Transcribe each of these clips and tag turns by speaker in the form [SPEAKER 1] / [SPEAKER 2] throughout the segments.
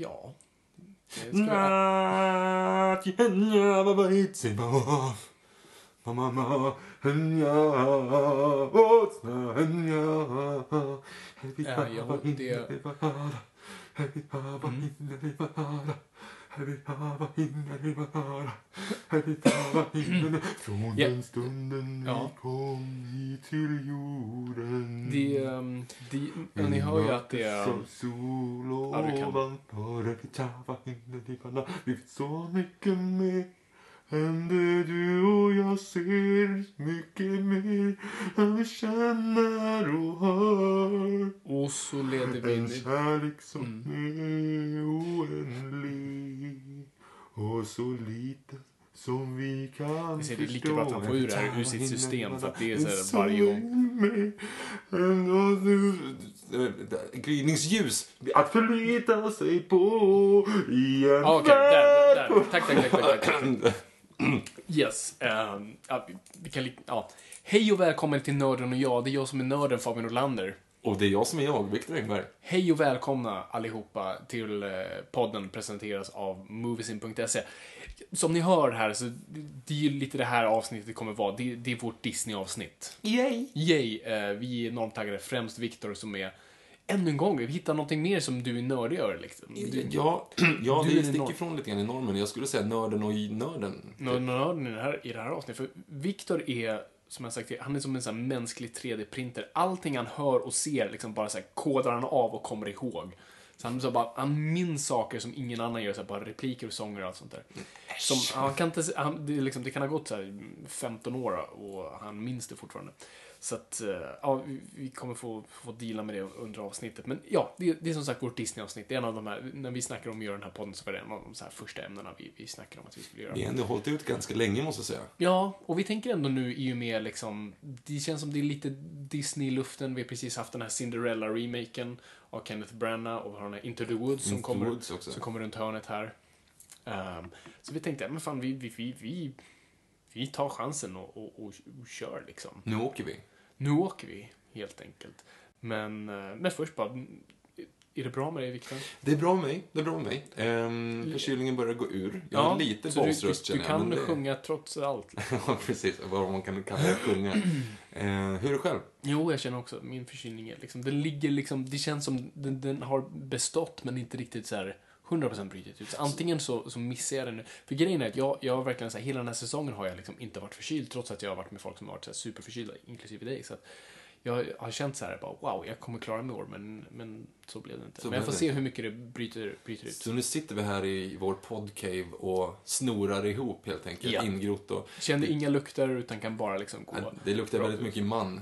[SPEAKER 1] Ja. Det ska jag... Ja, ja, det-
[SPEAKER 2] Från
[SPEAKER 1] Ja.
[SPEAKER 2] den stunden
[SPEAKER 1] Ja.
[SPEAKER 2] vi kom hit till jorden
[SPEAKER 1] Det, ehm, det, men ni hör ju att det är...
[SPEAKER 2] Som sol
[SPEAKER 1] Ja, du kan.
[SPEAKER 2] ovanför Vi så mycket mer än det du och jag ser Mycket mer än vi känner och hör
[SPEAKER 1] Och så leder vi
[SPEAKER 2] En
[SPEAKER 1] in i...
[SPEAKER 2] kärlek som
[SPEAKER 1] Mm.
[SPEAKER 2] är oändlig Och så liten som vi kan
[SPEAKER 1] ser, det är lika
[SPEAKER 2] förstå.
[SPEAKER 1] bra att han får ur det här ur sitt system, för att det är så här varje gång.
[SPEAKER 2] Gryningsljus att förlita sig på i en
[SPEAKER 1] Ja, Okej, där, där,
[SPEAKER 2] värld.
[SPEAKER 1] där. Tack, tack, tack, tack, tack. Yes. ehm, ja, vi- kan, ja. Hej och välkommen till Nörden och jag. Det är jag som är nörden, Fabian Olander.
[SPEAKER 2] Och det är jag som är jag, Viktor Engberg.
[SPEAKER 1] Hej och välkomna allihopa till eh, podden presenteras av Moviesin.se. Som ni hör här så det är ju lite det här avsnittet kommer vara. Det, det är vårt Disney-avsnitt.
[SPEAKER 2] Yay!
[SPEAKER 1] Yay! Eh, vi är enormt taggade. Främst Viktor som är ännu en gång, vi hittar någonting mer som du är nördig över liksom. Du,
[SPEAKER 2] Ja, ja
[SPEAKER 1] Du
[SPEAKER 2] det sticker ifrån lite grann i normen. Jag skulle säga nörden och i nörden.
[SPEAKER 1] nörd- nörden i det här, i det här avsnittet. För Viktor är, som jag sagt, han är som en sån mänsklig 3D-printer. Allting han hör och ser liksom bara så här kodar han av och kommer ihåg. Så han, så bara, han minns saker som ingen annan gör, så här, bara repliker och sånger och allt sånt där. Som, han kan inte, han, det, liksom, det kan ha gått så här 15 år och han minns det fortfarande. Så att, eh, ja, vi- kommer få, få deala med det under avsnittet. Men ja, det, det är som sagt vårt Disney-avsnitt. Det är en av de här, när vi snackar om att göra den här podden så var det en av de så här första ämnena vi, vi snackade om att vi skulle göra.
[SPEAKER 2] Vi har ändå hållit ut ganska länge, måste jag säga.
[SPEAKER 1] Ja, och vi tänker ändå nu i och med liksom, det känns som det är lite Disney i luften. Vi har precis haft den här Cinderella-remaken av Kenneth Branagh och vi har den här Into the Woods som,
[SPEAKER 2] Into
[SPEAKER 1] kommer,
[SPEAKER 2] Woods
[SPEAKER 1] som kommer runt hörnet här. Ehm, så vi tänkte, men fan, vi, vi, vi, vi, vi tar chansen och, och, och, och kör liksom.
[SPEAKER 2] Nu åker vi.
[SPEAKER 1] Nu åker vi, helt enkelt. Men, eh, men först bara, är det bra med dig, Viktor?
[SPEAKER 2] Det är bra med mig. Det är bra med mig. Ehm, förkylningen börjar gå ur. Jag har lite
[SPEAKER 1] du,
[SPEAKER 2] basröst,
[SPEAKER 1] du, du
[SPEAKER 2] känner jag.
[SPEAKER 1] kan
[SPEAKER 2] men det-
[SPEAKER 1] sjunga trots allt.
[SPEAKER 2] Ja, precis. Vad man kan kalla det, sjunga. Ehm, hur är det själv?
[SPEAKER 1] Jo, jag känner också min förkylning är liksom, den ligger liksom, det känns som den, den har bestått men inte riktigt så här 100% brutit ut. Så antingen så, så missar jag den nu. För grejen är att jag, jag har verkligen så här, hela den här säsongen har jag liksom inte varit förkyld trots att jag har varit med folk som har varit så här superförkylda, inklusive dig. Så att jag har känt så här, bara, wow, jag kommer klara mig i år, men, men så blev det inte.
[SPEAKER 2] Så
[SPEAKER 1] men jag får
[SPEAKER 2] det
[SPEAKER 1] se hur mycket det bryter, bryter ut.
[SPEAKER 2] Så nu sitter vi här i vår podcave och snorar ihop helt enkelt.
[SPEAKER 1] Ja.
[SPEAKER 2] Ingrott och...
[SPEAKER 1] Känner inga lukter utan kan bara liksom gå.
[SPEAKER 2] Det luktar väldigt mycket man.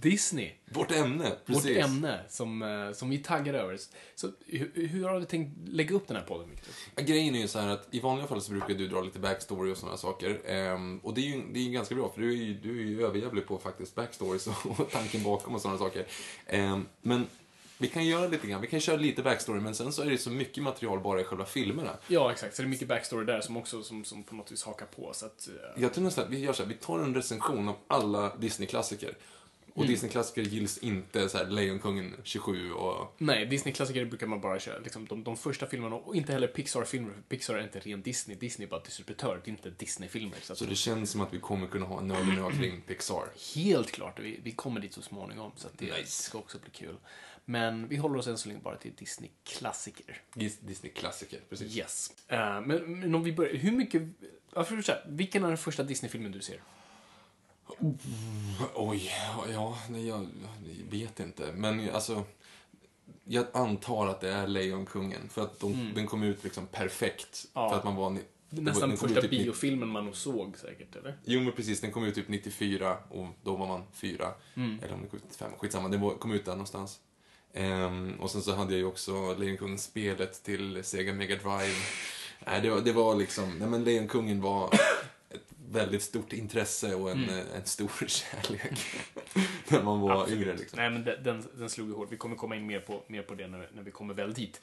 [SPEAKER 1] Disney.
[SPEAKER 2] Vårt ämne, precis.
[SPEAKER 1] Vårt ämne som, eh, som vi taggar över. Så hur, hur har du tänkt lägga upp den här podden, Victor?
[SPEAKER 2] Ja, Grejen är ju så här att i vanliga fall så brukar du dra lite backstory och sådana saker. Ehm, och det är ju det är ganska bra, för du är ju, du är ju överjävlig på faktiskt backstories och, tanken bakom och sådana saker. Ehm, men Vi kan göra lite grann, vi kan köra lite backstory, men sen så är det så mycket material bara i själva filmerna.
[SPEAKER 1] Ja, exakt. Så det är mycket backstory där som också som, som på något vis hakar på. Så att, eh,
[SPEAKER 2] Jag tror nästan att vi gör så här, vi tar en recension av alla Disney-klassiker. Och
[SPEAKER 1] Mm.
[SPEAKER 2] Disney-klassiker gills inte så här Lejonkungen 27 och...
[SPEAKER 1] Nej, Disney-klassiker brukar man bara köra. Liksom, de, de första filmerna, och inte heller Pixar-filmer, Pixar är inte ren Disney. Disney är bara distributör, det är inte Disney-filmer. Så,
[SPEAKER 2] Så det känns som att vi kommer kunna ha en nörd kring Pixar.
[SPEAKER 1] helt klart, vi, vi kommer dit så småningom, så det
[SPEAKER 2] Nice.
[SPEAKER 1] ska också bli kul. Men vi håller oss än så länge bara till Disney-klassiker.
[SPEAKER 2] Dis- Disney-klassiker, precis.
[SPEAKER 1] Yes. Eh, men, men om vi börjar, hur mycket... Ja, för så här, vilken är den första Disney-filmen du ser?
[SPEAKER 2] Oj, ja, nej, jag, vet inte. Men alltså, jag antar att det är Lejonkungen. För att de, den kom ut liksom perfekt.
[SPEAKER 1] Mm. Ja.
[SPEAKER 2] För att man var...
[SPEAKER 1] Nästan
[SPEAKER 2] kom
[SPEAKER 1] första
[SPEAKER 2] typ
[SPEAKER 1] biofilmen man nog såg säkert, eller?
[SPEAKER 2] Jo, men precis. Den kom ut typ 94 och då var man fyra.
[SPEAKER 1] Mm.
[SPEAKER 2] Eller om det kom ut 95. Skitsamma, den var, kom ut där någonstans. Ehm, och sen så hade jag ju också Lejonkungen-spelet till Sega Mega Drive. Nej, det var, det var liksom... Nej, men Lejonkungen var ett väldigt stort intresse och en,
[SPEAKER 1] Mm.
[SPEAKER 2] eh, en stor kärlek. när man var
[SPEAKER 1] Absolut.
[SPEAKER 2] yngre liksom.
[SPEAKER 1] Nej, men den, den, slog ju hårt. Vi kommer komma in mer på, mer på det när, när vi kommer väl dit.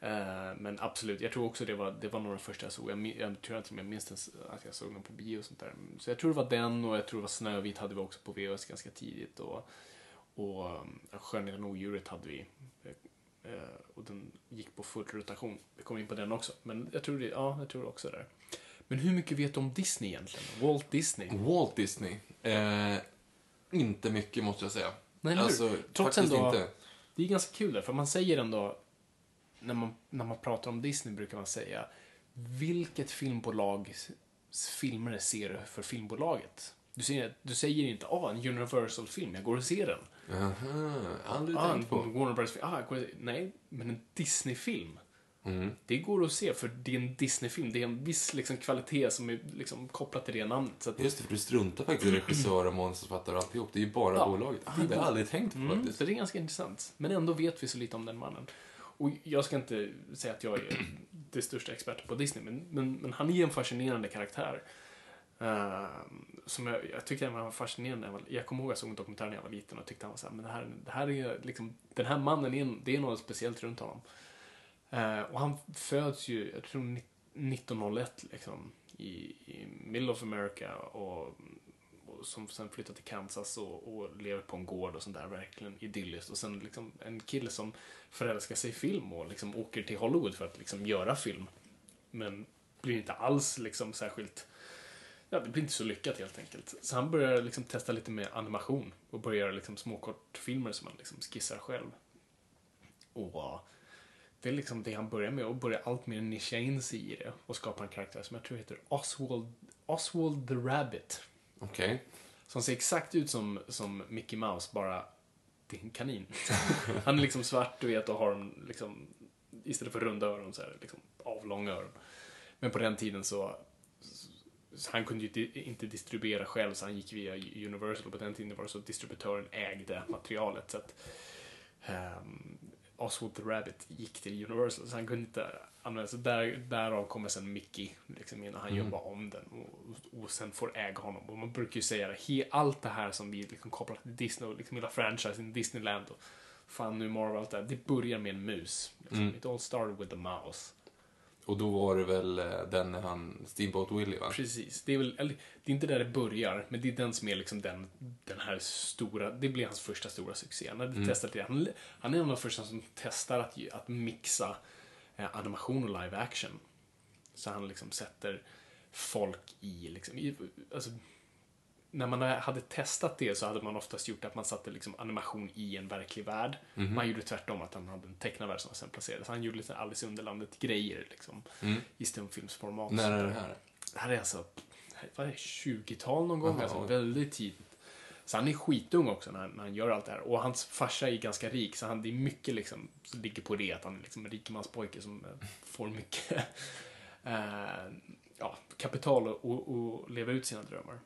[SPEAKER 1] Eh, men absolut, jag tror också det var, det var den första jag såg. Jag, jag tror inte jag minns att jag såg den på bio och sånt där. Så jag tror det var den och jag tror det var Snövit hade vi också på VHS ganska tidigt. Och, och um, Skönheten och odjuret hade vi. Eh, och den gick på full rotation. Vi kommer in på den också. Men jag tror det, ja, jag tror också det. Men hur mycket vet du om Disney egentligen? Walt Disney?
[SPEAKER 2] Walt Disney. Eh, inte mycket måste jag säga.
[SPEAKER 1] Nej, eller hur?
[SPEAKER 2] alltså,
[SPEAKER 1] Trots ändå-
[SPEAKER 2] inte.
[SPEAKER 1] Det är ganska kul där, för man säger ändå, när man, när man pratar om Disney brukar man säga, vilket filmbolags filmer ser du för filmbolaget? Du säger, du säger inte, ah, en Universal-film, jag går och ser den.
[SPEAKER 2] Aha, aldrig
[SPEAKER 1] Ah,
[SPEAKER 2] tänkt på.
[SPEAKER 1] Warner Bros-film, ah, nej, men en Disney-film.
[SPEAKER 2] Mm.
[SPEAKER 1] Det går att se, för det är en Disney-film. Det är en viss liksom, kvalitet som är liksom, kopplad till det namnet. Så att,
[SPEAKER 2] Just det, för du struntar faktiskt i regissör och manusförfattare och alltihop. Det är ju bara
[SPEAKER 1] Ja,
[SPEAKER 2] bolaget. Ah,
[SPEAKER 1] det
[SPEAKER 2] har jag
[SPEAKER 1] bara-
[SPEAKER 2] aldrig tänkt på
[SPEAKER 1] Mm,
[SPEAKER 2] faktiskt.
[SPEAKER 1] så det är ganska intressant. Men ändå vet vi så lite om den mannen. Och jag ska inte säga att jag är det största experten på Disney, men, men, men han är en fascinerande karaktär. Uh, som jag, jag tyckte han var fascinerande. Jag, var, jag kommer ihåg att jag såg en dokumentär när jag var liten och tyckte han var så här, men det här, det här är liksom, den här mannen, är, det är något speciellt runt honom. Eh, och han föds ju, jag tror 1901 liksom, i, i middle of America och, och som sen flyttar till Kansas och, och lever på en gård och sånt där, verkligen idylliskt. Och sen liksom en kille som förälskar sig i film och liksom åker till Hollywood för att liksom göra film. Men blir inte alls liksom särskilt Ja, det blir inte så lyckat helt enkelt. Så han börjar liksom testa lite med animation och börjar göra liksom små kortfilmer som han liksom skissar själv. Och det är liksom det han börjar med och börjar allt mer nischa in sig i det och skapa en karaktär som jag tror heter Oswald, Oswald the Rabbit.
[SPEAKER 2] Okej.
[SPEAKER 1] Som ser exakt ut som, som Mickey Mouse, bara det är en kanin. Han är liksom svart, du vet, och har liksom, istället för runda öron så är det liksom avlånga öron. Men på den tiden så, han kunde ju inte distribuera själv, så han gick via Universal. Och på den tiden var det så att distributören ägde materialet. Så att um, Oswald the Rabbit gick till Universal, så han kunde inte använda sig. Där, därav kommer sen Mickey, liksom, innan han
[SPEAKER 2] Mm.
[SPEAKER 1] jobbar om den och, och sen får äga honom. Och man brukar ju säga det, he, allt det här som vi liksom kopplar till Disney och liksom hela franchisen Disneyland och fan nu Marvel och allt det här, det börjar med en mus. Liksom.
[SPEAKER 2] Mm.
[SPEAKER 1] It all started with a mouse.
[SPEAKER 2] Och då var det väl eh, den när han, Steamboat Willie va?
[SPEAKER 1] Precis. Det är väl, eller, det är inte där det börjar, men det är den som är liksom den, den här stora, det blir hans första stora succé. Han, hade testat det. Han, han är en av de första som testar att, att mixa eh, animation och live action. Så han liksom sätter folk i, liksom, i alltså, när man hade testat det så hade man oftast gjort att man satte liksom animation i en verklig värld. Man gjorde tvärtom, att han hade en tecknad värld som sen placerade. Så han gjorde lite Alice i Underlandet-grejer liksom,
[SPEAKER 2] Mm.
[SPEAKER 1] i stumfilmsformat.
[SPEAKER 2] När är det här?
[SPEAKER 1] Det här är alltså, vad är det, 20-tal någon gång,
[SPEAKER 2] Aha,
[SPEAKER 1] alltså väldigt tidigt. Så han är skitung också när, när han gör allt det här. Och hans farsa är ganska rik, så han, det är mycket liksom, som ligger på det, att han är liksom en rikemanspojke som eh, får mycket eh, ja, kapital och, och, och leva ut sina drömmar.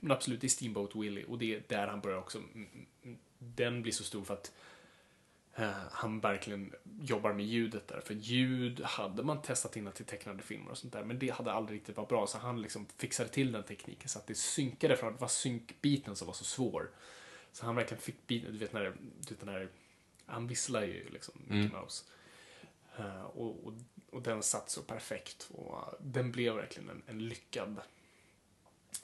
[SPEAKER 1] Men absolut, det är Steamboat Willie och det är där han börjar också. mm, mm, Den blir så stor för att eh, han verkligen jobbar med ljudet där. För ljud hade man testat innan till tecknade filmer och sånt där, men det hade aldrig riktigt varit bra. Så han liksom fixade till den tekniken så att det synkade för att det var synkbiten som var så svår. Så han verkligen fick biten, du vet när du vet den här Han visslar ju liksom, Mickey Mouse. Eh, och, och, och den satt så perfekt. Och eh, den blev verkligen en, en lyckad,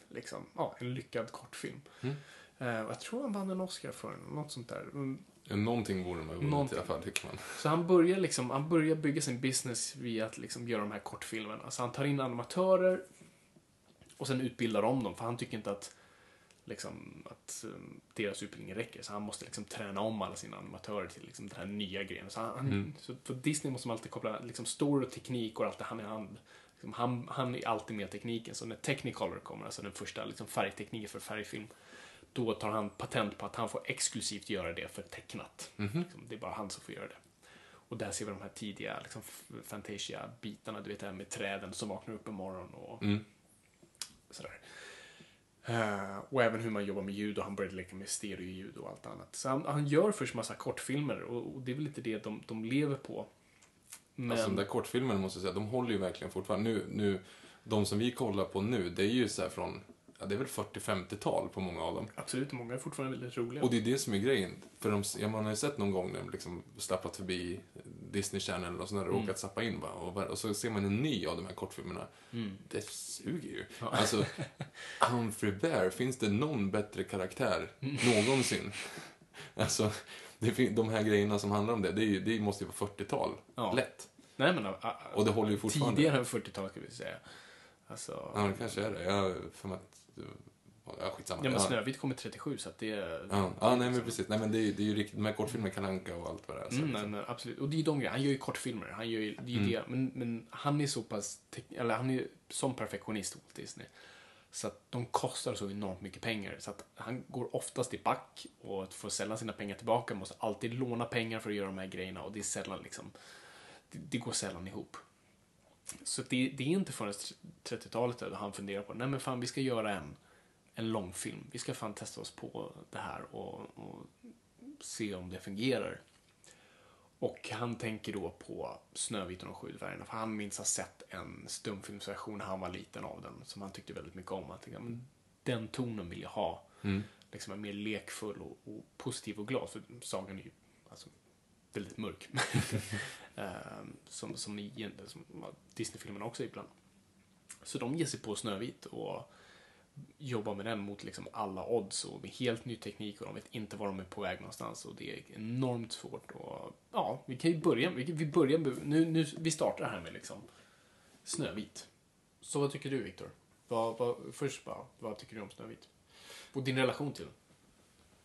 [SPEAKER 1] liksom, ja, en lyckad kortfilm. Eh, jag tror han vann en Oscar för den, något sånt där. Mm,
[SPEAKER 2] någonting borde man ha vunnit i alla fall, tycker man.
[SPEAKER 1] Så han börjar, liksom, han börjar bygga sin business via att liksom göra de här kortfilmerna. Så han tar in animatörer och sen utbildar om dem. För han tycker inte att, liksom, att um, deras utbildning räcker. Så han måste liksom träna om alla sina animatörer till liksom, den här nya grejen. Så, han, så för Disney måste man alltid koppla liksom, story och teknik och allt det hand i hand. Liksom, han, han är alltid med tekniken. Så när Technicolor kommer, alltså den första liksom, färgtekniken för färgfilm, då tar han patent på att han får exklusivt göra det för tecknat. Liksom, det är bara han som får göra det. Och där ser vi de här tidiga liksom, Fantasia-bitarna, du vet det här med träden som vaknar upp en morgon och sådär. Eh, och även hur man jobbar med ljud och han började leka med stereoljud och allt annat. Så han, han gör först massa kortfilmer och, och det är väl lite det de, de lever på. Men,
[SPEAKER 2] Alltså de där kortfilmerna måste jag säga, de håller ju verkligen fortfarande. Nu, nu, de som vi kollar på nu, det är ju så här från, ja det är väl 40-50-tal på många av dem.
[SPEAKER 1] Absolut, många är fortfarande väldigt roliga.
[SPEAKER 2] Och det är det som är grejen. För de, ja, man har ju sett någon gång när de liksom slappat förbi Disney Channel och sådär och råkat zappa in bara. Och, och så ser man en ny av de här kortfilmerna. Det suger ju. Alltså, Humphrey Bear, finns det någon bättre karaktär någonsin? Alltså, det, de här grejerna som handlar om det, det, ju, det måste ju vara 40-tal.
[SPEAKER 1] Ja.
[SPEAKER 2] Lätt.
[SPEAKER 1] Nej men, ah, ah,
[SPEAKER 2] Och det håller ju fortfarande.
[SPEAKER 1] tidigare än 40-talet ska vi säga. Alltså,
[SPEAKER 2] Ja, det kanske är det. Jag för mig att... Ja, skitsamma.
[SPEAKER 1] ja men. Snövit kommer 37 så att det är...
[SPEAKER 2] Ja, ja nej men precis. Nej men det är, det är ju riktigt, de här kortfilmerna Kalle Anka och allt vad det är. Så
[SPEAKER 1] Mm,
[SPEAKER 2] liksom.
[SPEAKER 1] men, absolut. Och det är ju de grejerna. Han gör ju kortfilmer. Han gör ju, det är
[SPEAKER 2] Mm.
[SPEAKER 1] det. Men, men han är så pass, eller han är som perfektionist Walt Disney. Så att de kostar så enormt mycket pengar. Så att han går oftast i back och får sällan sina pengar tillbaka. Måste alltid låna pengar för att göra de här grejerna och det är sällan liksom, det, det går sällan ihop. Så det, det är inte förrän 30-talet där han funderar på, nej men fan vi ska göra en, en långfilm. Vi ska fan testa oss på det här och, och se om det fungerar. Och han tänker då på Snövit och de sju dvärgarna. För han minns ha sett en stumfilmsversion när han var liten av den. Som han tyckte väldigt mycket om. Han tänkte, men den tonen vill jag ha. Liksom en mer lekfull och, och positiv och glad. För sagan är ju alltså, väldigt mörk. Ehm, som, som, som Disney-filmerna också ibland. Så de ger sig på Snövit och jobbar med den mot liksom alla odds och med helt ny teknik och de vet inte var de är på väg någonstans och det är enormt svårt och ja, vi kan ju börja, vi, vi börjar nu, nu, vi startar här med liksom Snövit. Så vad tycker du Viktor? Vad, vad, först bara, vad tycker du om Snövit? Och din relation till den?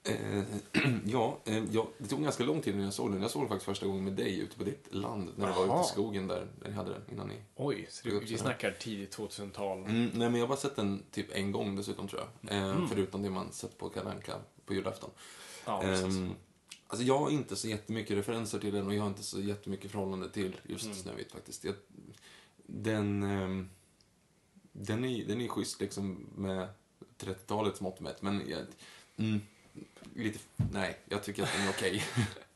[SPEAKER 2] Eh, ja, eh, ja, det tog ganska lång tid innan jag såg den. Jag såg den faktiskt första gången med dig ute på ditt land. När du var ute i skogen där, där ni hade den innan ni...
[SPEAKER 1] Oj, så du, vi snackar tidigt 2000-tal.
[SPEAKER 2] Mm, nej, men jag har bara sett den typ en gång dessutom tror jag. Eh,
[SPEAKER 1] Mm.
[SPEAKER 2] Förutom det man sett på Kalle Anka på julafton.
[SPEAKER 1] Ja.
[SPEAKER 2] Ehm, alltså jag har inte så jättemycket referenser till den och jag har inte så jättemycket förhållande till just
[SPEAKER 1] Mm.
[SPEAKER 2] Snövit faktiskt. Jag, den, ehm, den, är, den är schysst liksom med 30-talets mått mätt, men jag, mm, lite, nej, jag tycker att den är okej.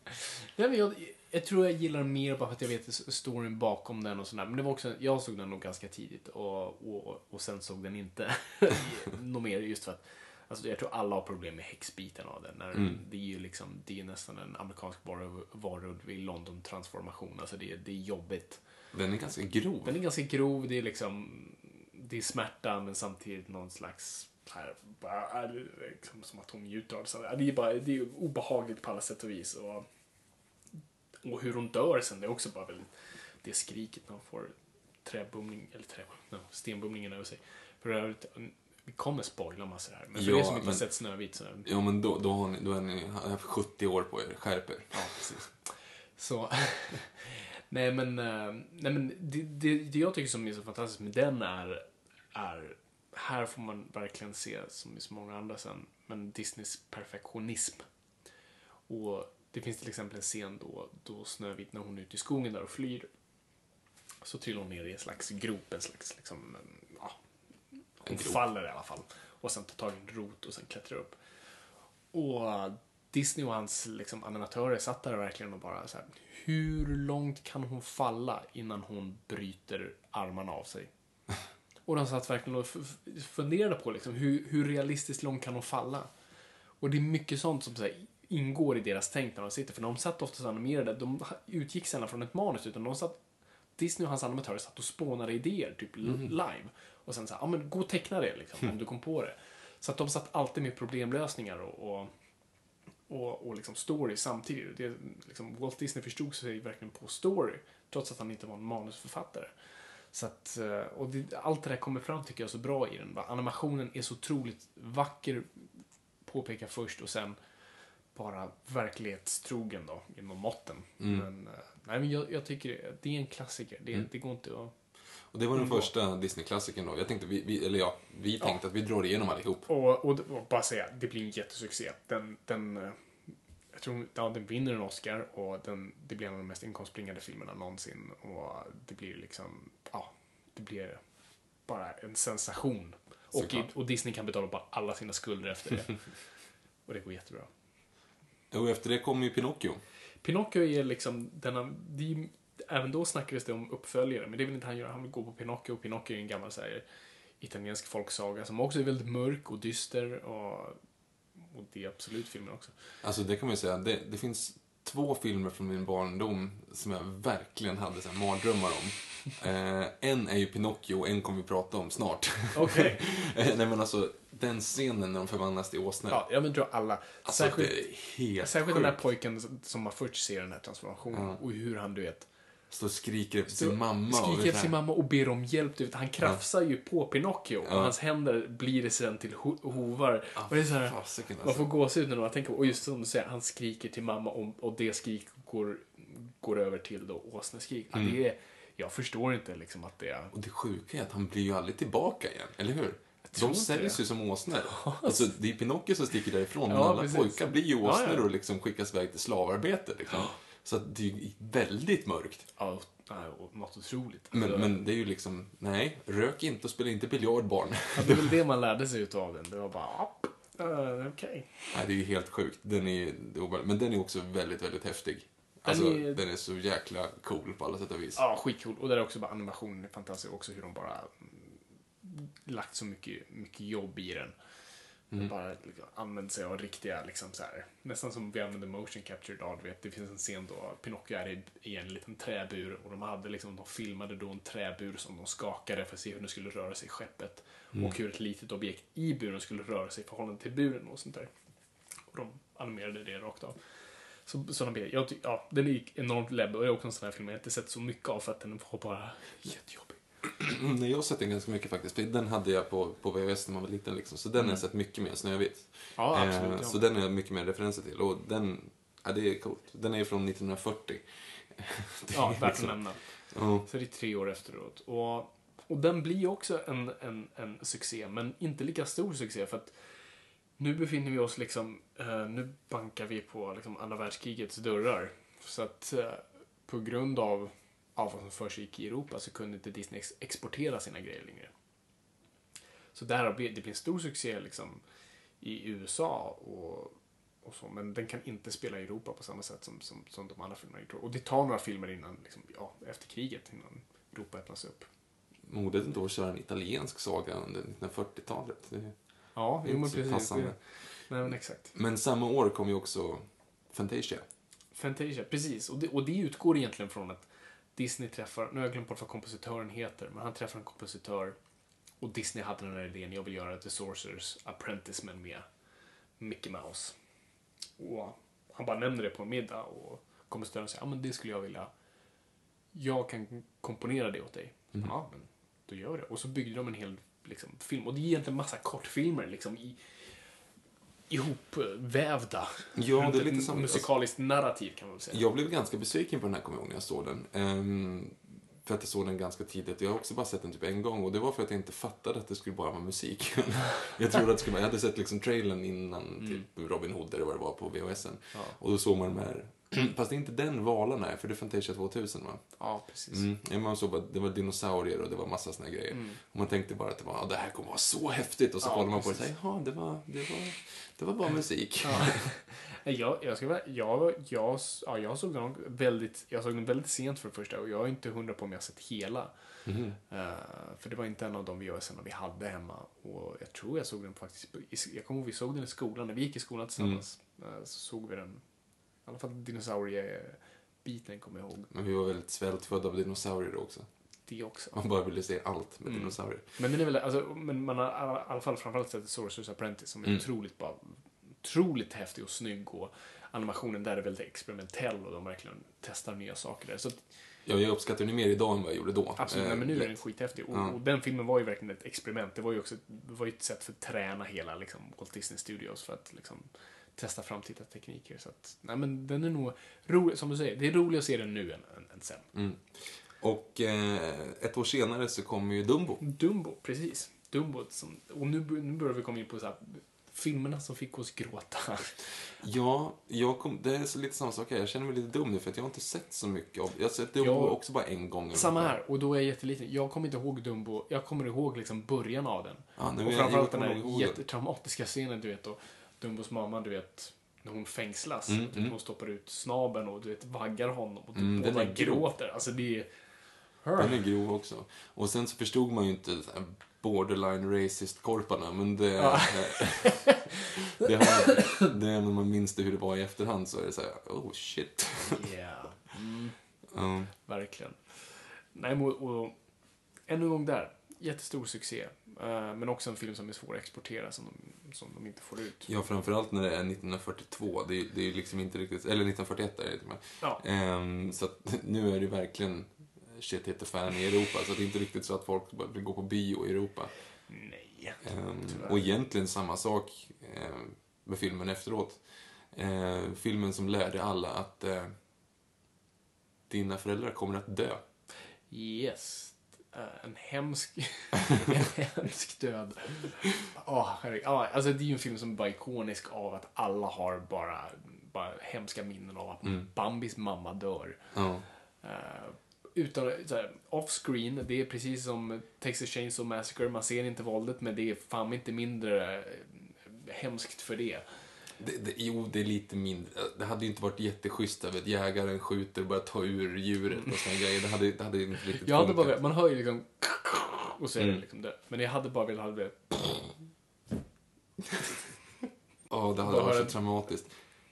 [SPEAKER 1] Men jag, jag tror jag gillar den mer bara för att jag vet storyn bakom den och sådär. Men det var också, jag såg den nog ganska tidigt och, och, och sen såg den inte något mer just för att Alltså jag tror alla har problem med häxbiten av den. När
[SPEAKER 2] Mm.
[SPEAKER 1] Det är ju liksom, det är nästan en amerikansk varulv i London-transformation. Alltså det, det är jobbigt.
[SPEAKER 2] Den är ganska grov.
[SPEAKER 1] Den är ganska grov, det är liksom, det är smärta men samtidigt någon slags här, bara, liksom som att hon njuter av det. Så Det är bara, det är obehagligt på alla sätt och vis. Och, och hur hon dör sen, det är också bara väldigt, det skriket när hon får träbumling, eller trä, no, stenbumlingen över sig. För övrigt, vi kommer spoila massor här, men för
[SPEAKER 2] Ja,
[SPEAKER 1] er som inte
[SPEAKER 2] men-
[SPEAKER 1] sett Snövit så
[SPEAKER 2] Ja, men då, då, har ni, då är ni har haft 70 år på er. Skärp er.
[SPEAKER 1] Ja, precis. Så, nej men, eh, nej, men det, det, det jag tycker som är så fantastiskt med den är, är här får man verkligen se, som i så många andra sen, men Disneys perfektionism. Och det finns till exempel en scen då, då Snövit, när hon är ute i skogen där och flyr, så trillar hon ner i en slags grop, en slags liksom, ja, hon faller i alla fall. Och sen tar tag i en rot och sen klättrar upp. Och Disney och hans liksom, animatörer satt där verkligen och bara så här, hur långt kan hon falla innan hon bryter armarna av sig? Och de satt verkligen och funderade på liksom, hur, hur realistiskt långt kan hon falla? Och det är mycket sånt som så här, ingår i deras tänk när de sitter. För de satt oftast animerade, de utgick sällan från ett manus utan de satt Disney och hans animatörer satt och spånade idéer, typ live. Och sen så här, ja men gå och teckna det liksom, om du kom på det. Så att de satt alltid med problemlösningar och, och, och, och liksom story samtidigt. Det, liksom, Walt Disney förstod sig verkligen på story, trots att han inte var en manusförfattare. Så att, eh, och det, allt det där kommer fram tycker jag så bra i den. Animationen är så otroligt vacker, påpekar först, och sen bara verklighetstrogen då, inom måtten. Men, eh, nej, men jag, jag tycker det, är en klassiker. Det, det går inte att...
[SPEAKER 2] Och det var den
[SPEAKER 1] Mm.
[SPEAKER 2] första Disney-klassikern då. Jag tänkte, vi, vi, eller ja, vi tänkte att vi drar igenom allihop.
[SPEAKER 1] Och, och, och bara säga, det blir en jättesuccé. Den, den, eh, jag tror, ja, den vinner en Oscar och den, det blir en av de mest inkomstbringande filmerna någonsin. Och det blir liksom, ja, det blir bara en sensation. Och, i, och Disney kan betala på alla sina skulder efter det. och det går jättebra.
[SPEAKER 2] Och efter det kommer ju Pinocchio.
[SPEAKER 1] Pinocchio är liksom denna, de, även då snackades det om uppföljare, men det vill inte han göra. Han vill gå på Pinocchio. Pinocchio är en gammal så här, italiensk folksaga som också är väldigt mörk och dyster och, och det är absolut filmen också.
[SPEAKER 2] Alltså det kan man ju säga, det, det finns två filmer från min barndom som jag verkligen hade så här mardrömmar om. Eh, en är ju Pinocchio och en kommer vi prata om snart.
[SPEAKER 1] Okej.
[SPEAKER 2] Eh, Nej men alltså, den scenen när de förvandlas till åsnor.
[SPEAKER 1] Ja, jag tror alla.
[SPEAKER 2] alltså
[SPEAKER 1] särskilt
[SPEAKER 2] det är helt
[SPEAKER 1] särskilt den där pojken som man först ser den här transformationen och hur han, du vet,
[SPEAKER 2] Står och skriker efter sin mamma. och
[SPEAKER 1] skriker efter sin mamma och ber om hjälp. Du vet, han krafsar ju på Pinocchio och
[SPEAKER 2] Ja.
[SPEAKER 1] hans händer blir sen till ho hovar. och det är så här,
[SPEAKER 2] fasiken,
[SPEAKER 1] Man
[SPEAKER 2] alltså.
[SPEAKER 1] får gåshud när man tänker på, och just som du säger, han skriker till mamma och, och det skrik går, går över till då åsneskrik. Ja,
[SPEAKER 2] Mm.
[SPEAKER 1] det är, jag förstår inte liksom att det är...
[SPEAKER 2] Och det sjuka är att han blir ju aldrig tillbaka igen, eller hur? De säljs ju som åsnor. Alltså, det är Pinocchio som sticker därifrån, men
[SPEAKER 1] Ja,
[SPEAKER 2] alla
[SPEAKER 1] precis.
[SPEAKER 2] pojkar blir ju
[SPEAKER 1] Ja,
[SPEAKER 2] åsnor
[SPEAKER 1] ja.
[SPEAKER 2] och liksom skickas iväg till slavarbete. Liksom. Så att det är väldigt mörkt.
[SPEAKER 1] Ja, och något otroligt.
[SPEAKER 2] Men,
[SPEAKER 1] Alltså,
[SPEAKER 2] men det är ju liksom, nej, rök inte och spela inte biljard barn.
[SPEAKER 1] ja, det är väl det man lärde sig utav den. Det var bara, ja, uh, okej.
[SPEAKER 2] Nej, det är ju helt sjukt. Den är, men den är också väldigt, väldigt häftig. Alltså,
[SPEAKER 1] är-
[SPEAKER 2] den är så jäkla cool på alla sätt och vis.
[SPEAKER 1] Ja, skitcool. Och där är också bara animationen är fantastisk. Också hur de bara lagt så mycket, mycket jobb i den. Bara liksom, använt sig av riktiga, liksom så här, nästan som vi använder motion capture idag. Du vet, det finns en scen då Pinocchio är i, i en liten träbur och de hade liksom, de filmade då en träbur som de skakade för att se hur den skulle röra sig i skeppet. Och hur ett litet objekt i buren skulle röra sig i förhållande till buren och sånt där. Och de animerade det rakt av. Så, sådana bilder. Jag ja, den är enormt läbb och det är också en sån här film jag inte sett så mycket av för att den var bara jättejobbig.
[SPEAKER 2] Nej, jag har sett den ganska mycket faktiskt. För den hade jag på, på VHS när man var liten. Liksom. Så den har jag sett mycket mer, Snövit.
[SPEAKER 1] Mm. Ja, absolut.
[SPEAKER 2] Eh,
[SPEAKER 1] ja.
[SPEAKER 2] Så den har jag mycket mer referenser till. Och den, ja det är coolt. Den är från 1940. Det
[SPEAKER 1] ja,
[SPEAKER 2] är
[SPEAKER 1] värt att
[SPEAKER 2] liksom-
[SPEAKER 1] nämna.
[SPEAKER 2] Ja.
[SPEAKER 1] Så det är tre år efteråt. Och, och den blir också en, en, en succé, men inte lika stor succé för att nu befinner vi oss liksom, eh, nu bankar vi på liksom andra världskrigets dörrar. Så att eh, på grund av, av vad som försiggick i Europa så kunde inte Disney ex- exportera sina grejer längre. Så där det blir en stor succé liksom i USA och, och så, men den kan inte spela i Europa på samma sätt som, som, som de andra filmerna gjort. Och det tar några filmer innan, liksom, ja, efter kriget, innan Europa öppnas upp.
[SPEAKER 2] Modet inte att köra en italiensk saga under 1940-talet. Det-
[SPEAKER 1] Ja, jo, men precis.
[SPEAKER 2] passande.
[SPEAKER 1] Nej, men exakt.
[SPEAKER 2] Men samma år kom ju också Fantasia.
[SPEAKER 1] Fantasia, precis. Och det, och det utgår egentligen från att Disney träffar, nu har jag glömt bort vad kompositören heter, men han träffar en kompositör och Disney hade den här idén, jag vill göra The Sorcerers Apprentice men med Mickey Mouse. Och han bara nämner det på en middag och kompositören säger, ja men det skulle jag vilja, jag kan komponera det åt dig. Ja, men då gör det. Och så byggde de en hel liksom, film, och det är egentligen massa kortfilmer liksom i ihopvävda.
[SPEAKER 2] Ja, det är lite som-
[SPEAKER 1] musikaliskt narrativ kan man väl säga.
[SPEAKER 2] Jag blev ganska besviken på den här kommer jag när jag såg den. Ehm, för att jag såg den ganska tidigt. Jag har också bara sett den typ en gång och det var för att jag inte fattade att det skulle bara vara musik. jag trodde att det skulle vara, jag hade sett liksom trailern innan typ Robin Hood eller vad det var på VHSen.
[SPEAKER 1] Mm. Ja.
[SPEAKER 2] Och då såg man de här, fast det är inte den valarna är, för det är Fantasia 2000 va?
[SPEAKER 1] Ja, precis.
[SPEAKER 2] Mm. Man såg det var dinosaurier och det var massa såna grejer. Och man tänkte bara att det, var, ja, det här kommer vara så häftigt. Och så
[SPEAKER 1] Mm. Ja,
[SPEAKER 2] kollade man på det och
[SPEAKER 1] precis.
[SPEAKER 2] säger, ja det var, det var, det var bara musik.
[SPEAKER 1] Ja. Jag, jag, ska jag, jag, ja, jag såg den väldigt, jag såg den väldigt sent för det första och jag är inte hundra på om jag har sett hela.
[SPEAKER 2] Mhm.
[SPEAKER 1] Eh, för det var inte en av de VHSarna vi hade hemma. Och jag tror jag såg den faktiskt, jag kommer ihåg vi såg den i skolan, när vi gick i skolan tillsammans. eh, så såg vi den. I alla fall dinosauriebiten kommer jag ihåg.
[SPEAKER 2] Men vi var väldigt svältfödda av dinosaurier också.
[SPEAKER 1] Det också.
[SPEAKER 2] Man bara ville se allt med
[SPEAKER 1] Mm.
[SPEAKER 2] dinosaurier.
[SPEAKER 1] Men den är väl, alltså, men man har i alla fall framförallt sett Sorcerer's Apprentice som är
[SPEAKER 2] Mm.
[SPEAKER 1] otroligt bara, otroligt häftig och snygg och animationen där är väldigt experimentell och de verkligen testar nya saker där. Så att,
[SPEAKER 2] Ja, jag uppskattar den mer idag än vad jag gjorde då.
[SPEAKER 1] absolut,
[SPEAKER 2] Eh,
[SPEAKER 1] men nu är den skithäftig. Och,
[SPEAKER 2] Ja.
[SPEAKER 1] och den filmen var ju verkligen ett experiment. Det var ju också det var ju ett sätt för att träna hela liksom, Walt Disney Studios för att liksom, testa framtida tekniker. Så att, nej men den är nog rolig, som du säger, det är roligt att se den nu än, än, än sen.
[SPEAKER 2] Mm. Och eh, ett år senare så kommer ju Dumbo.
[SPEAKER 1] Dumbo, precis. Dumbo, som, och nu, nu börjar vi komma in på så här, filmerna som fick oss gråta.
[SPEAKER 2] Ja, jag kom, det är så lite samma sak här. Jag känner mig lite dum nu för att jag har inte sett så mycket av Jag har sett Dumbo
[SPEAKER 1] Ja.
[SPEAKER 2] också bara en gång.
[SPEAKER 1] Samma här, och då är jag jätteliten. Jag kommer inte ihåg Dumbo, jag kommer ihåg liksom början av den.
[SPEAKER 2] Ja, men
[SPEAKER 1] och
[SPEAKER 2] jag-
[SPEAKER 1] framförallt
[SPEAKER 2] jag
[SPEAKER 1] den här jättetraumatiska scenen, du vet, och Dumbos mamma, du vet, när hon fängslas.
[SPEAKER 2] Mm,
[SPEAKER 1] typ,
[SPEAKER 2] mm.
[SPEAKER 1] Hon stoppar ut snabeln och du vet, vaggar honom och
[SPEAKER 2] Mm,
[SPEAKER 1] båda gråter. Alltså det är...
[SPEAKER 2] Den är grov också. Och sen så förstod man ju inte borderline racist-korparna, men det...
[SPEAKER 1] Ja.
[SPEAKER 2] det, har, det är när man minns det hur det var i efterhand så är det så här, oh shit.
[SPEAKER 1] Yeah. Mm,
[SPEAKER 2] Ja.
[SPEAKER 1] verkligen. Nej, och, och ännu en gång där. Jättestor succé. Eh, men också en film som är svår att exportera, som de, som de inte får ut.
[SPEAKER 2] Ja, framförallt när det är 1942. Det är, det är liksom inte riktigt... Eller 1941 är det till och med.
[SPEAKER 1] Ja.
[SPEAKER 2] Ehm, så att nu är det verkligen shit hit the fan i Europa. Så det är inte riktigt så att folk vill gå på bio i Europa.
[SPEAKER 1] Nej.
[SPEAKER 2] Ehm, och egentligen samma sak ehm, med filmen efteråt. Ehm, filmen som lärde alla att eh, dina föräldrar kommer att dö.
[SPEAKER 1] Yes. Eh, en hemsk... en hemsk död. Ja, alltså det är ju en film som är bara ikonisk av att alla har bara, bara hemska minnen av att
[SPEAKER 2] Mm.
[SPEAKER 1] Bambis mamma dör.
[SPEAKER 2] Ja.
[SPEAKER 1] Uh, utan, så här, off-screen, det är precis som Texas Chainsaw Massacre, man ser inte våldet men det är fan inte mindre eh, hemskt för det.
[SPEAKER 2] Det, det, jo, det är lite mindre. Det hade ju inte varit jätteschysst att jägaren skjuter och börjar ta ur djuret och såna grejer. Det hade, det hade inte riktigt
[SPEAKER 1] Jag hade bara,
[SPEAKER 2] funkat.
[SPEAKER 1] man hör ju liksom och så är det
[SPEAKER 2] Mm.
[SPEAKER 1] liksom det. Men jag hade bara velat ha det
[SPEAKER 2] Ja, det hade varit så traumatiskt.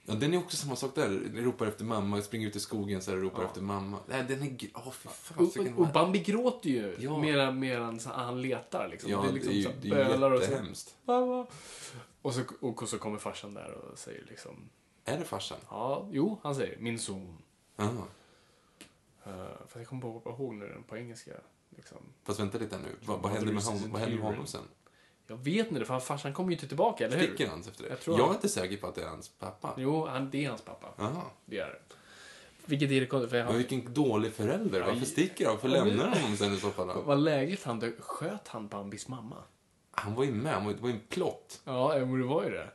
[SPEAKER 2] Ja, den är också samma sak där. Ropar efter mamma, springer ut i skogen så här, ropar
[SPEAKER 1] Ja.
[SPEAKER 2] efter mamma. Nej, den är... Åh, fy
[SPEAKER 1] Och,
[SPEAKER 2] fasiken.
[SPEAKER 1] och, och Bambi gråter ju
[SPEAKER 2] Ja.
[SPEAKER 1] medan, medan så han letar liksom.
[SPEAKER 2] Ja,
[SPEAKER 1] det är liksom
[SPEAKER 2] det är ju,
[SPEAKER 1] så här
[SPEAKER 2] det är ju
[SPEAKER 1] bölar och så. Mamma. Och så, och så kommer farsan där och säger liksom,
[SPEAKER 2] Är det farsan?
[SPEAKER 1] ja, jo, han säger min son.
[SPEAKER 2] Ja.
[SPEAKER 1] Uh, för jag kommer bara ihåg nu den på engelska. Liksom.
[SPEAKER 2] Fast vänta lite nu. Vad, vad händer med honom, vad händer med honom sen?
[SPEAKER 1] Jag vet inte, för farsan kommer ju inte tillbaka, eller hur?
[SPEAKER 2] Sticker han efter det?
[SPEAKER 1] Jag tror
[SPEAKER 2] jag
[SPEAKER 1] han-
[SPEAKER 2] är inte säker på att det är hans pappa.
[SPEAKER 1] Jo, han, det är hans pappa.
[SPEAKER 2] Jaha.
[SPEAKER 1] Det är det. Vilket är det konstigt, för
[SPEAKER 2] Men
[SPEAKER 1] han,
[SPEAKER 2] vilken dålig förälder. Varför sticker han? Varför lämnar
[SPEAKER 1] men-
[SPEAKER 2] han honom sen i så fall?
[SPEAKER 1] vad läget han dö- sköt han Bambis mamma?
[SPEAKER 2] Han var ju med. Han var, det var ju en plott.
[SPEAKER 1] Ja, men det var ju det.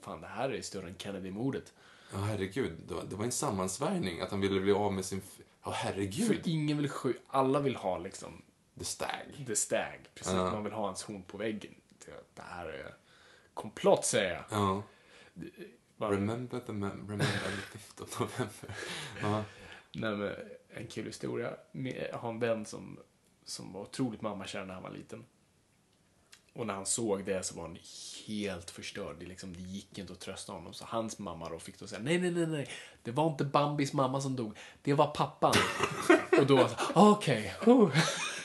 [SPEAKER 1] Fan, det här är ju större än Kennedy-mordet.
[SPEAKER 2] Ja, herregud. Det var, det var en sammansvärjning att han ville bli av med sin... Ja, herregud.
[SPEAKER 1] För ingen vill skjuta, alla vill ha liksom
[SPEAKER 2] The Stag.
[SPEAKER 1] the stag. Precis,
[SPEAKER 2] Ja.
[SPEAKER 1] man vill ha hans horn på väggen. Det, här är komplott, säger jag.
[SPEAKER 2] Ja.
[SPEAKER 1] Bara,
[SPEAKER 2] Remember the mem- remember the 5th of November. Ja.
[SPEAKER 1] nej, men, en kul historia. Jag har en vän som, som var otroligt mammakär när han var liten. Och när han såg det så var han helt förstörd. Det, liksom, det gick inte att trösta honom. Så hans mamma då fick då säga nej, nej, nej, nej. Det var inte Bambis mamma som dog. Det var pappan. och då var han så här, "Ah, okej. huh."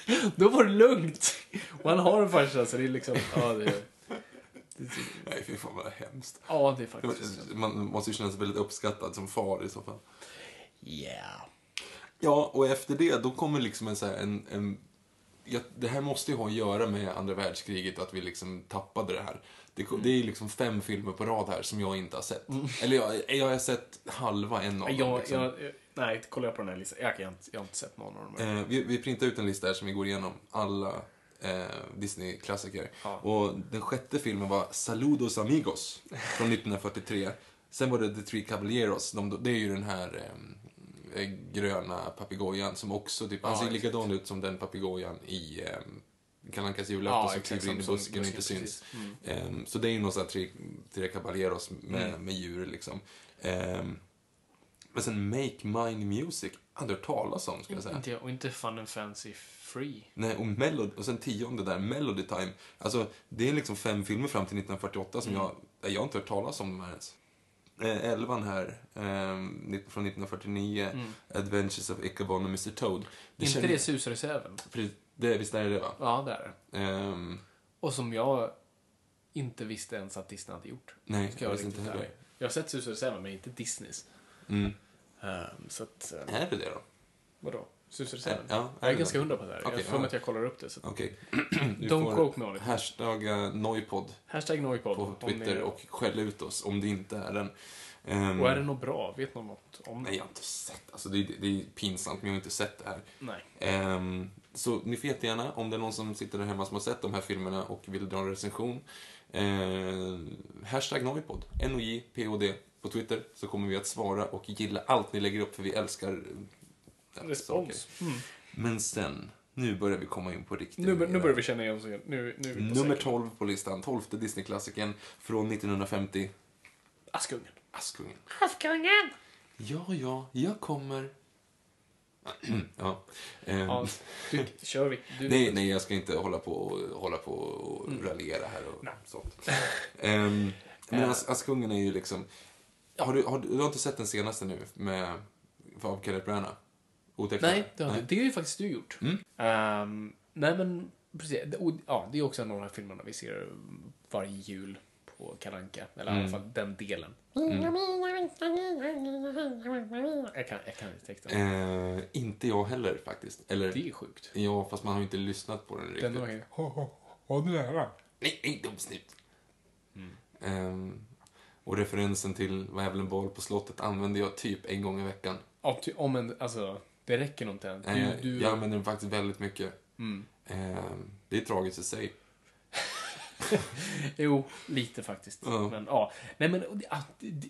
[SPEAKER 1] Då var det lugnt. Och han har en farsa så det är liksom, ja det, det,
[SPEAKER 2] Nej, fy fan vad hemskt.
[SPEAKER 1] ja, det är faktiskt.
[SPEAKER 2] Man måste ju känna sig väldigt uppskattad som far i så fall.
[SPEAKER 1] Yeah.
[SPEAKER 2] Ja, och efter det, då kommer liksom en så här, en, en ja, det här måste ju ha att göra med andra världskriget, att vi liksom tappade det här. Det,
[SPEAKER 1] Mm.
[SPEAKER 2] det är liksom fem filmer på rad här som jag inte har sett. Eller jag, jag har sett halva en av dem.
[SPEAKER 1] Jag,
[SPEAKER 2] Liksom.
[SPEAKER 1] jag, nej, kollar jag på den här listan. Jag, jag, jag har inte sett någon av dem.
[SPEAKER 2] Eh, vi, vi printar ut en lista här som vi går igenom alla eh, Disney-klassiker.
[SPEAKER 1] Ja.
[SPEAKER 2] Och den sjätte filmen var Saludos Amigos från 1943. Sen var det The Three Caballeros. De, det är ju den här eh, gröna papegojan som också typ, han
[SPEAKER 1] Ja,
[SPEAKER 2] ser
[SPEAKER 1] exakt.
[SPEAKER 2] likadan ut som den papegojan i eh, Kalle Ankas
[SPEAKER 1] Ja,
[SPEAKER 2] julafton som
[SPEAKER 1] exakt,
[SPEAKER 2] kliver in i
[SPEAKER 1] som-
[SPEAKER 2] busken och inte syns.
[SPEAKER 1] Mm.
[SPEAKER 2] Ehm, så det är ju någon sån här tre, tre caballeros med,
[SPEAKER 1] Mm.
[SPEAKER 2] med djur liksom. Ehm, men sen Make Mine Music, aldrig hört talas om ska jag säga.
[SPEAKER 1] Inte, och inte Fun and Fancy Free.
[SPEAKER 2] Nej, och, Melody, och sen tionde där, Melody Time. Alltså, det är liksom fem filmer fram till 1948 som
[SPEAKER 1] Mm.
[SPEAKER 2] jag, jag har inte hört talas om de här ens. Eh, elvan här, eh, från 1949, Adventures of Ichabod och Mr Toad.
[SPEAKER 1] Mm. inte
[SPEAKER 2] känner-
[SPEAKER 1] det susreserven?
[SPEAKER 2] Precis, det, visst är det det va?
[SPEAKER 1] Ja, det är det.
[SPEAKER 2] Ehm,
[SPEAKER 1] Och som jag inte visste ens att Disney hade gjort.
[SPEAKER 2] nej,
[SPEAKER 1] Ska
[SPEAKER 2] jag
[SPEAKER 1] jag
[SPEAKER 2] visste inte heller.
[SPEAKER 1] Jag har sett susreserven, men inte Disneys.
[SPEAKER 2] Mm.
[SPEAKER 1] Ehm, så att, eh,
[SPEAKER 2] Är det det då?
[SPEAKER 1] vadå? Susreserven?
[SPEAKER 2] Ja,
[SPEAKER 1] jag är
[SPEAKER 2] det
[SPEAKER 1] ganska hundra på det här. jag
[SPEAKER 2] Okej,
[SPEAKER 1] har för mig att jag kollar upp det. Så.
[SPEAKER 2] Du
[SPEAKER 1] Don't quote me on it.
[SPEAKER 2] Hashtagga Noipod
[SPEAKER 1] Hashtag Noipod.
[SPEAKER 2] på Twitter
[SPEAKER 1] ni-
[SPEAKER 2] och skäll ut oss om det inte är den. Ehm,
[SPEAKER 1] Och är det något bra? Vet någon något om det?
[SPEAKER 2] Nej, jag har inte sett. Alltså, det, är, det är pinsamt, men jag har inte sett det här.
[SPEAKER 1] Nej.
[SPEAKER 2] Ehm, så ni får jättegärna, om det är någon som sitter där hemma som har sett de här filmerna och vill dra en recension, eh, hashtag Noipod, N-O-J-P-O-D på Twitter, så kommer vi att svara och gilla allt ni lägger upp, för vi älskar
[SPEAKER 1] Respons. Mm.
[SPEAKER 2] Men sen, nu börjar vi komma in på riktigt.
[SPEAKER 1] Nu, nu börjar vi känna igen oss igen. Nu, nu är vi på
[SPEAKER 2] Nummer
[SPEAKER 1] säker.
[SPEAKER 2] 12 på listan, 12 Disney-klassikern från 1950,
[SPEAKER 1] Askungen.
[SPEAKER 2] Askungen.
[SPEAKER 1] Askungen!
[SPEAKER 2] Ja, ja, jag kommer. ja. Ehm,
[SPEAKER 1] Ja, du, kör vi. Du,
[SPEAKER 2] Nej, nej, jag ska inte hålla på och, hålla på och raljera här och
[SPEAKER 1] Nej.
[SPEAKER 2] sånt. Ehm, men
[SPEAKER 1] Eh.
[SPEAKER 2] As Askungen är ju liksom... Har du, har, du du har inte sett den senaste nu med, av Kenneth Branagh? Otäckt
[SPEAKER 1] Nej, det har,
[SPEAKER 2] Nej.
[SPEAKER 1] det har ju faktiskt du gjort.
[SPEAKER 2] Mm.
[SPEAKER 1] Ehm, nej, men precis. Och, Ja, det är också en av de här filmerna vi ser varje jul på Kalle Anka. Eller i alla fall den delen. Jag, kan, jag kan inte texten.
[SPEAKER 2] Eh, inte jag heller faktiskt. Eller,
[SPEAKER 1] Det är sjukt.
[SPEAKER 2] ja, fast man har ju inte lyssnat på den riktigt.
[SPEAKER 1] Den var helt... Ha nära.
[SPEAKER 2] Nej, nej, dumsnut.
[SPEAKER 1] Mm.
[SPEAKER 2] Ehm, och referensen till Vad är väl en bal på slottet använder jag typ en gång i veckan.
[SPEAKER 1] Ja, om en, alltså, det räcker nog inte än. Du,
[SPEAKER 2] Eh,
[SPEAKER 1] du,
[SPEAKER 2] Jag använder den faktiskt väldigt mycket.
[SPEAKER 1] mm.
[SPEAKER 2] Ehm, det är tragiskt i sig.
[SPEAKER 1] Jo, lite faktiskt.
[SPEAKER 2] Ja.
[SPEAKER 1] Men ja. Nej men det, ah,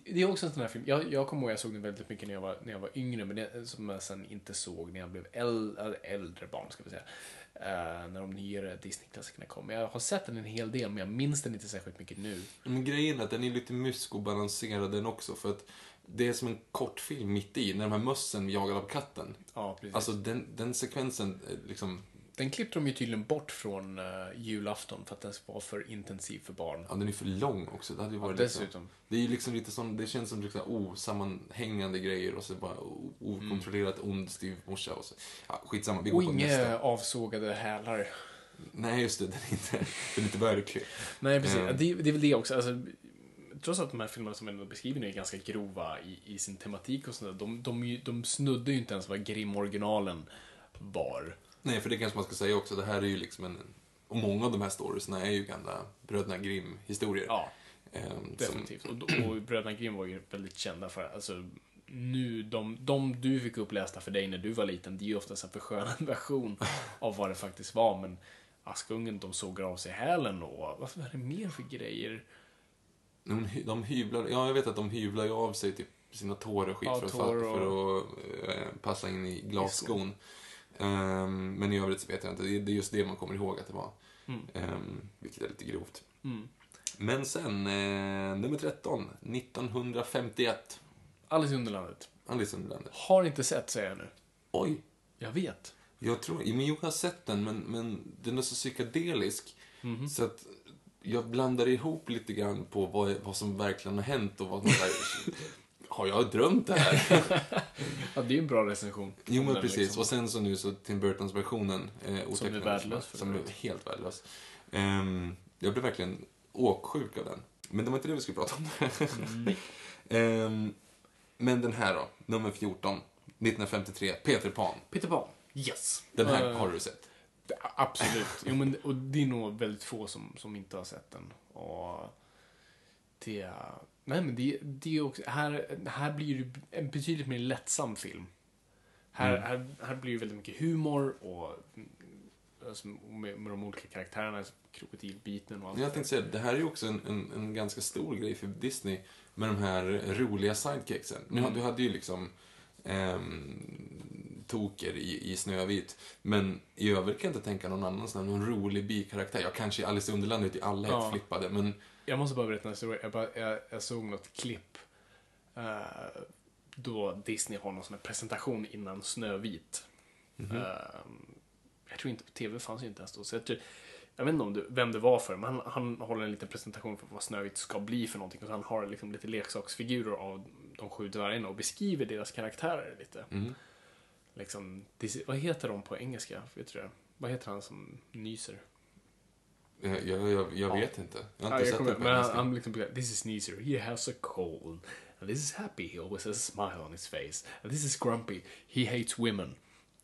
[SPEAKER 1] det, är också en sån här film. Jag, jag kommer ihåg jag såg den väldigt mycket när jag var, när jag var yngre, men det, som jag sen inte såg när jag blev äl, äh, äldre barn, ska vi säga. Eh, när de nyare Disney-klassikerna kom. Jag har sett den en hel del, men jag minns den inte särskilt mycket nu.
[SPEAKER 2] Men grejen är att den är lite mysk och balanserad den också. För att det är som en kortfilm mitt i, när de här mössen jagar av katten.
[SPEAKER 1] Ja, precis.
[SPEAKER 2] Alltså den, den sekvensen, eh, liksom,
[SPEAKER 1] den klippte de ju tydligen bort från uh, julafton för att den var för intensiv för barn.
[SPEAKER 2] ja den är för lång också. Det hade ju varit
[SPEAKER 1] Dessutom.
[SPEAKER 2] Liksom, det är ju liksom lite sån, det känns som liksom osammanhängande grejer och så bara o- okontrollerat ond styvmorsa och så. Ja, skitsamma, vi går
[SPEAKER 1] Och
[SPEAKER 2] på
[SPEAKER 1] inga
[SPEAKER 2] nästa.
[SPEAKER 1] avsågade hälar.
[SPEAKER 2] Nej, just det, den är inte, den är inte verklig.
[SPEAKER 1] Nej, precis.
[SPEAKER 2] Mm.
[SPEAKER 1] Det, det är väl det också. Alltså, trots att de här filmerna som jag beskriver nu är ganska grova i, i sin tematik och sådär, de, de, de snuddar ju inte ens vad Grimm-originalen var.
[SPEAKER 2] Nej, för det kanske man ska säga också, det här är ju liksom en, och många av de här storiesna är ju gamla Bröderna Grimm-historier.
[SPEAKER 1] Ja,
[SPEAKER 2] som-
[SPEAKER 1] definitivt. Och, och Bröderna Grimm var ju väldigt kända för, alltså, nu, de, de du fick upplästa för dig när du var liten, det är ju oftast en förskönad version av vad det faktiskt var, men Askungen, de sågar av sig hälen och vad är det mer för grejer?
[SPEAKER 2] De, hy- de hyvlar, ja jag vet att de hyvlar ju av sig typ sina tår och skit
[SPEAKER 1] Ja,
[SPEAKER 2] för, att, fa- för att eh, passa in i glasskon. Ehm, men i övrigt så vet jag inte, det är det är just det man kommer ihåg att det var.
[SPEAKER 1] Mm.
[SPEAKER 2] Ehm, vilket är lite grovt.
[SPEAKER 1] Mm.
[SPEAKER 2] Men sen, eh, nummer 13, 1951.
[SPEAKER 1] Alice i Underlandet.
[SPEAKER 2] Alice i Underlandet.
[SPEAKER 1] Har inte sett, säger jag nu.
[SPEAKER 2] Oj!
[SPEAKER 1] Jag vet.
[SPEAKER 2] Jag tror, men jag har sett den, men, men den är så psykedelisk.
[SPEAKER 1] Mhm.
[SPEAKER 2] Så att jag blandar ihop lite grann på vad, vad som verkligen har hänt och vad som där, Har jag drömt det här?
[SPEAKER 1] Ja, det är ju en bra recension.
[SPEAKER 2] Jo, men precis.
[SPEAKER 1] liksom.
[SPEAKER 2] Och sen så nu så Tim Burtons versionen. Eh,
[SPEAKER 1] Som är värdelös
[SPEAKER 2] Som är helt värdelös. Ehm, jag blev verkligen åksjuk av den. Men det var inte det vi skulle prata om.
[SPEAKER 1] Nej.
[SPEAKER 2] Ehm, men den här då, nummer 14, 1953, Peter Pan.
[SPEAKER 1] Peter Pan. Yes.
[SPEAKER 2] Den här
[SPEAKER 1] Eh,
[SPEAKER 2] har du sett.
[SPEAKER 1] Absolut. Jo, men, och det är nog väldigt få som, som inte har sett den. Och det... Nej, men det, det är också... Här, här blir det en betydligt mer lättsam film. Här, här, här blir det väldigt mycket humor och mm, alltså, med, med de olika karaktärerna, krokodilbiten och allt.
[SPEAKER 2] Jag tänkte säga, det här är ju också en, en, en ganska stor grej för Disney med de här roliga sidekicksen.
[SPEAKER 1] Mm.
[SPEAKER 2] Du hade ju liksom ehm, Toker i, i Snövit, men i övrigt kan jag inte tänka någon annan sån här, någon rolig bikaraktär. Jag kanske i Alice i Underlandet i alla
[SPEAKER 1] Ja.
[SPEAKER 2] helt flippade, men
[SPEAKER 1] Jag måste bara berätta en historia. Jag, bara, jag, jag såg något klipp eh, då Disney har någon sån här presentation innan Snövit.
[SPEAKER 2] Mhm.
[SPEAKER 1] Eh, jag tror inte, TV fanns ju inte ens då. Så jag tror, jag vet inte om du, vem det var för, men han, han håller en liten presentation för vad Snövit ska bli för någonting. Och så han har liksom lite leksaksfigurer av de sju dvärgarna och beskriver deras karaktärer lite.
[SPEAKER 2] Mm.
[SPEAKER 1] Liksom, vad heter de på engelska? Vet du det? Vad heter han som nyser?
[SPEAKER 2] Jag, jag, jag, jag vet inte. Jag har
[SPEAKER 1] Ja,
[SPEAKER 2] inte
[SPEAKER 1] jag
[SPEAKER 2] sett det på
[SPEAKER 1] men
[SPEAKER 2] engelska.
[SPEAKER 1] han liksom, this is Sneezer, he has a cold. And this is happy, he always has a smile on his face. And this is grumpy, he hates women.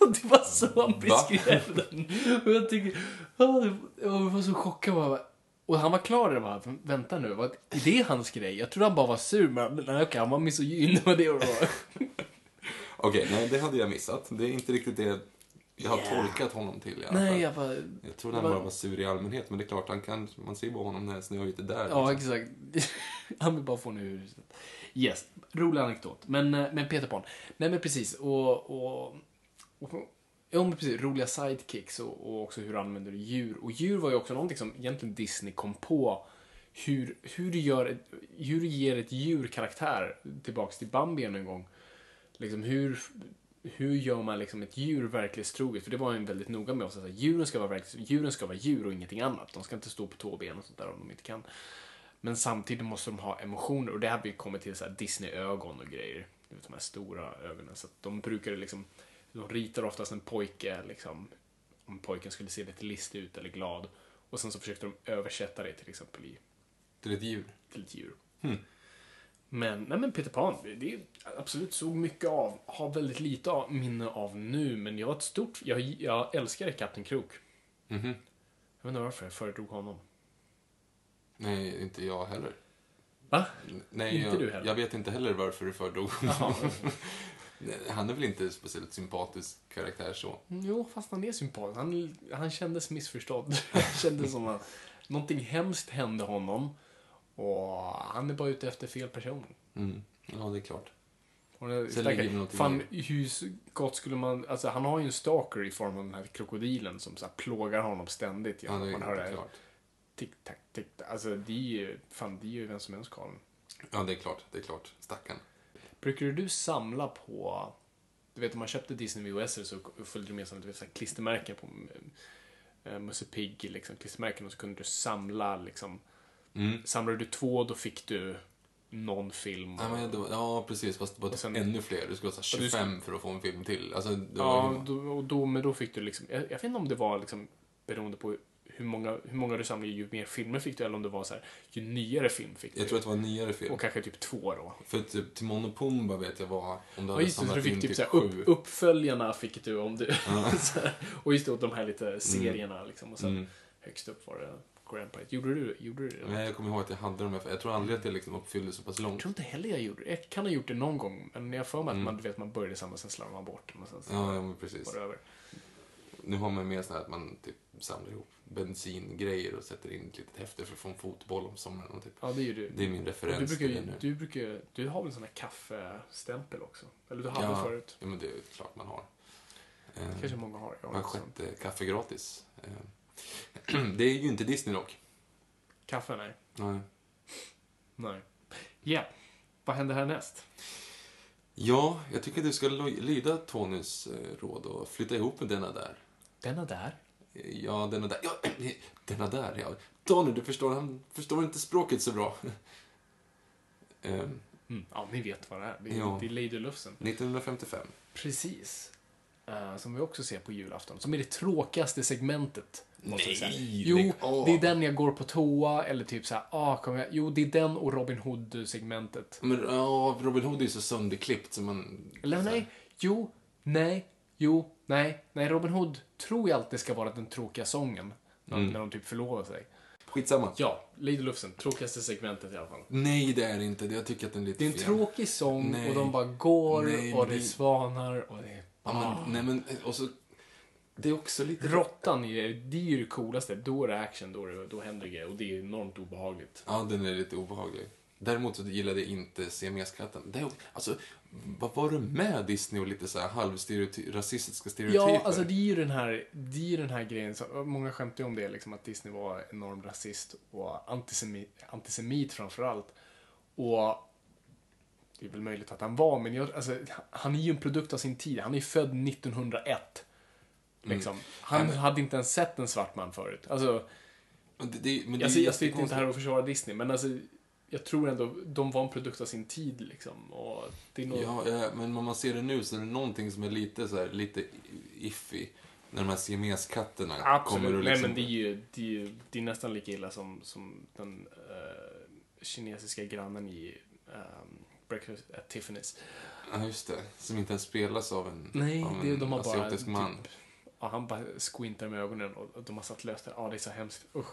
[SPEAKER 1] det var så han beskrev den. Och jag tycker, ja, jag var så chockad. Bara, och han var klar där bara, vänta nu, vad, är det hans grej? Jag trodde han bara var sur, men okej, han var misogyn. Det var det.
[SPEAKER 2] Okej, nej det hade jag missat. Det är inte riktigt det jag har
[SPEAKER 1] Yeah.
[SPEAKER 2] tolkat honom till i alla fall.
[SPEAKER 1] Nej, jag bara...
[SPEAKER 2] Jag trodde han bara var sur i allmänhet, men det är klart, han kan, man ser bara honom när Snövit är där.
[SPEAKER 1] Ja,
[SPEAKER 2] liksom.
[SPEAKER 1] exakt. Han vill bara få nu huset. Yes, rolig anekdot. Men, eh, men Peter Pan. Nej, men precis. Och, och, och, ja, men precis. Roliga sidekicks och, och också hur du använder djur. Och djur var ju också någonting som egentligen Disney kom på. Hur, hur, du, gör ett, hur du ger ett djur karaktär. Tillbaks till Bambi än en gång. Liksom hur, hur gör man liksom ett djur verklighetstroget? För det var ju väldigt noga med oss. Att djuren, ska vara verklighets, djuren ska vara djur och ingenting annat. De ska inte stå på två ben och sånt där om de inte kan. Men samtidigt måste de ha emotioner och det här har vi kommit till så Disney-ögon och grejer. Du vet, de här stora ögonen. Så att de brukar liksom, de ritar oftast en pojke liksom, om pojken skulle se lite listig ut eller glad. Och sen så försökte de översätta det till exempel i,
[SPEAKER 2] Till ett djur.
[SPEAKER 1] till ett djur. Men, nej men Peter Pan, det är absolut så mycket av, har väldigt lite av, minne av nu, men jag var ett stort, jag, jag älskade Kapten Krok.
[SPEAKER 2] Mhm.
[SPEAKER 1] Jag vet inte varför jag föredrog honom.
[SPEAKER 2] Nej, inte jag heller.
[SPEAKER 1] Va?
[SPEAKER 2] Nej,
[SPEAKER 1] Inte
[SPEAKER 2] jag,
[SPEAKER 1] du heller?
[SPEAKER 2] jag vet inte heller varför du föredrog. Nej, Han är väl inte speciellt sympatisk karaktär så.
[SPEAKER 1] Jo, fast han är sympatisk. Han, han kändes missförstådd. Kändes som att någonting hemskt hände honom. Och han är bara ute efter fel person.
[SPEAKER 2] Mm. Ja, det är klart.
[SPEAKER 1] Och det,
[SPEAKER 2] det
[SPEAKER 1] fan, hur gott skulle man... Alltså, han har ju en stalker i form av den här krokodilen som så här, plågar honom ständigt.
[SPEAKER 2] Ja, det är
[SPEAKER 1] man hör det här
[SPEAKER 2] klart.
[SPEAKER 1] tick-tack, tick-tack. Alltså, det är ju... Fan, det är ju vem som helst karln.
[SPEAKER 2] Ja, det är klart. Det är klart. Stackarn.
[SPEAKER 1] Brukar du samla på... Du vet, om man köpte Disney VHS så följde du med här, klistermärken på äh, Musse Pigg, liksom, klistermärken och så kunde du samla liksom...
[SPEAKER 2] Mm.
[SPEAKER 1] Samlade du två, då fick du någon film.
[SPEAKER 2] Ja, men det var, ja, precis. Fast det var
[SPEAKER 1] sen-
[SPEAKER 2] ännu fler. Du skulle ha så här
[SPEAKER 1] Och du
[SPEAKER 2] 25 för att få en film till. Alltså,
[SPEAKER 1] Ja, då, och då, men då fick du liksom... Jag, jag vet inte om det var liksom beroende på hur många, hur många du samlade, ju mer filmer fick du, eller om det var så här, ju nyare film fick du.
[SPEAKER 2] Jag tror att det var nyare film.
[SPEAKER 1] Och kanske typ två då.
[SPEAKER 2] För typ Timon och Pumba vet jag var, om du
[SPEAKER 1] Ja,
[SPEAKER 2] hade
[SPEAKER 1] just det, så
[SPEAKER 2] samlat
[SPEAKER 1] du
[SPEAKER 2] in
[SPEAKER 1] fick typ
[SPEAKER 2] typ
[SPEAKER 1] såhär,
[SPEAKER 2] sju.
[SPEAKER 1] upp, uppföljarna fick du om du... så här. och just det, och de här lite serierna liksom. Och sen
[SPEAKER 2] Mm.
[SPEAKER 1] högst upp var det Grandpa. Gjorde du, gjorde du det?
[SPEAKER 2] Nej, jag kommer ihåg att jag hade dem. Jag tror aldrig att jag liksom uppfyllde så pass
[SPEAKER 1] Jag
[SPEAKER 2] långt.
[SPEAKER 1] tror inte heller jag gjorde det. Jag kan ha gjort det någon gång, men jag för mig att
[SPEAKER 2] Mm.
[SPEAKER 1] man, du vet, man började samma, sen slarvade man bort. Och sen så
[SPEAKER 2] Ja, ja, precis.
[SPEAKER 1] var det över.
[SPEAKER 2] Nu har man mer så här att man typ samlar ihop bensingrejer och sätter in ett litet häfte för att få en fotboll om sommaren. Typ.
[SPEAKER 1] Ja, det är ju du.
[SPEAKER 2] Det är min
[SPEAKER 1] Och
[SPEAKER 2] referens
[SPEAKER 1] du brukar, ju-
[SPEAKER 2] det
[SPEAKER 1] du brukar du har väl en sån här kaffestämpel också? Eller du hade
[SPEAKER 2] ja,
[SPEAKER 1] förut?
[SPEAKER 2] Ja, men det är klart man har. Eh,
[SPEAKER 1] Kanske många har. Jag har
[SPEAKER 2] var sjätte kaffe gratis. Det är ju inte Disney dock.
[SPEAKER 1] Kaffe, nej.
[SPEAKER 2] Nej.
[SPEAKER 1] Nej. Ja, vad händer härnäst?
[SPEAKER 2] Ja, jag tycker att du ska lyda Tonys eh, råd och flytta ihop med denna där.
[SPEAKER 1] Denna där.
[SPEAKER 2] Ja, denna där. Ja, denna där, ja. Tony, du förstår, han förstår inte språket så bra. Ehm,
[SPEAKER 1] Mm. Ja, ni vet vad det är. Det är,
[SPEAKER 2] Ja.
[SPEAKER 1] det är Lady Lufsen.
[SPEAKER 2] 1955.
[SPEAKER 1] Precis. Eh, som vi också ser på julafton. Som är det tråkigaste segmentet. Jag säga.
[SPEAKER 2] Nej,
[SPEAKER 1] Jo,
[SPEAKER 2] av.
[SPEAKER 1] det är den jag går på toa eller typ så här, ah, kom jag? Jo, det är den och Robin Hood-segmentet.
[SPEAKER 2] Men ja, Robin Hood är så sönderklippt så man...
[SPEAKER 1] Eller
[SPEAKER 2] så
[SPEAKER 1] nej, jo, nej, jo, nej. Nej, Robin Hood tror jag alltid ska vara den tråkiga sången. När,
[SPEAKER 2] Mm.
[SPEAKER 1] när de typ förlovar sig.
[SPEAKER 2] Skitsamma.
[SPEAKER 1] Ja, Lady Lufsen. Tråkigaste segmentet i alla fall.
[SPEAKER 2] Nej, det är det inte. Jag tycker att den är lite
[SPEAKER 1] Det är en
[SPEAKER 2] fel.
[SPEAKER 1] tråkig sång
[SPEAKER 2] Nej.
[SPEAKER 1] och de bara går
[SPEAKER 2] Nej,
[SPEAKER 1] och det
[SPEAKER 2] det-
[SPEAKER 1] svanar och det är...
[SPEAKER 2] Ja, men, nej, men och så... Det är också lite...
[SPEAKER 1] Råttan, är, det är ju det coolaste. Då är det action, då, det, då händer det och det är enormt obehagligt.
[SPEAKER 2] Ja, den är lite obehaglig. Däremot så gillade jag inte siameskatten. Det är, alltså, vad var det med Disney och lite så här halvstereoty- rasistiska stereotyper?
[SPEAKER 1] Ja, alltså det är ju den här, det är ju den här grejen, så, många skämtar ju om det, liksom, att Disney var enorm rasist och antisemit, antisemit framförallt. Och det är väl möjligt att han var, men jag, alltså, han är ju en produkt av sin tid. Han är född 1901. Liksom. Han hade inte ens sett en svart man förut. Alltså,
[SPEAKER 2] det, det, men det
[SPEAKER 1] jag, sitter inte här och försvarar Disney, men alltså, jag tror ändå de var en produkt av sin tid. Liksom. Och det är nog...
[SPEAKER 2] Ja, ja, men om man ser det nu så är det någonting som är lite så här, lite iffy. När de här siameskatterna kommer och liksom...
[SPEAKER 1] Nej, men det är ju, det är ju det är nästan lika illa som, som den eh, kinesiska grannen i um, Breakfast at Tiffany's.
[SPEAKER 2] Ja, just det. Som inte ens spelas av en,
[SPEAKER 1] Nej,
[SPEAKER 2] av
[SPEAKER 1] det,
[SPEAKER 2] en
[SPEAKER 1] de har bara
[SPEAKER 2] asiatisk man.
[SPEAKER 1] typ... Ja, han bara squintar med ögonen och de har satt löst det. Ja, det är så hemskt. Usch.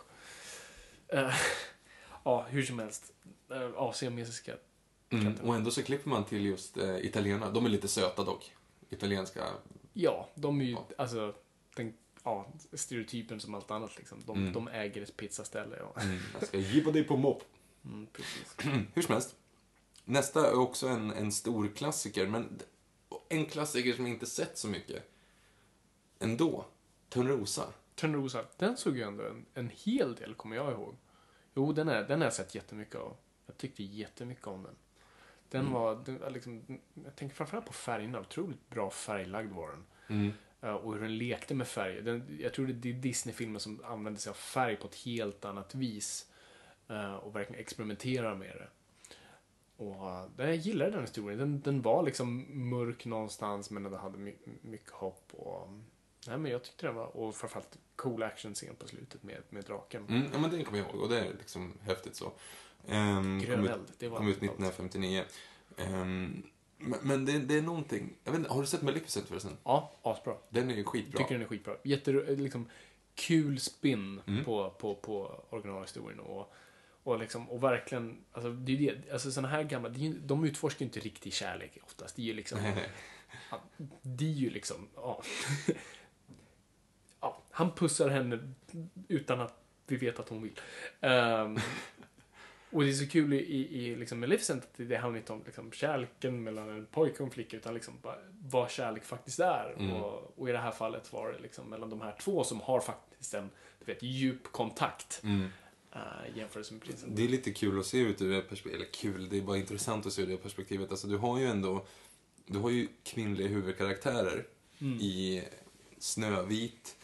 [SPEAKER 1] Eh, ja, hur som helst. Uh, ja, siamesiska
[SPEAKER 2] Mm. Och ändå så klipper man till just uh, italienarna. De är lite söta dock. Italienska.
[SPEAKER 1] Ja, de är ju,
[SPEAKER 2] Ja.
[SPEAKER 1] alltså, den, ja, stereotypen som allt annat liksom. De,
[SPEAKER 2] Mm.
[SPEAKER 1] de äger ett pizzaställe. Ja.
[SPEAKER 2] Jag ska giva dig på mopp.
[SPEAKER 1] Mm.
[SPEAKER 2] Hur som helst. Nästa är också en, en stor klassiker, men en klassiker som jag inte sett så mycket. Ändå. Törnrosa.
[SPEAKER 1] Törnrosa, den såg ju ändå en, en hel del, kommer jag ihåg. Jo, den, är, den har jag sett jättemycket av. Jag tyckte jättemycket om den. Den
[SPEAKER 2] Mm.
[SPEAKER 1] var, den, var liksom, jag tänker framförallt på färgerna, otroligt bra färglagd var den.
[SPEAKER 2] Mm.
[SPEAKER 1] Eh, och hur den lekte med färger. Den, jag tror det är Disney-filmer som använder sig av färg på ett helt annat vis. eh, och verkligen experimenterar med det. Och uh, jag gillade den historien. Den, den var liksom mörk någonstans men den hade my, mycket hopp. Och, nej, men jag tyckte den var, och framförallt cool action-scen på slutet med, med draken.
[SPEAKER 2] Mm, ja, men den kommer jag ihåg och det är liksom häftigt så. Um,
[SPEAKER 1] Grön eld, det var
[SPEAKER 2] kom ut
[SPEAKER 1] allt.
[SPEAKER 2] 1959. Ehm, men men det, det är någonting. Jag vet inte, har du sett Maleficent förresten?
[SPEAKER 1] Ja, asbra.
[SPEAKER 2] Den är ju skitbra.
[SPEAKER 1] Tycker den är skitbra. Jätte, liksom, kul spin
[SPEAKER 2] Mm.
[SPEAKER 1] på, på, på originalhistorien. Och, och, liksom, och verkligen, alltså, det är det, alltså sådana här gamla, det är de utforskar ju inte riktig kärlek oftast. Det är ju liksom, det är ju liksom, ja. Han pussar henne utan att vi vet att hon vill. Ehm, och det är så kul i, i, i liksom Maleficent att det handlar inte om liksom, kärleken mellan en pojke och en flicka utan liksom bara vad kärlek faktiskt är.
[SPEAKER 2] Mm.
[SPEAKER 1] Och, och i det här fallet var det liksom mellan de här två som har faktiskt en du vet, djup kontakt.
[SPEAKER 2] Mm.
[SPEAKER 1] Uh, jämfört med prinsen.
[SPEAKER 2] Det är lite kul att se ut ur det perspektivet. Eller kul, det är bara intressant att se ur det perspektivet. Alltså, du har ju ändå du har ju kvinnliga huvudkaraktärer
[SPEAKER 1] Mm.
[SPEAKER 2] i Snövit,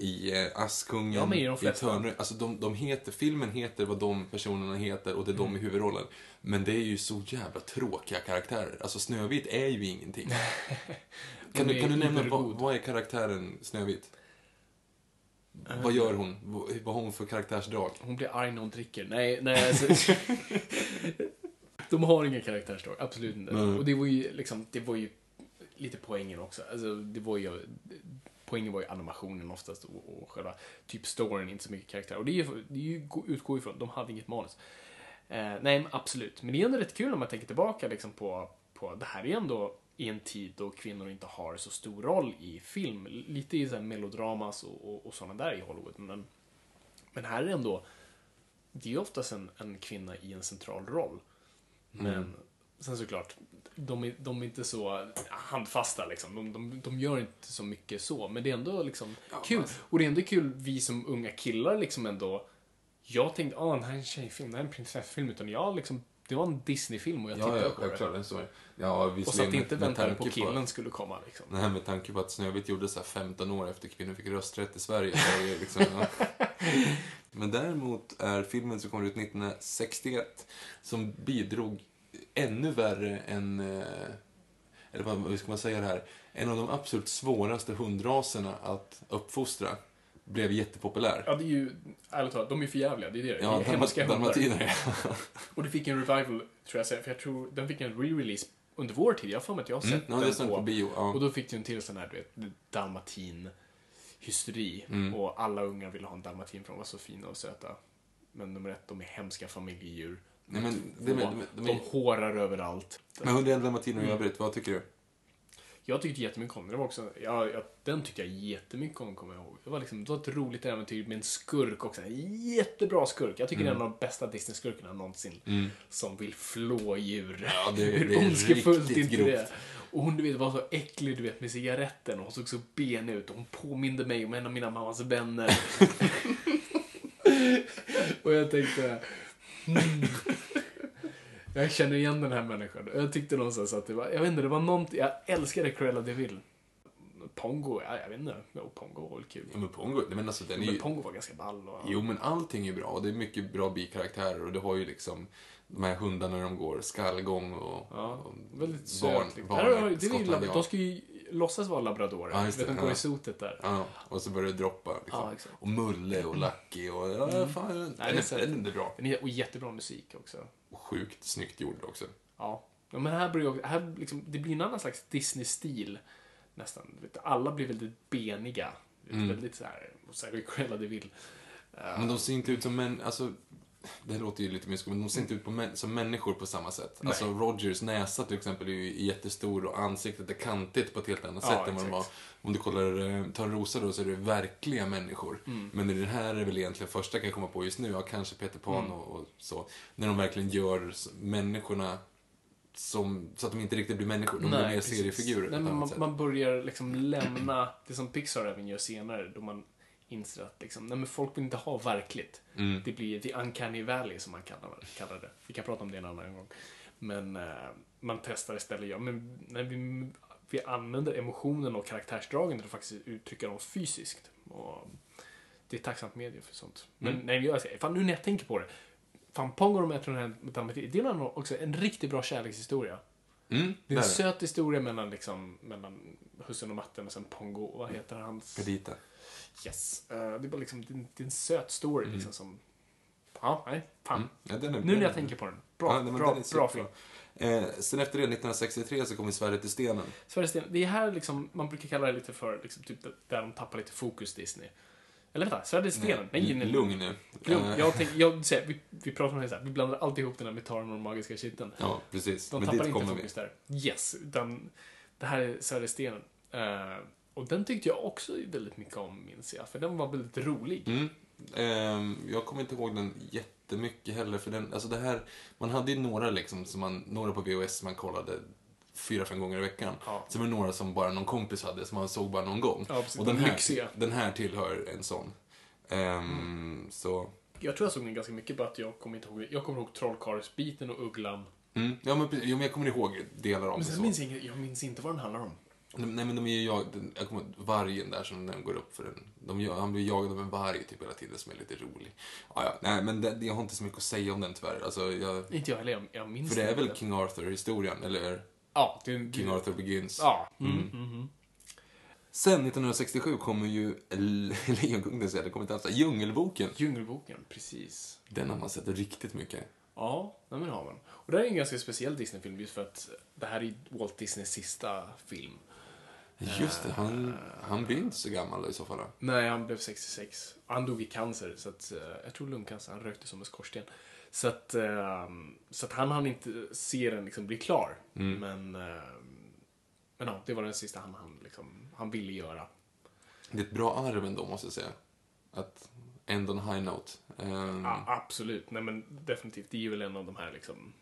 [SPEAKER 2] i eh, Askungen,
[SPEAKER 1] Ja, i
[SPEAKER 2] i. Törne. Alltså de, de heter, filmen heter vad de personerna heter och det är
[SPEAKER 1] Mm.
[SPEAKER 2] de i huvudrollen. Men det är ju så jävla tråkiga karaktärer. Alltså Snövit är ju ingenting. kan, du, kan du nämna, vad, vad är karaktären Snövit?
[SPEAKER 1] Eh.
[SPEAKER 2] Vad gör hon? Vad, har hon för karaktärsdrag?
[SPEAKER 1] Hon blir arg när hon dricker. Nej, nej alltså, De har ingen karaktärsdrag, absolut inte.
[SPEAKER 2] Nej.
[SPEAKER 1] Och det var ju liksom, det var ju lite poängen också. Alltså, det var ju, poängen var ju animationen oftast och, och själva typ storyn, inte så mycket karaktär. Och det, är det är ju, utgår ifrån, de hade inget manus. Eh, nej, absolut. Men det är ändå rätt kul om man tänker tillbaka liksom på, på det här är ändå i en tid då kvinnor inte har så stor roll i film. Lite i så här melodramas och, och, och sådana där i Hollywood. Men, men här är det ändå, det är oftast en, en kvinna i en central roll. Men
[SPEAKER 2] Mm.
[SPEAKER 1] sen såklart, de är, de är inte så handfasta liksom. De, de, de gör inte så mycket så. Men det är ändå liksom
[SPEAKER 2] Ja,
[SPEAKER 1] kul.
[SPEAKER 2] alltså.
[SPEAKER 1] Och det är ändå kul, vi som unga killar liksom ändå. Jag tänkte, ah, det här är en tjejfilm, det här är en prinsessfilm. Utan jag liksom, det var en Disney-film och jag
[SPEAKER 2] Ja,
[SPEAKER 1] tittade
[SPEAKER 2] ja,
[SPEAKER 1] på det.
[SPEAKER 2] story. Ja,
[SPEAKER 1] Och satt inte
[SPEAKER 2] med- med
[SPEAKER 1] väntade på
[SPEAKER 2] tanke
[SPEAKER 1] killen skulle komma liksom.
[SPEAKER 2] Nej, med tanke på att Snövit gjorde så här 15 år efter kvinnor fick rösträtt i Sverige. Så liksom, ja. Men däremot är filmen som kom ut 1961 som bidrog ännu värre än, eh, eller vad ska man säga det här, en av de absolut svåraste hundraserna att uppfostra blev jättepopulär.
[SPEAKER 1] Ja, det är ju, ärligt talat, de är ju för jävliga. Det är det.
[SPEAKER 2] Ja,
[SPEAKER 1] det är hemska
[SPEAKER 2] dalmatiner.
[SPEAKER 1] Och det fick en revival, tror jag. För jag tror, den fick en re-release under vår tid. Jag har för mig att jag har sett
[SPEAKER 2] Mm, ja, det
[SPEAKER 1] den
[SPEAKER 2] står på bio. Ja.
[SPEAKER 1] Och då fick du en till sån här, du vet, dalmatin hysteri.
[SPEAKER 2] Mm.
[SPEAKER 1] Och alla ungar ville ha en dalmatin för de var så fina och söta. Men nummer ett, de är hemska familjedjur.
[SPEAKER 2] Nej, men, det, men,
[SPEAKER 1] de,
[SPEAKER 2] men,
[SPEAKER 1] hårar överallt.
[SPEAKER 2] men 101 dalmatiner i
[SPEAKER 1] Mm.
[SPEAKER 2] övrigt, vad tycker du?
[SPEAKER 1] Jag tyckte jättemycket om den. Var också, ja, ja, den tyckte jag jättemycket om, kommer jag ihåg. Det var, liksom, det var ett roligt äventyr med en skurk också. En jättebra skurk. Jag tycker det är en av de bästa Disney-skurkarna någonsin. Som vill flå djur.
[SPEAKER 2] Ja, det-
[SPEAKER 1] Hur
[SPEAKER 2] det är
[SPEAKER 1] ondskefullt inte
[SPEAKER 2] grovt.
[SPEAKER 1] det. Och hon du vet, var så äcklig du vet, med cigaretten och hon såg så ben ut. Och hon påminde mig om en av mina mammas vänner. och jag tänkte... Hmm. Jag känner igen den här människan. Jag tyckte någonstans att det var, jag vet inte, det var någonting, jag älskade Cruella de Vil. Pongo, ja, jag vet inte. Jo, Pongo var väl kul.
[SPEAKER 2] Ja, men Pongo, men alltså den är
[SPEAKER 1] Men
[SPEAKER 2] ju...
[SPEAKER 1] Pongo var ganska ball. Och,
[SPEAKER 2] Jo, men allting är bra. Och det är mycket bra bikaraktärer. Och du har ju liksom de här hundarna när de går skallgång och,
[SPEAKER 1] Ja,
[SPEAKER 2] och
[SPEAKER 1] väldigt
[SPEAKER 2] barn-
[SPEAKER 1] söt. liksom.
[SPEAKER 2] barn-
[SPEAKER 1] det är ju de ska ju låtsas vara labradorer.
[SPEAKER 2] Ja, just det,
[SPEAKER 1] de går
[SPEAKER 2] ja.
[SPEAKER 1] i sotet där.
[SPEAKER 2] Ja, och så börjar det droppa. Liksom.
[SPEAKER 1] Ja, exakt.
[SPEAKER 2] och Mulle och Lucky och ja, fan, den,
[SPEAKER 1] Nej, det är
[SPEAKER 2] den är bra.
[SPEAKER 1] Den är, och jättebra musik också.
[SPEAKER 2] Och sjukt snyggt gjord också.
[SPEAKER 1] Ja. ja men här börjar jag- här liksom, det blir en annan slags Disney-stil. Nästan. Alla blir väldigt beniga.
[SPEAKER 2] Mm.
[SPEAKER 1] Väldigt så här, och så här själva de vill. Ja.
[SPEAKER 2] Men de ser inte ut som män, alltså det låter ju lite mysko, men de ser inte ut män, som människor på samma sätt.
[SPEAKER 1] Nej.
[SPEAKER 2] Alltså Rogers näsa till exempel är ju jättestor och ansiktet är kantigt på ett helt annat
[SPEAKER 1] Ja,
[SPEAKER 2] sätt än vad de var.
[SPEAKER 1] exakt.
[SPEAKER 2] Om du kollar eh, Törnrosa då så är det verkliga människor.
[SPEAKER 1] Mm.
[SPEAKER 2] Men i den här är väl egentligen första jag kan komma på just nu, ja kanske Peter Pan
[SPEAKER 1] Mm.
[SPEAKER 2] och, och så. När de verkligen gör människorna som, så att de inte riktigt blir människor. De blir mer seriefigurer
[SPEAKER 1] Nej, man, man börjar liksom lämna det som Pixar även gör senare. Då man inser att liksom, nej, men folk vill inte ha verkligt.
[SPEAKER 2] Mm.
[SPEAKER 1] Det blir the uncanny valley som man kallar, kallar det. Vi kan prata om det en annan gång. Men eh, man testar istället, ja, men när vi, vi använder emotionen och karaktärsdragen till att faktiskt uttrycka dem fysiskt. Och det är tacksamt medie för sånt. Men
[SPEAKER 2] Mm.
[SPEAKER 1] nej, jag, fan, nu när jag tänker på det. Fan, Pongo och de här den här Dalmatiner, det är också en riktigt bra kärlekshistoria.
[SPEAKER 2] Mm,
[SPEAKER 1] Det är en söt historia mellan, liksom, mellan hussen och matten och sen Pongo. Vad heter hans?
[SPEAKER 2] Perdita.
[SPEAKER 1] Yes. Eh, det är bara liksom, det är, en- det är en söt story
[SPEAKER 2] Mm.
[SPEAKER 1] liksom som... Ja, nej, fan.
[SPEAKER 2] Mm. Ja, är,
[SPEAKER 1] Nu när jag tänker på den. Bra,
[SPEAKER 2] Ja, nej,
[SPEAKER 1] bra,
[SPEAKER 2] den
[SPEAKER 1] bra film.
[SPEAKER 2] Eh, sen efter det, 1963, så kommer Svärdet i stenen.
[SPEAKER 1] Sveriges Sten, det är här liksom, man brukar kalla det lite för, liksom, typ där de tappar lite fokus Disney. Eller vänta, Sveriges Stenen? Nej, nej, nej.
[SPEAKER 2] Lugn nu.
[SPEAKER 1] Lugn.
[SPEAKER 2] Eh,
[SPEAKER 1] Jag tänker, jag säger, vi, vi pratar om det så här, vi blandar alltid ihop den här metaren och den magiska kitteln.
[SPEAKER 2] Ja, precis.
[SPEAKER 1] De
[SPEAKER 2] Men
[SPEAKER 1] tappar
[SPEAKER 2] dit
[SPEAKER 1] inte
[SPEAKER 2] kommer vi.
[SPEAKER 1] fokus där. Yes, utan det här är Sveriges Stenen. Eh, och den tyckte jag också väldigt mycket om, minns jag. För den var väldigt rolig.
[SPEAKER 2] Mm. Ehm, jag kommer inte ihåg den jättemycket heller, för den, alltså det här, man hade ju några liksom, som man, några på VHS man kollade fyra, fem gånger i veckan.
[SPEAKER 1] Ja.
[SPEAKER 2] Sen var det några som bara någon kompis hade, som man såg bara någon gång.
[SPEAKER 1] Ja, precis.
[SPEAKER 2] och den
[SPEAKER 1] De
[SPEAKER 2] här, den här tillhör en sån. Ehm,
[SPEAKER 1] Mm.
[SPEAKER 2] Så,
[SPEAKER 1] Jag tror jag såg den ganska mycket på att jag kommer inte ihåg, jag kommer ihåg Trollkarlsbiten och Ugglan.
[SPEAKER 2] mm, ja, men, jo, men jag kommer ihåg delar av
[SPEAKER 1] Men sen minns jag, jag minns inte vad den handlar om.
[SPEAKER 2] Nej men de är ju jag, den, jag kommer ihåg vargen där som den går upp för den. De, han blir jagad av en varg typ hela tiden som är lite rolig. Ja, ja, nej men det, jag har inte så mycket att säga om den tyvärr. Alltså, jag,
[SPEAKER 1] Inte jag heller, jag, jag minns
[SPEAKER 2] för det är väl King Arthur-historien, eller
[SPEAKER 1] Ja, det, det,
[SPEAKER 2] King Arthur Begins.
[SPEAKER 1] Ja.
[SPEAKER 2] Mm.
[SPEAKER 1] Mm. mhm.
[SPEAKER 2] Sen 1967 kommer ju Lejonkungen, det kommer inte alls, Djungelboken.
[SPEAKER 1] Djungelboken, precis.
[SPEAKER 2] Den har man sett riktigt mycket.
[SPEAKER 1] Ja, men har man. Och det här är en ganska speciell Disney-film just för att det här är Walt Disneys sista film.
[SPEAKER 2] Just det, han, han blir inte så gammal i så fall.
[SPEAKER 1] Nej, han blev 66. Han dog i cancer, så att, eh, jag tror lungcancer. Han rökte som en skorsten. Så att, eh, så att han hann inte se den liksom bli klar.
[SPEAKER 2] Mm.
[SPEAKER 1] Men, eh, men ja, det var den sista han, han, liksom, han ville göra.
[SPEAKER 2] Det är ett bra arv ändå, måste jag säga. Att end on high note. Ehm,
[SPEAKER 1] Ja, absolut. Nej, men definitivt. Det är väl en av de här liksom,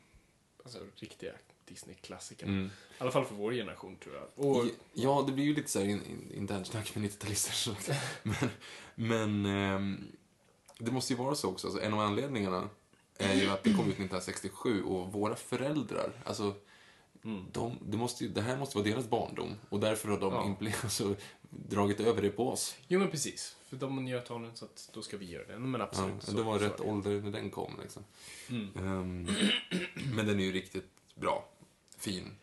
[SPEAKER 1] alltså, riktiga Disney-klassikerna.
[SPEAKER 2] mm.
[SPEAKER 1] I alla fall för vår generation, tror jag. Och,
[SPEAKER 2] Ja, det blir ju lite så här in, in, med 90-talister. så att- Men, men ehm, det måste ju vara så också. Alltså, en av anledningarna är ju att det kom ut 1967 och våra föräldrar, alltså
[SPEAKER 1] Mm.
[SPEAKER 2] de, det, måste ju, det här måste vara deras barndom och därför har de
[SPEAKER 1] Ja.
[SPEAKER 2] impl- alltså, dragit över det på oss.
[SPEAKER 1] Jo, men precis. För de njöt av den, så att då ska vi göra det. Men
[SPEAKER 2] Ja,
[SPEAKER 1] absolut. så-
[SPEAKER 2] det var rätt
[SPEAKER 1] det.
[SPEAKER 2] ålder när den kom. Liksom.
[SPEAKER 1] Mm.
[SPEAKER 2] Ehm, men den är ju riktigt bra. Fin.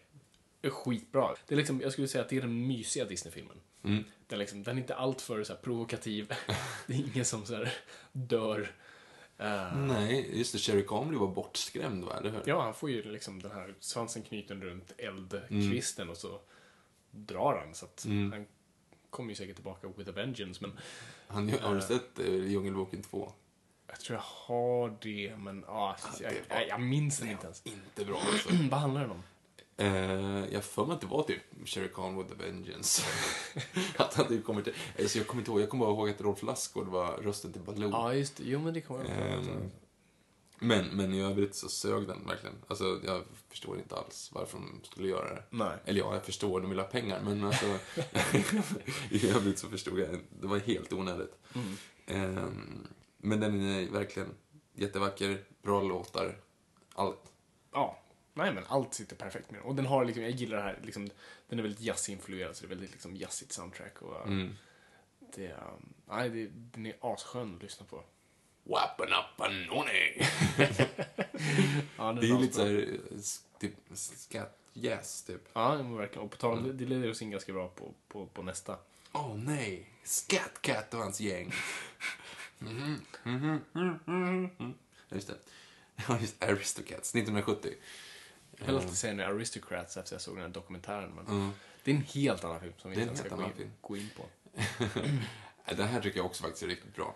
[SPEAKER 1] skitbra. Det är liksom, jag skulle säga att det är den mysiga Disney-filmen.
[SPEAKER 2] Mm.
[SPEAKER 1] Den, är liksom, den är inte alltför så provokativ. det är ingen som så här, dör. Eh,
[SPEAKER 2] Nej, just det. Sherry Comrie var bortskrämd, va? Eller hur?
[SPEAKER 1] Ja, han får ju liksom den här svansen knuten runt eldkvisten och så drar han. Så att
[SPEAKER 2] Mm.
[SPEAKER 1] han kommer ju säkert tillbaka with a vengeance. Men
[SPEAKER 2] Han, har du sett eh, Djungelboken 2?
[SPEAKER 1] jag tror jag har det, men ah, jag,
[SPEAKER 2] det var-
[SPEAKER 1] jag, jag minns den inte ens.
[SPEAKER 2] Inte bra alltså.
[SPEAKER 1] Vad handlar den om?
[SPEAKER 2] Eh, jag får mig att det var typ Sherry Khan with a vengeance. att han typ kommer till, alltså jag kommer inte ihåg, jag kommer bara ihåg att Rolf Lassgård var rösten till Baloo.
[SPEAKER 1] Ja, just det. Jo, men det kommer jag ihåg.
[SPEAKER 2] Ehm, men, men i övrigt så sög den verkligen. Alltså jag förstår inte alls varför de skulle göra det.
[SPEAKER 1] Nej.
[SPEAKER 2] Eller ja, jag förstår, de vill ha pengar, men alltså i övrigt så förstod jag, det var helt onödigt.
[SPEAKER 1] Mm.
[SPEAKER 2] Ehm, men den är verkligen jättevacker, bra låtar, allt.
[SPEAKER 1] Ja, nej men allt sitter perfekt med den. Och den har liksom, jag gillar det här, liksom, den är väldigt jazzinfluerad så det är väldigt liksom jazzigt soundtrack. Och,
[SPEAKER 2] Mm.
[SPEAKER 1] det, um, nej, det, den är asskön att lyssna på.
[SPEAKER 2] Wappen up anoni.
[SPEAKER 1] Ja,
[SPEAKER 2] Det är ju lite såhär, typ, scat jazz typ.
[SPEAKER 1] Ja, verkligen. Och på tal om det, det leder oss in ganska bra på, på, på nästa.
[SPEAKER 2] Åh nej, Scat Cat och hans gäng. Mhm, mhm, mhm, mhm. Ja, Just det. Ja, just. Aristocats, 1970.
[SPEAKER 1] Jag vill alltid säga nu Aristocrats efter jag såg den här dokumentären. Men
[SPEAKER 2] Mm.
[SPEAKER 1] det är en helt annan film som vi inte ska gå in, gå in på.
[SPEAKER 2] Den här tycker jag också faktiskt är riktigt bra.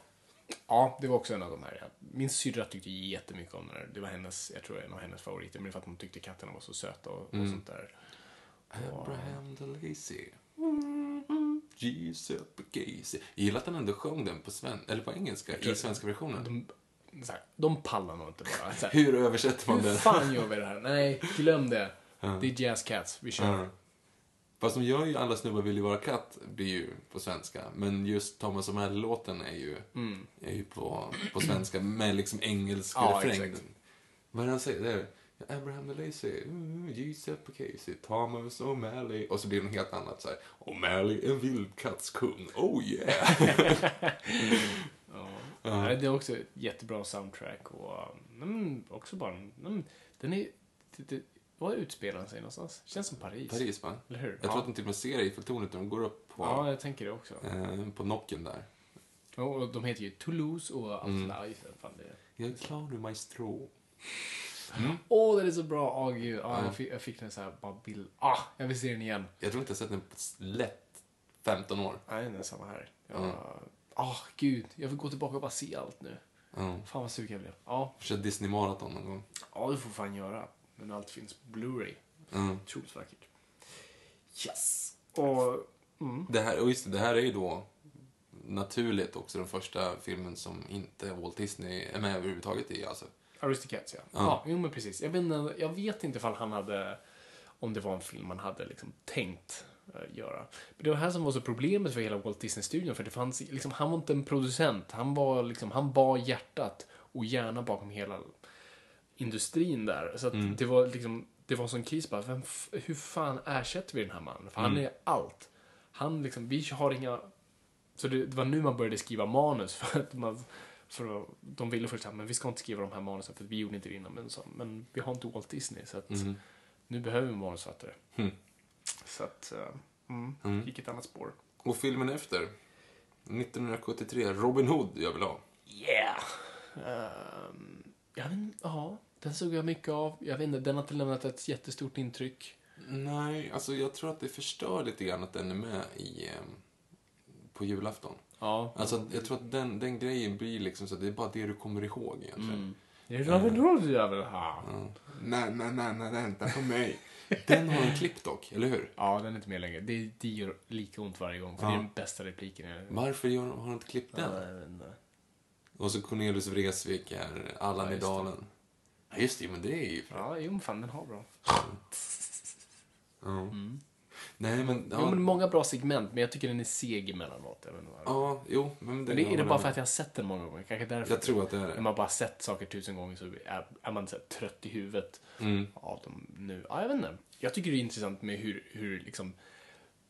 [SPEAKER 1] Ja, det var också en av de här. Min syrra tyckte jättemycket om den här. Det var hennes, jag tror en av hennes favoriter. Men det är för att hon tyckte katterna var så söta och, och
[SPEAKER 2] Mm.
[SPEAKER 1] sånt där.
[SPEAKER 2] Abraham the Lazy. Giuseppe Casey. Jag gillar att han ändå sjöng den på, sven eller på engelska i svenska versionen.
[SPEAKER 1] De, så här, de pallar nog inte bara. Så här,
[SPEAKER 2] Hur översätter man
[SPEAKER 1] hur
[SPEAKER 2] den?
[SPEAKER 1] fan gör vi det här? Nej, glöm det. Det är Jazz Cats, vi kör.
[SPEAKER 2] Ja. Fast de gör ju Alla snubbar vill ju vara katt, blir ju på svenska. Men just Thomas och Mell-låten är ju, är ju på, på svenska med liksom engelsk
[SPEAKER 1] Ja,
[SPEAKER 2] refräng.
[SPEAKER 1] exakt.
[SPEAKER 2] Vad är det han säger? Det är Abraham Lazy, mm, Giuseppe Casey, Thomas O'Malley. Och så blir det något helt annat så här. O'Malley, en vildkattskung, oh yeah!
[SPEAKER 1] Nej, Det är också ett jättebra soundtrack och mm, också bara, mm, den är, det, det, var utspelar den sig någonstans? Känns som Paris.
[SPEAKER 2] Paris va?
[SPEAKER 1] Eller hur?
[SPEAKER 2] Jag
[SPEAKER 1] ja.
[SPEAKER 2] tror att de till och med ser Eiffeltornet när de går upp på,
[SPEAKER 1] ja, jag tänker det också.
[SPEAKER 2] eh, på nocken där.
[SPEAKER 1] Och de heter ju Toulouse och
[SPEAKER 2] Mm.
[SPEAKER 1] Alfla. Fan, det...
[SPEAKER 2] Jag är klar nu, maestro.
[SPEAKER 1] Åh, den är så bra! Åh, gud. Ah, jag, fick, jag fick den så här, bara bild. Ah, jag vill se den igen.
[SPEAKER 2] Jag tror inte jag sett den på lätt 15 år.
[SPEAKER 1] Nej, den är samma här. Ja.
[SPEAKER 2] Mm.
[SPEAKER 1] Ah, gud. Jag vill gå tillbaka och bara se allt nu.
[SPEAKER 2] Ja.
[SPEAKER 1] Fan vad sugen jag blev. Ja,
[SPEAKER 2] Kör Disney Marathon någon gång.
[SPEAKER 1] ja, det får fan göra. Men allt finns på Blu-ray.
[SPEAKER 2] Mm.
[SPEAKER 1] Otroligt vackert. Yes! Och... Mm.
[SPEAKER 2] Det här, och just det, det här är ju då naturligt också den första filmen som inte Walt Disney är med överhuvudtaget i. Alltså.
[SPEAKER 1] Aristocats, ja.
[SPEAKER 2] Ja.
[SPEAKER 1] Ja, jo men precis. Jag vet, inte, jag vet inte ifall han hade... Om det var en film man hade liksom tänkt göra. Men det var det här som var så problemet för hela Walt Disney-studion. För det fanns, liksom, han var inte en producent. Han var, liksom, han var hjärtat och hjärnan bakom hela industrin där. Så att det var liksom... Det var en sån kris bara, vem, hur fan ersätter vi den här mannen? För han är allt. Han liksom, vi har inga... Så det, det var nu man började skriva manus för att man... För att, de ville först säga, men vi ska inte skriva de här manusen för att vi gjorde inte det innan. Men, så, men vi har inte Walt Disney så att nu behöver vi manusförfattare.
[SPEAKER 2] Mm.
[SPEAKER 1] Så att, uh, mm,
[SPEAKER 2] Mm.
[SPEAKER 1] gick ett annat spår.
[SPEAKER 2] Och filmen efter, 1973, Robin Hood jag vill ha.
[SPEAKER 1] Yeah! Um, jag vet, ja, den såg jag mycket av. Jag vet inte, den har inte lämnat ett jättestort intryck.
[SPEAKER 2] Nej, alltså jag tror att det förstör lite grann att den är med i, eh, på julafton.
[SPEAKER 1] Ja.
[SPEAKER 2] Alltså jag tror att den, den grejen blir liksom så att det är bara det du kommer ihåg egentligen.
[SPEAKER 1] Mm. Det är Robin Hood jag vill ha.
[SPEAKER 2] Ja. Nej, nej, nej, nej, vänta på mig. Den har en klipp dock, eller hur?
[SPEAKER 1] Ja, den är inte med längre. Det, det gör lika ont varje gång, för det är
[SPEAKER 2] Ja.
[SPEAKER 1] den bästa repliken. Jag,
[SPEAKER 2] Varför gör, har de inte klippt den?
[SPEAKER 1] Ja, jag vet inte.
[SPEAKER 2] Och så Cornelius Vreeswijk är Allan
[SPEAKER 1] Ja,
[SPEAKER 2] i dalen. Ja, just det, men det är ju...
[SPEAKER 1] Ja, jo, fan, den har bra.
[SPEAKER 2] Ja. Nej, men... Ja,
[SPEAKER 1] Jo, men många bra segment, men jag tycker den är seg emellanåt. Jag vet inte varför.
[SPEAKER 2] ja jo, men
[SPEAKER 1] Men
[SPEAKER 2] det,
[SPEAKER 1] det är det bara för att jag har sett den många gånger? Kanske därför.
[SPEAKER 2] Jag tror att det är
[SPEAKER 1] När
[SPEAKER 2] det.
[SPEAKER 1] man bara sett saker tusen gånger så är, är man så trött i huvudet
[SPEAKER 2] Mm.
[SPEAKER 1] av dem nu. Ja, jag vet inte. Jag tycker det är intressant med hur, hur liksom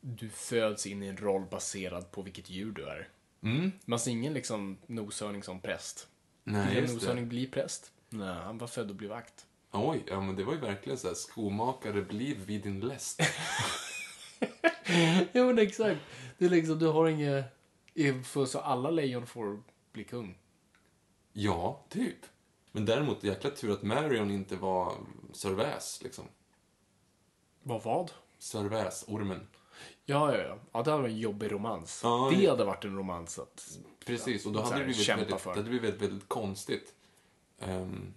[SPEAKER 1] du föds in i en roll baserad på vilket djur du är.
[SPEAKER 2] Mm.
[SPEAKER 1] Man ser ingen liksom noshörning som präst.
[SPEAKER 2] Nej,
[SPEAKER 1] Vill en noshörning
[SPEAKER 2] det.
[SPEAKER 1] bli präst? Nej, han var född att bli vakt.
[SPEAKER 2] Oj, ja men det var ju verkligen så här, skomakare blir vid din läst.
[SPEAKER 1] ja, men exakt. Det är liksom, du har inget... För så alla lejon får bli kung.
[SPEAKER 2] ja, typ. Men däremot, jäkla tur att Marion inte var Sir Väs, liksom.
[SPEAKER 1] Vad vad?
[SPEAKER 2] Sir Väs, ormen.
[SPEAKER 1] Ja, ja, ja. Ja, det hade varit en jobbig romans.
[SPEAKER 2] Ja,
[SPEAKER 1] det
[SPEAKER 2] ja.
[SPEAKER 1] hade varit en romans att...
[SPEAKER 2] Precis, och då hade det blivit väldigt,
[SPEAKER 1] för.
[SPEAKER 2] det hade blivit väldigt, väldigt konstigt. Ehm,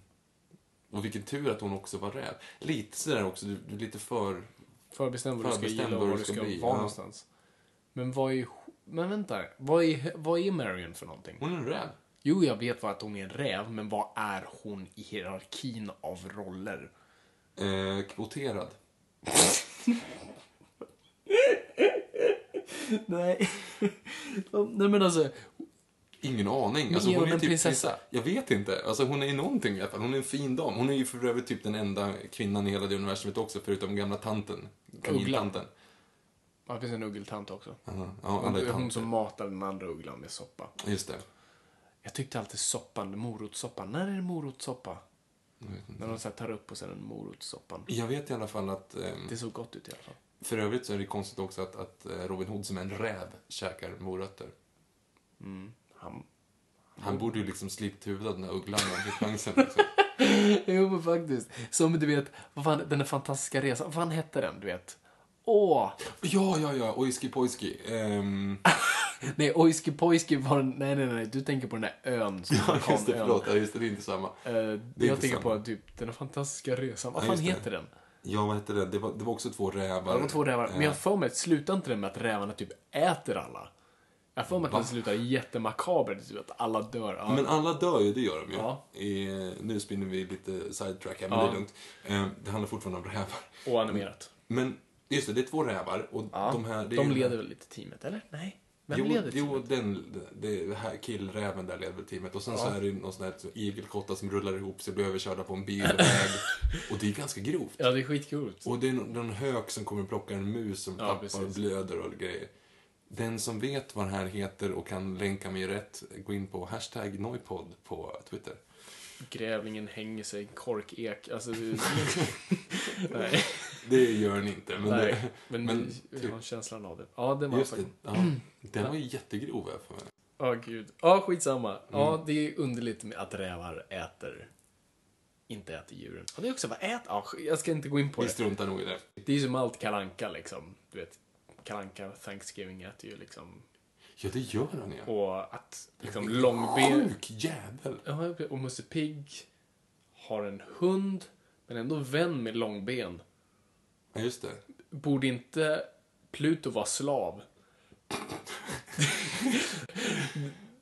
[SPEAKER 2] och vilken tur att hon också var räv. Lite sådär också, du, du är lite för...
[SPEAKER 1] Förbestämd vad du ska gilla och
[SPEAKER 2] vad du ska bli,
[SPEAKER 1] vara
[SPEAKER 2] ja.
[SPEAKER 1] någonstans. Men vad är... Men vänta, vad är, vad är Marion för någonting?
[SPEAKER 2] Hon är en räv.
[SPEAKER 1] Jo, jag vet vad att hon är en räv, men vad är hon i hierarkin av roller?
[SPEAKER 2] Eh, kvoterad.
[SPEAKER 1] Nej. Nej, men alltså...
[SPEAKER 2] Ingen aning. Alltså, hon är
[SPEAKER 1] en
[SPEAKER 2] typ
[SPEAKER 1] prinsessa?
[SPEAKER 2] Jag vet inte. Alltså, hon är någonting i alla fall. Hon är en fin dam. Hon är ju för övrigt typ den enda kvinnan i hela det universumet också, förutom gamla tanten. Kanintanten.
[SPEAKER 1] Ja, det finns en uggeltant också.
[SPEAKER 2] Ja, ja,
[SPEAKER 1] Hon, hon som matar den andra ugglan med soppa.
[SPEAKER 2] Just det.
[SPEAKER 1] Jag tyckte alltid soppan, morotssoppan. När är det morotssoppa? När de så tar upp och sen en morotssoppan.
[SPEAKER 2] Jag vet i alla fall att... ehm,
[SPEAKER 1] Det såg gott ut i alla fall.
[SPEAKER 2] För övrigt så är det konstigt också att, att eh, Robin Hood som en räv käkar morötter.
[SPEAKER 1] Han...
[SPEAKER 2] Han borde ju liksom slipt huvudet den här ugglan om han fick chansen. Liksom.
[SPEAKER 1] Jo, men faktiskt. Som du vet, vad fan, den där fantastiska resan, vad fan hette den, du vet? Åh!
[SPEAKER 2] Ja, ja, ja. Oiski pojski. Ehm,
[SPEAKER 1] Nej, Oiski Pojski var nej, nej, nej, du tänker på den där ön som
[SPEAKER 2] ja, just det. Förlåt. Ja, just det. Det är inte samma.
[SPEAKER 1] Eh,
[SPEAKER 2] Det
[SPEAKER 1] jag
[SPEAKER 2] inte
[SPEAKER 1] tänker
[SPEAKER 2] samma.
[SPEAKER 1] på typ den fantastiska resan. Vad
[SPEAKER 2] Ja,
[SPEAKER 1] fan heter den?
[SPEAKER 2] Ja, vad hette det? Det var, det var också två rävar.
[SPEAKER 1] Det var två rävar. Men jag har
[SPEAKER 2] Eh,
[SPEAKER 1] för mig, slutar inte det med att rävarna typ äter alla? Jag för mig att den slutar jättemakabert, typ att alla dör. Ja.
[SPEAKER 2] Men alla dör ju, det gör de ju.
[SPEAKER 1] Ja.
[SPEAKER 2] I, nu spinner vi lite sidetrack här, men
[SPEAKER 1] Ja.
[SPEAKER 2] det är lugnt. Eh, det handlar fortfarande om rävar.
[SPEAKER 1] Och animerat.
[SPEAKER 2] Men just det, det är två rävar och
[SPEAKER 1] Ja.
[SPEAKER 2] de här... Det är
[SPEAKER 1] de leder väl lite teamet, eller? Nej. Vem
[SPEAKER 2] jo,
[SPEAKER 1] leder
[SPEAKER 2] jo
[SPEAKER 1] teamet?
[SPEAKER 2] den, det här killräven där leder väl teamet. Och sen så är det någon sån här igelkotta som rullar ihop sig, blir överkörda på en bilväg. och det är ganska grovt.
[SPEAKER 1] Ja, det är skitcoolt.
[SPEAKER 2] Och det är någon, någon hök som kommer och plockar en mus som tappar och blöder och grejer. Den som vet vad det här heter och kan länka mig rätt, gå in på hashtag Noipod på Twitter.
[SPEAKER 1] Grävlingen hänger sig, korkek. Alltså. Nej.
[SPEAKER 2] Det gör ni inte, men,
[SPEAKER 1] Nej.
[SPEAKER 2] det,
[SPEAKER 1] Men,
[SPEAKER 2] men
[SPEAKER 1] jag
[SPEAKER 2] typ-
[SPEAKER 1] har känslan av det. Ja, det var
[SPEAKER 2] just det. Ja, den var ju jättegrov för mig.
[SPEAKER 1] Ja, gud. Ja, skitsamma.
[SPEAKER 2] Mm.
[SPEAKER 1] Ja, det är underligt med att rävar äter inte äter djuren. Och det är också, vad äter... Ja, jag ska inte gå in på
[SPEAKER 2] Vi
[SPEAKER 1] det.
[SPEAKER 2] struntar nog i det.
[SPEAKER 1] Det är ju som allt kalanka liksom. Du vet, kalanka Thanksgiving äter ju liksom...
[SPEAKER 2] Ja, det gör han ja.
[SPEAKER 1] Och att liksom långben...
[SPEAKER 2] Sjuk jävel.
[SPEAKER 1] Ja, och Musse Pigg har en hund, men ändå vän med långben.
[SPEAKER 2] Ja, just det.
[SPEAKER 1] Borde inte Pluto vara slav?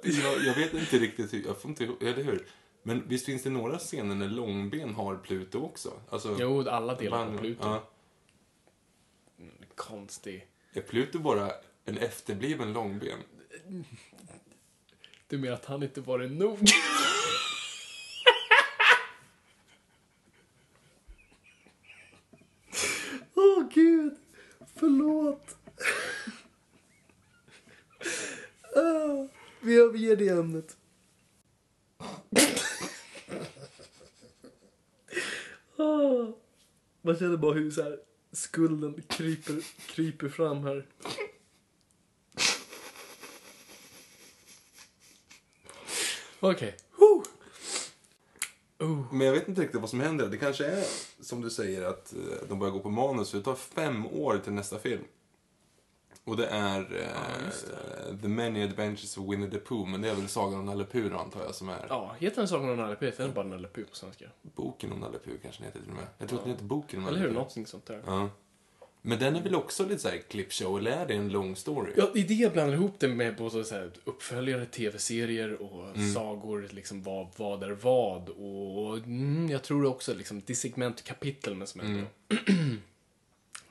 [SPEAKER 2] Jag, jag vet inte riktigt hur, jag får inte eller hur? Men visst finns det några scener när Långben har Pluto också? Alltså,
[SPEAKER 1] Jo, alla delar av Pluto.
[SPEAKER 2] Ja.
[SPEAKER 1] Konstig.
[SPEAKER 2] Är Pluto bara en efterbliven Långben?
[SPEAKER 1] Du menar att han inte varit nog? Åh oh, gud, förlåt. Ah, vi överger det ämnet. Ah, man känner bara hur så här skulden kryper, kryper fram här. Okej. Woo. Oh.
[SPEAKER 2] Men jag vet inte riktigt vad som händer. Det kanske är som du säger att eh, de börjar gå på manus. För det tar fem år till nästa film. Och det är eh, The Many Adventures of Winnie the Pooh. Men det är väl Sagan om Nalle Puh antar jag som är
[SPEAKER 1] Ja, heter den Sagan om Nalle Puh? Heter den bara Nalle Puh på svenska?
[SPEAKER 2] boken om Nalle Puh kanske den heter till och med. Jag tror att den heter boken om
[SPEAKER 1] Eller
[SPEAKER 2] Nalle
[SPEAKER 1] hur?
[SPEAKER 2] Puh.
[SPEAKER 1] Någonting sånt där.
[SPEAKER 2] Ja. Men den är väl också lite såhär clipshow, eller är det en lång story?
[SPEAKER 1] Ja, det är det jag blandar ihop det med både så här uppföljare, tv-serier och sagor, liksom vad, vad är vad. Och mm, jag tror också liksom, det är segment kapitel men som ändå... jag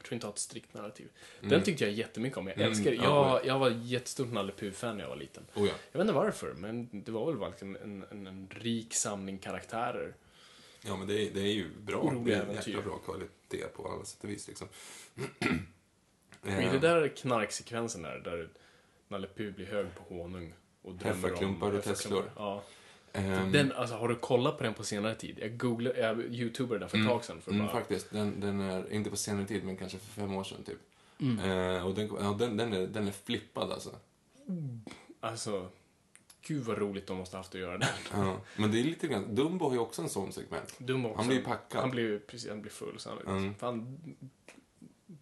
[SPEAKER 1] tror inte har ett strikt narrativ. Den tyckte jag jättemycket om, jag älskar det.
[SPEAKER 2] ja,
[SPEAKER 1] Jag, jag var jättestort Nalle Puh-fan när jag var liten.
[SPEAKER 2] Oh, ja.
[SPEAKER 1] Jag vet inte varför, men det var väl liksom en, en, en rik samling karaktärer.
[SPEAKER 2] ja, men det är, det är ju bra. Det är jäkla bra kvalitet på alla sätt och vis liksom.
[SPEAKER 1] I det där knarksekvensen där, där Nalle Puh blir hög på honung och drömmer om...
[SPEAKER 2] Heffarklumpar och. Teslor.
[SPEAKER 1] Ja.
[SPEAKER 2] Ehm,
[SPEAKER 1] Den, alltså, har du kollat på den på senare tid? Jag googlade, jag youtubade den för ett tag sedan. För
[SPEAKER 2] Mm,
[SPEAKER 1] bara,
[SPEAKER 2] faktiskt. Den, den är inte på senare tid, men kanske för fem år sedan typ.
[SPEAKER 1] Mm.
[SPEAKER 2] Eh, och den, ja, den, den, är, den är flippad alltså.
[SPEAKER 1] Alltså, gud vad roligt de måste haft att göra den.
[SPEAKER 2] Ja. Men det är lite grann, Dumbo har ju också en sån segment.
[SPEAKER 1] Dumbo också.
[SPEAKER 2] Han blir ju packad.
[SPEAKER 1] Han blir, precis, han blir full sannolikt.
[SPEAKER 2] Mm.
[SPEAKER 1] Fan,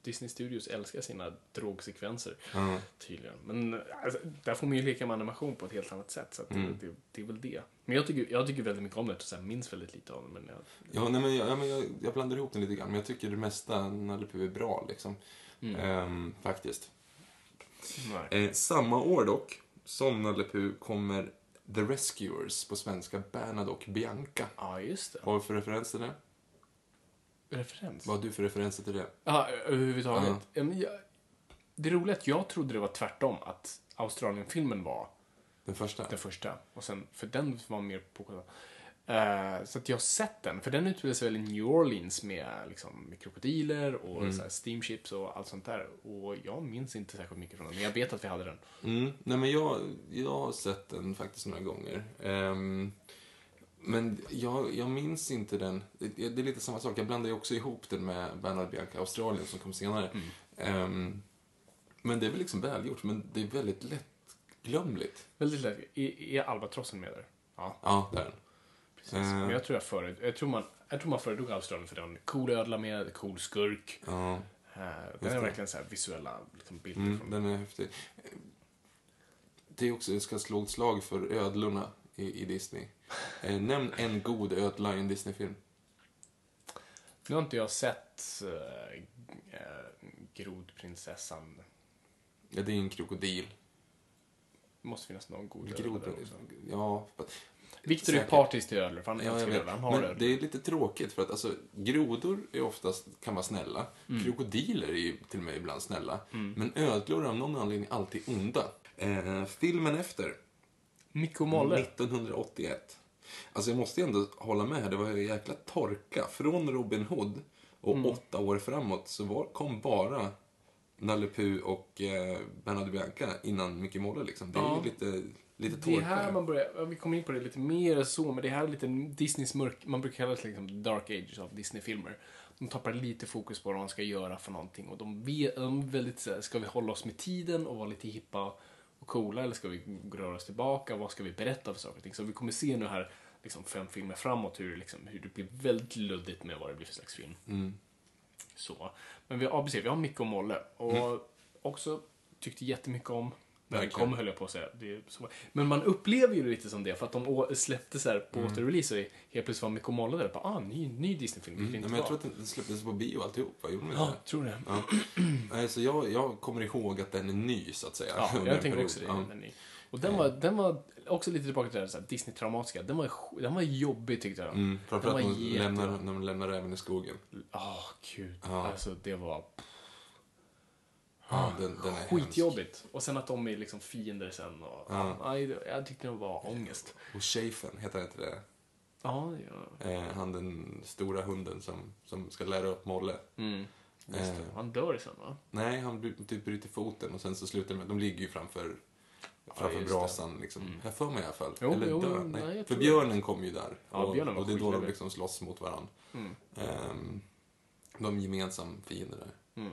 [SPEAKER 1] Disney Studios älskar sina drogsekvenser.
[SPEAKER 2] Ja.
[SPEAKER 1] Tydligen. Men alltså, där får man ju leka med animation på ett helt annat sätt. Så att
[SPEAKER 2] Mm.
[SPEAKER 1] det, det, det är väl det. Men jag tycker, jag tycker väldigt mycket om det och så här, minns väldigt lite av det. Men jag,
[SPEAKER 2] Ja, nej, men jag, ja, men jag, jag blandar ihop den lite grann, men jag tycker det mesta Nalle är bra liksom.
[SPEAKER 1] Mm.
[SPEAKER 2] Ehm, faktiskt. Eh, samma år dock, som Nalle kommer The Rescuers på svenska, Bernhard och Bianca.
[SPEAKER 1] Ja, just det.
[SPEAKER 2] Vad har du för referens till det?
[SPEAKER 1] Referens.
[SPEAKER 2] Vad har du för referenser till det?
[SPEAKER 1] Ja, överhuvudtaget. Men jag, det är att jag trodde det var tvärtom, att Australien-filmen var
[SPEAKER 2] Den första?
[SPEAKER 1] Den första. Och sen, för den var mer på... Uh, så att jag har sett den, för den utspelar sig väl i New Orleans med, liksom, med krokodiler och
[SPEAKER 2] Mm.
[SPEAKER 1] så steamships och allt sånt där. Och jag minns inte särskilt mycket från den, men jag vet att vi hade den.
[SPEAKER 2] Mm. Nej, men jag, jag har sett den faktiskt några gånger. Ehm, men jag, jag minns inte den. Det, det är lite samma sak. Jag blandar ju också ihop den med Bernard Bianca Australien som kom senare. Ehm, men det är väl liksom välgjort, men det är väldigt lättglömligt.
[SPEAKER 1] Väldigt lätt. Är, är albatrossen med där? Ja,
[SPEAKER 2] Ja, där är den.
[SPEAKER 1] precis.
[SPEAKER 2] Eh.
[SPEAKER 1] Men jag tror jag föred, jag tror man, jag tror man föredrog Australien för det var en cool ödla med, cool skurk.
[SPEAKER 2] Ja,
[SPEAKER 1] Uh, den
[SPEAKER 2] det.
[SPEAKER 1] är verkligen så här visuella liksom, bilder
[SPEAKER 2] mm,
[SPEAKER 1] från
[SPEAKER 2] den är häftig. Det är också, jag ska slå ett slag för ödlorna i, i Disney. Eh, nämn en god ödla i en Disney-film.
[SPEAKER 1] Nu har inte jag sett uh, uh, Grodprinsessan.
[SPEAKER 2] Ja, det är en krokodil.
[SPEAKER 1] Det måste finnas någon god ödla
[SPEAKER 2] Grod,
[SPEAKER 1] där också.
[SPEAKER 2] ja,
[SPEAKER 1] Victor är partisk till ödlor, för han
[SPEAKER 2] Ja,
[SPEAKER 1] älskar ödlor. Han har
[SPEAKER 2] Men
[SPEAKER 1] ödlor.
[SPEAKER 2] det är lite tråkigt för att alltså, grodor är oftast, kan vara snälla.
[SPEAKER 1] Mm.
[SPEAKER 2] Krokodiler är ju till och med ibland snälla. Men ödlor är av någon anledning alltid onda. Eh, filmen efter,
[SPEAKER 1] Micke och Molle.
[SPEAKER 2] 1981. Alltså jag måste ändå hålla med här, det var ju jäkla torka. Från Robin Hood och
[SPEAKER 1] Mm.
[SPEAKER 2] åtta år framåt så var, kom bara Nalle Puh och eh, Bernard Bianca innan Micke Molle liksom. Det är
[SPEAKER 1] Ja.
[SPEAKER 2] ju lite, lite
[SPEAKER 1] Det
[SPEAKER 2] torka.
[SPEAKER 1] är här man börjar, ja, vi kommer in på det lite mer så, men det här är lite Disneys mörk, man brukar kalla det liksom dark ages av Disney-filmer. De tappar lite fokus på vad de ska göra för någonting och de, vet, de är väldigt så här, ska vi hålla oss med tiden och vara lite hippa och coola eller ska vi röra oss tillbaka? Vad ska vi berätta för saker och ting? Så vi kommer se nu här, liksom fem filmer framåt, hur, liksom, hur det blir väldigt luddigt med vad det blir för slags film.
[SPEAKER 2] Mm.
[SPEAKER 1] Så. Men vi, precis, vi har Micke och Molle. Och också tyckte jättemycket om när den kom, höll jag på att säga. Det. Men man upplever ju det lite som det, för att de släppte så här på återrelease och helt plötsligt var Micke och Molle där. Bara, ah, ny, ny Disney-film.
[SPEAKER 2] Mm.
[SPEAKER 1] vilket
[SPEAKER 2] Men jag tror att den släpptes på bio alltihop, va? Gjorde
[SPEAKER 1] Ja, jag tror det.
[SPEAKER 2] Ja. Nej, så jag, jag kommer ihåg att den är ny, så att säga.
[SPEAKER 1] Ja, jag tänker också det.
[SPEAKER 2] Ja.
[SPEAKER 1] Den är- Och den var, den var också lite tillbaka till det här, Disney-traumatiska. Den var, den var jobbig tyckte jag.
[SPEAKER 2] Mm, framförallt när de lämnar, när de lämnar räven i skogen.
[SPEAKER 1] Ah, gud.
[SPEAKER 2] Ja.
[SPEAKER 1] Alltså, det var
[SPEAKER 2] Ja, den, den är
[SPEAKER 1] skitjobbigt. Och sen att de är liksom fiender sen. Och,
[SPEAKER 2] Ja.
[SPEAKER 1] nej, jag tyckte det var ångest.
[SPEAKER 2] hemsk. Och Chafen, heter han inte det?
[SPEAKER 1] Ja, ja.
[SPEAKER 2] Eh, han den stora hunden som, som ska lära upp Molle.
[SPEAKER 1] Mm.
[SPEAKER 2] Eh.
[SPEAKER 1] Han dör sen va?
[SPEAKER 2] Nej, han typ bryter foten och sen så slutar det med, de ligger ju framför, framför
[SPEAKER 1] det.
[SPEAKER 2] brasan liksom. Jag för mig i alla fall.
[SPEAKER 1] Jo,
[SPEAKER 2] Eller
[SPEAKER 1] jo,
[SPEAKER 2] dör.
[SPEAKER 1] nej,
[SPEAKER 2] Nej, för björnen kommer ju där.
[SPEAKER 1] Ja,
[SPEAKER 2] och,
[SPEAKER 1] var
[SPEAKER 2] och det är då de liksom slåss mot varandra.
[SPEAKER 1] Mm.
[SPEAKER 2] Ehm, de är gemensam fiender där.
[SPEAKER 1] Mm.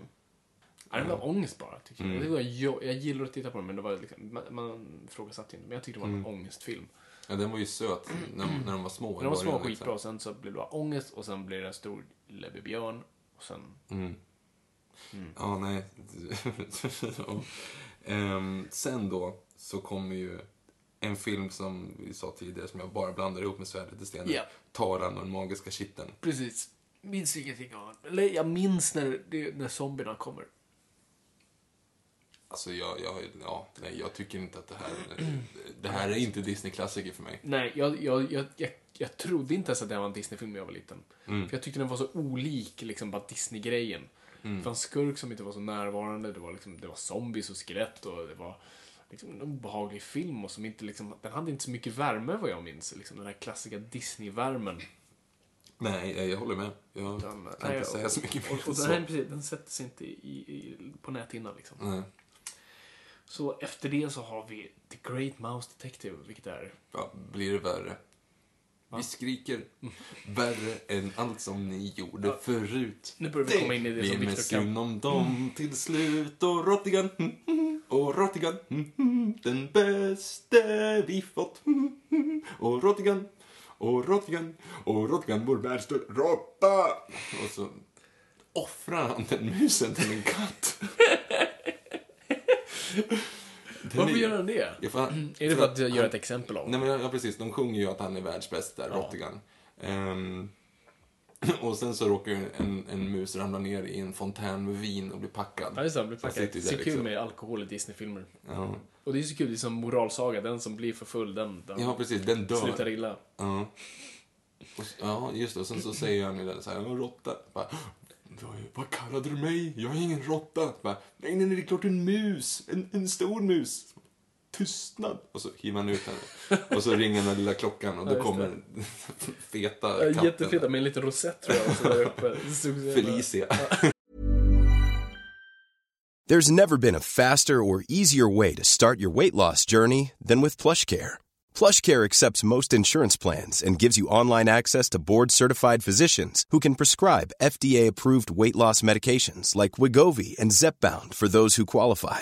[SPEAKER 1] Ja, det var ångest bara, tycker jag.
[SPEAKER 2] Mm.
[SPEAKER 1] Var, jag, jag gillar att titta på den, men det var liksom, man, man frågasatte inte. Men jag tyckte det var en
[SPEAKER 2] Mm.
[SPEAKER 1] ångestfilm.
[SPEAKER 2] Ja, den var ju söt när, när de var små.
[SPEAKER 1] Men de var små
[SPEAKER 2] början,
[SPEAKER 1] och
[SPEAKER 2] liksom.
[SPEAKER 1] skitbra, och sen så blev det bara ångest, och sen blev det en stor läbbig björn. Och sen...
[SPEAKER 2] Mm.
[SPEAKER 1] Mm.
[SPEAKER 2] Ja, nej. Ja. Ehm, sen då så kommer ju en film som vi sa tidigare som jag bara blandar ihop med Svärdet i stenen.
[SPEAKER 1] Ja.
[SPEAKER 2] Taran och den magiska kitteln.
[SPEAKER 1] Precis. Minns ingenting av den. Eller jag minns när, när zombierna kommer.
[SPEAKER 2] Alltså jag, jag, ja, nej, jag tycker inte att det här, det här är inte Disney-klassiker för mig.
[SPEAKER 1] Nej, jag, jag, jag, jag, jag trodde inte ens att det var en Disney-film när jag var liten.
[SPEAKER 2] Mm.
[SPEAKER 1] För jag tyckte den var så olik liksom bara Disney-grejen. Det var en skurk som inte var så närvarande, det var, liksom, det var zombies och skelett och det var liksom en obehaglig film och som inte liksom, den hade inte så mycket värme vad jag minns. Liksom, den här klassiska Disney-värmen.
[SPEAKER 2] Nej, jag, håller med. Jag
[SPEAKER 1] Den,
[SPEAKER 2] kan inte säga så mycket mer
[SPEAKER 1] och, och
[SPEAKER 2] så.
[SPEAKER 1] den, här, precis, den sätter sig inte i, i, på näthinnan liksom.
[SPEAKER 2] Nej.
[SPEAKER 1] Så efter det så har vi The Great Mouse Detective, vilket är...
[SPEAKER 2] Ja, blir det värre? Vi skriker värre än allt som ni gjorde
[SPEAKER 1] Ja.
[SPEAKER 2] förut.
[SPEAKER 1] Nu börjar vi komma in i det som
[SPEAKER 2] blir med
[SPEAKER 1] Victor kan.
[SPEAKER 2] synd om dem till slut och Rottigan, mm, och Rottigan, mm, mm, den bäste vi fått. Och Rottigan, och Rottigan, och Rottigan vår värsta råtta. Och så offrar han den musen till en katt. Den
[SPEAKER 1] Varför
[SPEAKER 2] är-
[SPEAKER 1] gör han det?
[SPEAKER 2] Ja, för han-.
[SPEAKER 1] Är det för att göra ett exempel av
[SPEAKER 2] Nej men ja, precis, de sjunger ju att han är världsbäst där,
[SPEAKER 1] Ja.
[SPEAKER 2] Rottigan. Ehm, och sen så råkar en, en mus ramla ner i en fontän med vin och blir packad.
[SPEAKER 1] Ja, det, blir
[SPEAKER 2] Så han
[SPEAKER 1] packad. Det är så kul
[SPEAKER 2] liksom.
[SPEAKER 1] med alkohol i Disney-filmer.
[SPEAKER 2] Ja.
[SPEAKER 1] Och det är så kul, det är som moralsaga. Den som blir för full, den, den
[SPEAKER 2] ja, precis, den dör.
[SPEAKER 1] slutar illa.
[SPEAKER 2] Ja. Och, ja, just det. Och sen så säger han ju det så här, en råtta. Bara, "Vad- Vad kallade du mig? Jag är ingen råtta. Bara, nej, nej, nej, det är klart en mus. En, en stor mus. Tystnad. Och så hivar han ut henne. Och så ringer den lilla klockan och då
[SPEAKER 1] Ja,
[SPEAKER 2] kommer feta
[SPEAKER 1] Ja,
[SPEAKER 2] katten.
[SPEAKER 1] Jättefeta med en liten rosett tror jag. Så där uppe.
[SPEAKER 2] Felicia.
[SPEAKER 3] There's never been a faster or easier way to start your weight loss journey than with PlushCare. PlushCare accepts most insurance plans and gives you online access to board-certified physicians who can prescribe FDA-approved weight loss medications like Wigovi and Zepbound for those who qualify.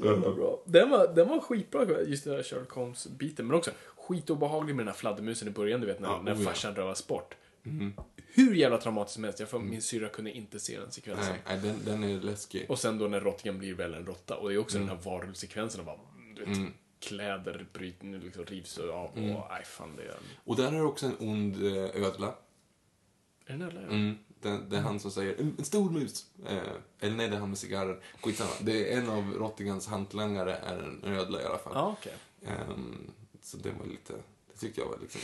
[SPEAKER 1] Så jävla bra. Den var, den var skitbra, just den där Sherlock Holmes-biten. Men också skitobehaglig med den här fladdermusen i början, du vet, när,
[SPEAKER 2] Ja,
[SPEAKER 1] när
[SPEAKER 2] oh ja.
[SPEAKER 1] farsan rövas bort. Hur jävla traumatiskt som helst. Jag får, Min syrra kunde inte se den sekvensen.
[SPEAKER 2] Nej, nej den, den är läskig.
[SPEAKER 1] Och sen då när Rottingen blir väl en råtta. Och det är också den här varulvsekvensen. Bara, du vet, Kläder bryter, liksom, rivs av. Och, nej, fan det är...
[SPEAKER 2] Och där är också en ond eh, ödla.
[SPEAKER 1] Är det en ödla?
[SPEAKER 2] Mm. Det, det är han som säger en, en stor mus. Eh, eller nej, det är han med cigarren. Skitsamma. Det är en av Rottingans hantlangare är en ödla i alla fall.
[SPEAKER 1] Ja, okej.
[SPEAKER 2] Ehm, så det var lite, det tyckte jag var liksom,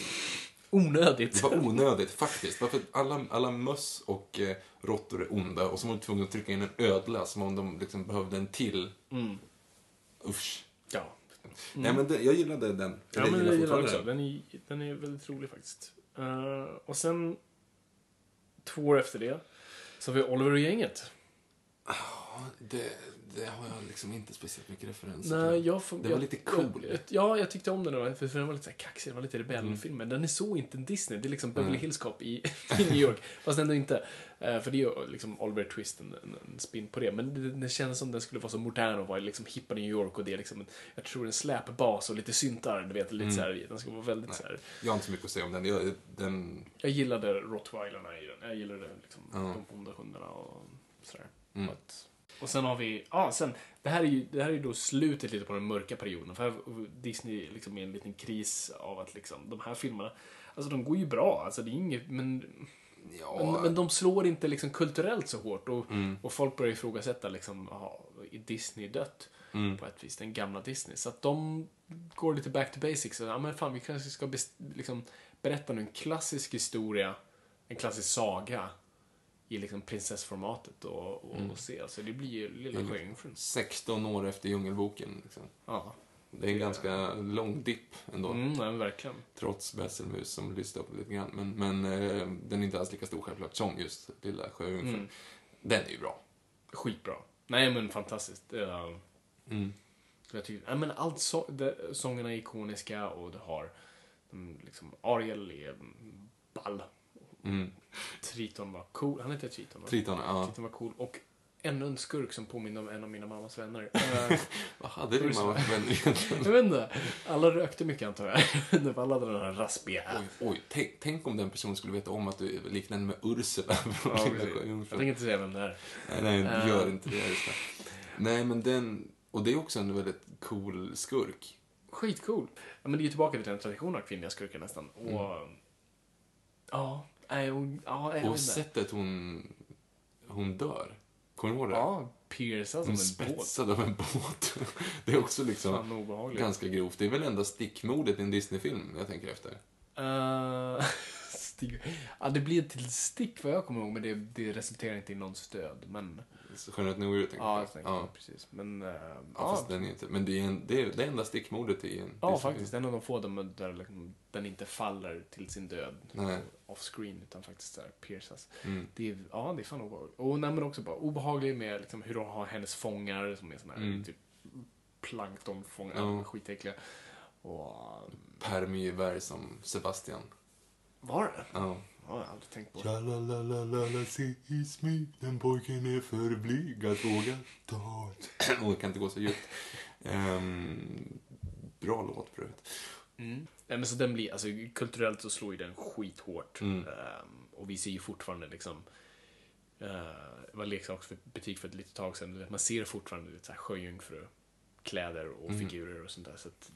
[SPEAKER 1] Onödigt.
[SPEAKER 2] det var onödigt faktiskt. Varför alla, alla möss och eh, råttor är onda och så var de tvungna att trycka in en ödla som om de liksom behövde en till.
[SPEAKER 1] Mm.
[SPEAKER 2] Usch.
[SPEAKER 1] Ja.
[SPEAKER 2] Nej men det, jag gillade den.
[SPEAKER 1] Ja,
[SPEAKER 2] Eller
[SPEAKER 1] men jag
[SPEAKER 2] fortfarande
[SPEAKER 1] också. Den är, den är väldigt rolig faktiskt. Eh, och sen, två år efter det, så har vi Oliver och gänget.
[SPEAKER 2] Det, det har jag liksom inte speciellt mycket referenser
[SPEAKER 1] Nej,
[SPEAKER 2] till.
[SPEAKER 1] jag,
[SPEAKER 2] Det var
[SPEAKER 1] jag,
[SPEAKER 2] lite cool.
[SPEAKER 1] Jag, ja, jag tyckte om den. då, För den var lite så här kaxig, den var lite rebellfilm. Men den är så inte en Disney. Det är liksom Beverly Hills Cop i, i New York. Fast ändå inte. Eh, för det är ju liksom Oliver Twist, en, en, spin på det. Men det, det känns som den skulle vara så modern och vara liksom hippa New York. Och det är liksom, en, jag tror en släpbas och lite syntar. Du vet, lite så här, den ska vara väldigt så här.
[SPEAKER 2] Jag har inte så mycket att säga om den. Jag, den
[SPEAKER 1] Jag gillade rottweilerna i den. Jag gillade liksom
[SPEAKER 2] Ja.
[SPEAKER 1] de onda hundarna och sådär. Att, och sen har vi, ja sen, det här är ju, det här är då slutet lite på den mörka perioden. För Disney liksom är i en liten kris av att liksom, de här filmerna, alltså de går ju bra, alltså det är inget, men,
[SPEAKER 2] ja,
[SPEAKER 1] men, men de slår inte liksom kulturellt så hårt. Och, och folk börjar ifrågasätta liksom, ja, är Disney dött? På ett vis, den gamla Disney. Så att de går lite back to basics. Ja, men fan, vi kanske ska liksom, berätta nu en klassisk historia, en klassisk saga i liksom prinsessformatet och, och, och se. Alltså det blir ju Lilla
[SPEAKER 2] Mm.
[SPEAKER 1] Sjöjungfrun.
[SPEAKER 2] 16 år efter Djungelboken. Liksom.
[SPEAKER 1] Ja.
[SPEAKER 2] Det är en ganska lång dipp ändå.
[SPEAKER 1] Mm, nej, verkligen.
[SPEAKER 2] Trots Besselmus som lyssnar på lite grann. Men, men eh, den är inte alls lika stor självklart som just Lilla Sjöjungfrun.
[SPEAKER 1] Mm.
[SPEAKER 2] Den är ju bra.
[SPEAKER 1] Skitbra. Nej men fantastiskt. Det är-
[SPEAKER 2] Mm.
[SPEAKER 1] Jag tycker, nej, men allt så, det, sångerna är ikoniska och det har mm, liksom, Ariel är mm, ball.
[SPEAKER 2] Mm.
[SPEAKER 1] Triton var cool. Han heter Triton va?
[SPEAKER 2] Triton, ja.
[SPEAKER 1] Triton var cool. Och ännu en skurk som påminner om en av mina mammas vänner. Eh,
[SPEAKER 2] Vad hade din mamma för vänner egentligen?
[SPEAKER 1] jag vet inte. Alla rökte mycket antar jag. Alla hade den här raspiga.
[SPEAKER 2] Oj, oj. Tänk, tänk om den personen skulle veta om att du liknar henne med Ursula
[SPEAKER 1] Ja. Jag tänker inte säga vem det är.
[SPEAKER 2] Nej, nej,
[SPEAKER 1] Eh.
[SPEAKER 2] gör inte det. Just det. Nej, men den... Och det är också en väldigt cool skurk.
[SPEAKER 1] Skitcool. Ja, men det är ju tillbaka till den traditionen av kvinnliga skurkar nästan. Och... Ja, nej, hon... Ja, jag vet
[SPEAKER 2] Och
[SPEAKER 1] inte.
[SPEAKER 2] sättet hon, hon dör. Kommer du ihåg det?
[SPEAKER 1] Ja, piercad som
[SPEAKER 2] Hon
[SPEAKER 1] en båt.
[SPEAKER 2] spetsad av en båt. Det är också liksom
[SPEAKER 1] Fan obehagligt.
[SPEAKER 2] ganska grovt. Det är väl enda stickmordet i en Disney-film jag tänker efter.
[SPEAKER 1] Uh, stig... Ja, det blir till stick vad jag kommer ihåg, men det, det resulterar inte i någon stöd. Men
[SPEAKER 2] Skönheten och odjuret tänker
[SPEAKER 1] Ja,
[SPEAKER 2] du
[SPEAKER 1] jag tänkte
[SPEAKER 2] ja.
[SPEAKER 1] precis. Men, eh,
[SPEAKER 2] Ja,
[SPEAKER 1] ja,
[SPEAKER 2] fast den är inte... Men det är, en, det är det enda stickmordet i en...
[SPEAKER 1] ja, faktiskt. En av de få där, där liksom, den inte faller till sin död
[SPEAKER 2] Nej.
[SPEAKER 1] off-screen utan faktiskt där piercas.
[SPEAKER 2] Mm.
[SPEAKER 1] Det är, ja, det är fan obehagligt. Och nej, men också bara obehaglig med liksom, hur de har hennes fångar som är såna här
[SPEAKER 2] Mm.
[SPEAKER 1] typ planktonfångar,
[SPEAKER 2] Ja.
[SPEAKER 1] skitäckliga. Och,
[SPEAKER 2] Per Myrberg som Sebastian.
[SPEAKER 1] Var det?
[SPEAKER 2] Ja.
[SPEAKER 1] Ja, jag har aldrig tänkt på.
[SPEAKER 4] Tja-la-la-la-la, se i smyg, den pojken är för blyg att våga ta.
[SPEAKER 2] Och det kan inte gå så djupt. Ehm, bra låt för övrigt.
[SPEAKER 1] Mm. Nej, men så den blir, alltså kulturellt så slår ju den skithårt.
[SPEAKER 2] Mm.
[SPEAKER 1] Ehm, och vi ser ju fortfarande liksom, uh, det var leksaksbutik för ett litet tag sedan, du vet, man ser fortfarande här sjöjungfru kläder och
[SPEAKER 2] Mm.
[SPEAKER 1] figurer och sånt där. Så att,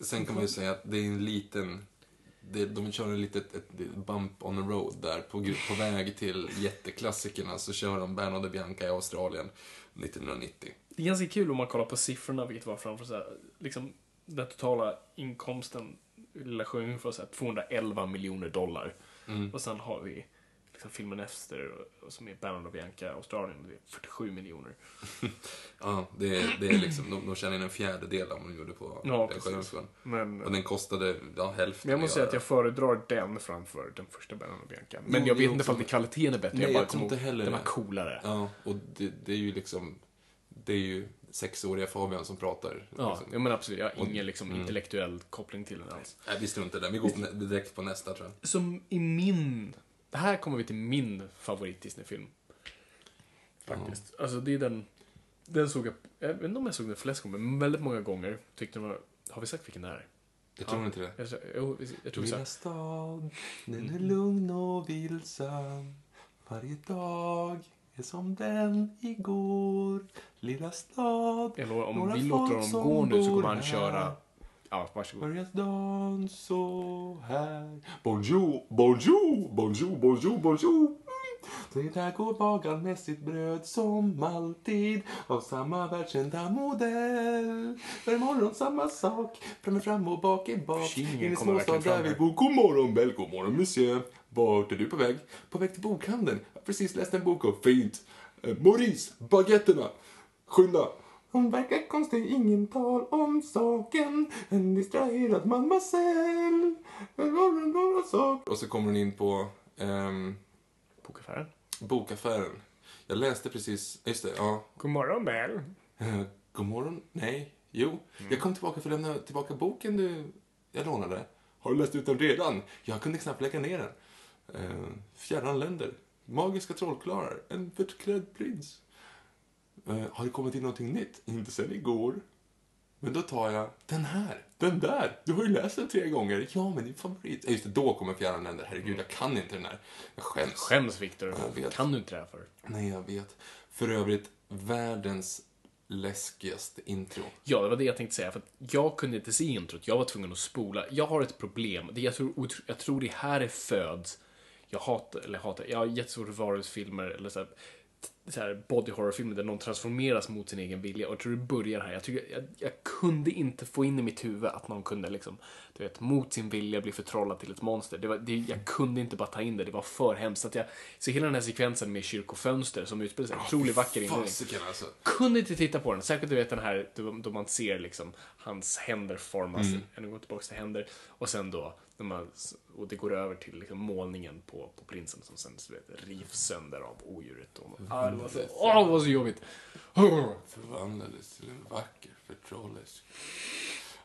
[SPEAKER 2] Sen kan man ju säga att det är en liten... Det, de kör en litet ett, ett bump on the road där. På, på väg till jätteklassikerna så kör de Bernard de Bianca i Australien 1990.
[SPEAKER 1] det är ganska kul om man kollar på siffrorna, vilket var framför så här, liksom den totala inkomsten i Lilla Sjöjungfrun var så här 211 miljoner dollar.
[SPEAKER 2] Mm.
[SPEAKER 1] Och sen har vi liksom filmen efter, och- som är Bernard och Bianca Australien, det är 47 miljoner.
[SPEAKER 2] Ja, det, är- det är liksom, de, de tjänar in en fjärdedel av vad de gjorde på
[SPEAKER 1] Ja,
[SPEAKER 2] den sjöjungfrun.
[SPEAKER 1] Men,
[SPEAKER 2] Och den kostade ja, hälften.
[SPEAKER 1] men jag måste säga att jag föredrar den framför den första Bernard och Bianca. Men
[SPEAKER 2] Jo,
[SPEAKER 1] jag vet inte
[SPEAKER 2] också-
[SPEAKER 1] om kvaliteten är bättre.
[SPEAKER 2] Nej,
[SPEAKER 1] jag bara
[SPEAKER 2] jag tror inte heller
[SPEAKER 1] Den var coolare.
[SPEAKER 2] Ja, och det, det är ju liksom... Det är ju sexåriga Fabian som pratar.
[SPEAKER 1] Ja,
[SPEAKER 2] liksom.
[SPEAKER 1] ja, men absolut. Jag har
[SPEAKER 2] Och-
[SPEAKER 1] ingen liksom,
[SPEAKER 2] mm.
[SPEAKER 1] intellektuell koppling till den alls.
[SPEAKER 2] Nej, vi struntar i det. Vi går direkt på nästa, tror jag.
[SPEAKER 1] Som i min... Här kommer vi till min favorit Disney-film. Faktiskt. Alltså det är den... Den såg jag... Jag vet inte om jag såg den flest gånger, men väldigt många gånger. Tyckte den var... Har vi sagt vilken det är?
[SPEAKER 2] Jag tror
[SPEAKER 1] Ja.
[SPEAKER 2] inte det.
[SPEAKER 1] Jag, jo, jag tror.
[SPEAKER 2] Lilla stad, den är lugn och vilsam. Varje dag är som den igår. Lilla stad,
[SPEAKER 1] Jag lovar, om
[SPEAKER 2] några
[SPEAKER 1] vi låter honom gå nu så kommer han köra... Ja, varsågod.
[SPEAKER 2] Börjar dagen så här.
[SPEAKER 4] Bonjour, bonjour, bonjour, bonjour, bonjour.
[SPEAKER 2] Det där går bagaren med sitt bröd som alltid av samma världskända modell. Varje morgon samma sak, fram är fram och bak är bak. In i småstad där vi bor. God morgon Bell, god morgon monsieur. Vart är du på väg? På väg till bokhandeln. Jag har precis läst en bok och fint. Eh, Maurice, baguetterna. Skynda. Hon verkar konstig, ingen tal om saken. En distraherad mademoiselle. Och så kommer hon in på... ehm,
[SPEAKER 1] Bokaffären.
[SPEAKER 2] Bokaffären. Jag läste precis, just det, ja.
[SPEAKER 1] God morgon, Bell.
[SPEAKER 2] God morgon? Nej. Jo. Jag kom tillbaka för att lämna tillbaka boken du jag lånade. Har du läst ut den redan? Jag kunde knappt lägga ner den. Eh, fjärran länder. Magiska trollkarlar. En förklädd prins. Eh, har det kommit in någonting nytt? Inte sen igår. Men då tar jag den här. Den där. Du har ju läst den tre gånger. Ja, men din favorit. Ja, just det. Då kommer fjärran länder. Herregud, jag kan inte den här. Jag skäms.
[SPEAKER 1] Skäms, Viktor. Kan du inte det här för?
[SPEAKER 2] Nej, jag vet. För övrigt, världens läskigaste intro.
[SPEAKER 1] Ja, det var det jag tänkte säga. För att jag kunde inte se introt. Jag var tvungen att spola. Jag har ett problem. Det jag, tror, jag tror det här är föds. Jag hatar, eller hatar, jag har jättesvårt för varulvsfilmer eller så här, så här body horror-filmer där någon transformeras mot sin egen vilja. Och jag tror det börjar här. Jag, tycker, jag, jag kunde inte få in i mitt huvud att någon kunde liksom, du vet, mot sin vilja bli förtrollad till ett monster. Det var, det, jag kunde inte bara ta in det. Det var för hemskt. Att jag, så hela den här sekvensen med kyrkofönster som utspelar sig, otroligt vacker inledning
[SPEAKER 2] alltså.
[SPEAKER 1] kunde inte titta på den. Särskilt du vet den här då, då man ser liksom hans händer formas.
[SPEAKER 2] Mm.
[SPEAKER 1] Mm. går tillbaka till händer. Och sen då, när man, och det går över till liksom målningen på, på prinsen som sen vet, rivs sönder av odjuret. Och, ah, det, var så, åh, det var så jobbigt. Oh.
[SPEAKER 2] Förvandlades till en vacker förtrollerska.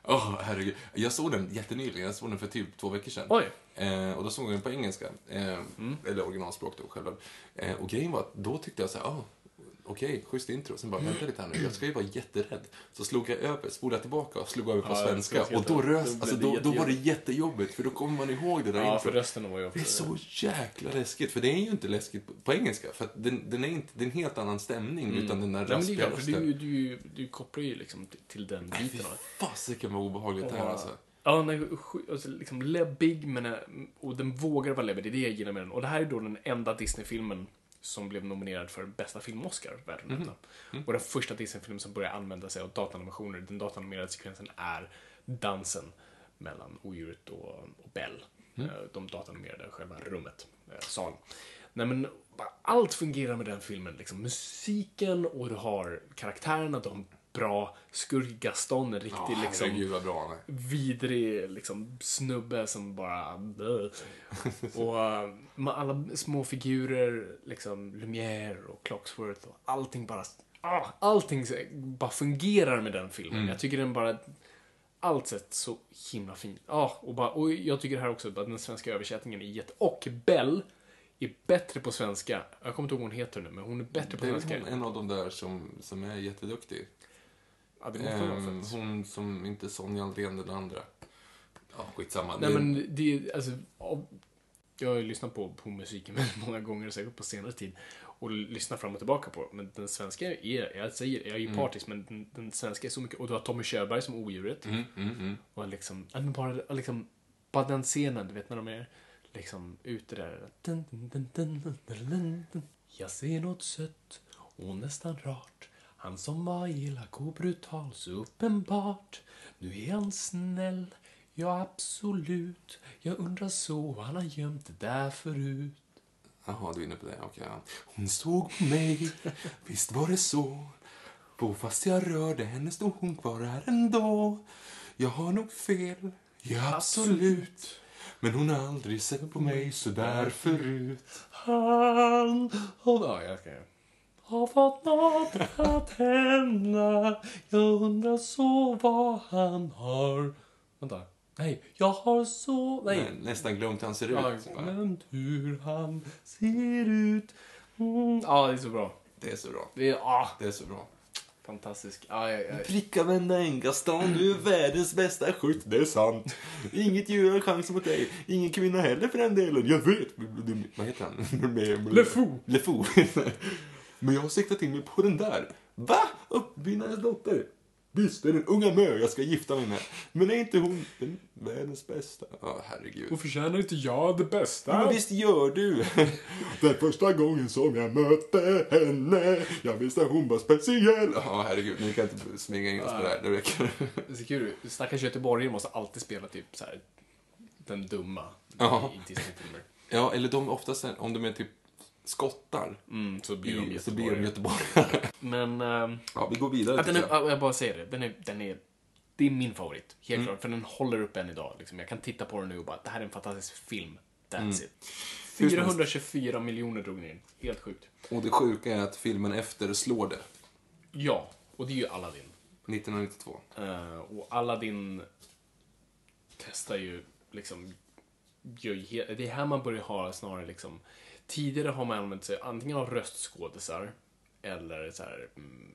[SPEAKER 2] Åh, herregud. Jag såg den jättenyligen. Jag såg den för typ två veckor sedan.
[SPEAKER 1] Oj.
[SPEAKER 2] Eh, och då såg jag den på engelska. Eh, Eller originalspråk då, själva. Eh, och grejen var att då tyckte jag så här, ah, okej, schysst intro. Sen bara, vänta lite här nu, jag ska ju vara jätterädd. Så slog jag över, spolade tillbaka och slog över på
[SPEAKER 1] Ja,
[SPEAKER 2] svenska. Och då,
[SPEAKER 1] då
[SPEAKER 2] alltså, då, då var det
[SPEAKER 1] jättejobbigt.
[SPEAKER 2] för då kommer man ihåg det där
[SPEAKER 1] Ja,
[SPEAKER 2] introt.
[SPEAKER 1] rösten
[SPEAKER 2] Det är så jäkla läskigt, för det är ju inte läskigt på, engelska. För den, den är inte, det är en helt annan stämning utan den där
[SPEAKER 1] Mm.
[SPEAKER 2] Raspiga
[SPEAKER 1] för du,
[SPEAKER 2] rösten.
[SPEAKER 1] du, du kopplar ju liksom till, den
[SPEAKER 2] Fy
[SPEAKER 1] biten. det.
[SPEAKER 2] fasiken vad obehagligt det här alltså.
[SPEAKER 1] Ja, nej, alltså, liksom läbbig, men, eh, och den vågar vara läbbig. Det är det jag gillar med den. Och det här är då den enda Disney-filmen som blev nominerad för bästa film-Oscar världen över.
[SPEAKER 2] Mm.
[SPEAKER 1] Och den första Disney-filmen som börjar använda sig av datanimationer. Den datanimerade sekvensen är dansen mellan odjuret och, och Bell. Eh, De datanimerade själva rummet, eh, salen. Nej men, allt fungerar med den filmen. Liksom. Musiken och du har karaktärerna, de bra. Skurk Gaston, en riktig
[SPEAKER 2] Ja,
[SPEAKER 1] liksom
[SPEAKER 2] bra
[SPEAKER 1] vidrig liksom, snubbe som bara... Och med alla små figurer, liksom Lumière och Clocksworth och allting bara... Ah, allting bara fungerar med den filmen. Jag tycker den bara... Allt sett så himla fin. Ja, och, bara, och jag tycker här också att den svenska översättningen är jätte... Och Bell är bättre på svenska. Jag kommer inte ihåg vad hon heter nu, men hon är bättre på
[SPEAKER 2] Det är
[SPEAKER 1] svenska.
[SPEAKER 2] hon, en av de där som, som är jätteduktig.
[SPEAKER 1] Ja, det måste
[SPEAKER 2] Ehm, hon som inte Sonja Aldén eller andra. Ja, skitsamma.
[SPEAKER 1] Nej
[SPEAKER 2] Det-
[SPEAKER 1] men det är, alltså, av, jag har ju lyssnat på, på musiken väldigt många gånger, säkert på senare tid, och lyssnat fram och tillbaka på Men den svenska är, jag säger, jag är ju partisk, men den, den svenska är så mycket, och du har Tommy Körberg som odjuret.
[SPEAKER 2] Mm, mm, mm.
[SPEAKER 1] Och liksom, men bara, liksom, bara den scenen, du vet när de är liksom ute där. Dun, dun, dun. Jag ser något sött och nästan rart. Han som var elak och brutal så uppenbart. Nu är han snäll, ja absolut. Jag undrar så, han har gömt det där förut.
[SPEAKER 2] Jaha, du är inne på det. Okej. ja. Hon såg på mig, visst var det så. På fast jag rörde henne stod hon kvar här ändå. Jag har nog fel, ja absolut. Men hon har aldrig sett på mig så där förut.
[SPEAKER 1] Han har... Ja, jag ska... Har fått något att hända Jag undrar så vad han har... Vänta. Nej, jag har så... Nej.
[SPEAKER 2] Nej, nästan glömt hur han ser ut.
[SPEAKER 1] Jag har glömt hur han ser ut. Mm. Ja, det är så bra.
[SPEAKER 2] Det är så bra.
[SPEAKER 1] Det är ah,
[SPEAKER 2] Det är så bra.
[SPEAKER 1] fantastiskt. Ja, ja, ja.
[SPEAKER 2] Pricka varenda en, Gaston. Du är världens bästa skytt. Det är sant. Inget djur har chans mot dig. Ingen kvinna heller för den delen. Jag vet. Vad heter han?
[SPEAKER 1] Le Fou.
[SPEAKER 2] Le Fou. Men jag har siktat in mig på den där. Va? Uppfinnarens dotter? Visst, det är den unga mö jag ska gifta mig med. Men är inte hon den världens bästa? Ja, herregud.
[SPEAKER 1] Och förtjänar inte jag det bästa?
[SPEAKER 2] Men visst gör du? Den första gången som jag mötte henne Jag visste hon var speciell Ja, herregud, ni kan inte smyga in oss på det här, det räcker.
[SPEAKER 1] Det är kul. Stackars göteborgare måste alltid spela typ så här den dumma
[SPEAKER 2] Ja.
[SPEAKER 1] i Disney-filmer.
[SPEAKER 2] Ja, eller de oftast, om de är typ skottar,
[SPEAKER 1] Mm, så blir de
[SPEAKER 2] så blir de
[SPEAKER 1] göteborgare. Men... ehm,
[SPEAKER 2] Ja, vi går vidare.
[SPEAKER 1] Att den är,
[SPEAKER 2] jag.
[SPEAKER 1] ja, jag bara säger det, den är, den är, det är min favorit. Helt
[SPEAKER 2] Mm.
[SPEAKER 1] klart, för den håller upp än idag. Liksom. Jag kan titta på den nu och bara, det här är en fantastisk film. That's
[SPEAKER 2] Mm.
[SPEAKER 1] it.
[SPEAKER 2] Hur som
[SPEAKER 1] 424 miljoner drog den in. Helt sjukt.
[SPEAKER 2] Och det sjuka är att filmen efter slår det.
[SPEAKER 1] Ja, och det är ju Aladdin.
[SPEAKER 2] 1992.
[SPEAKER 1] Eh, och Aladdin testar ju liksom, det är här man börjar ha snarare liksom, tidigare har man använt sig antingen av röstskådisar eller så här, mm,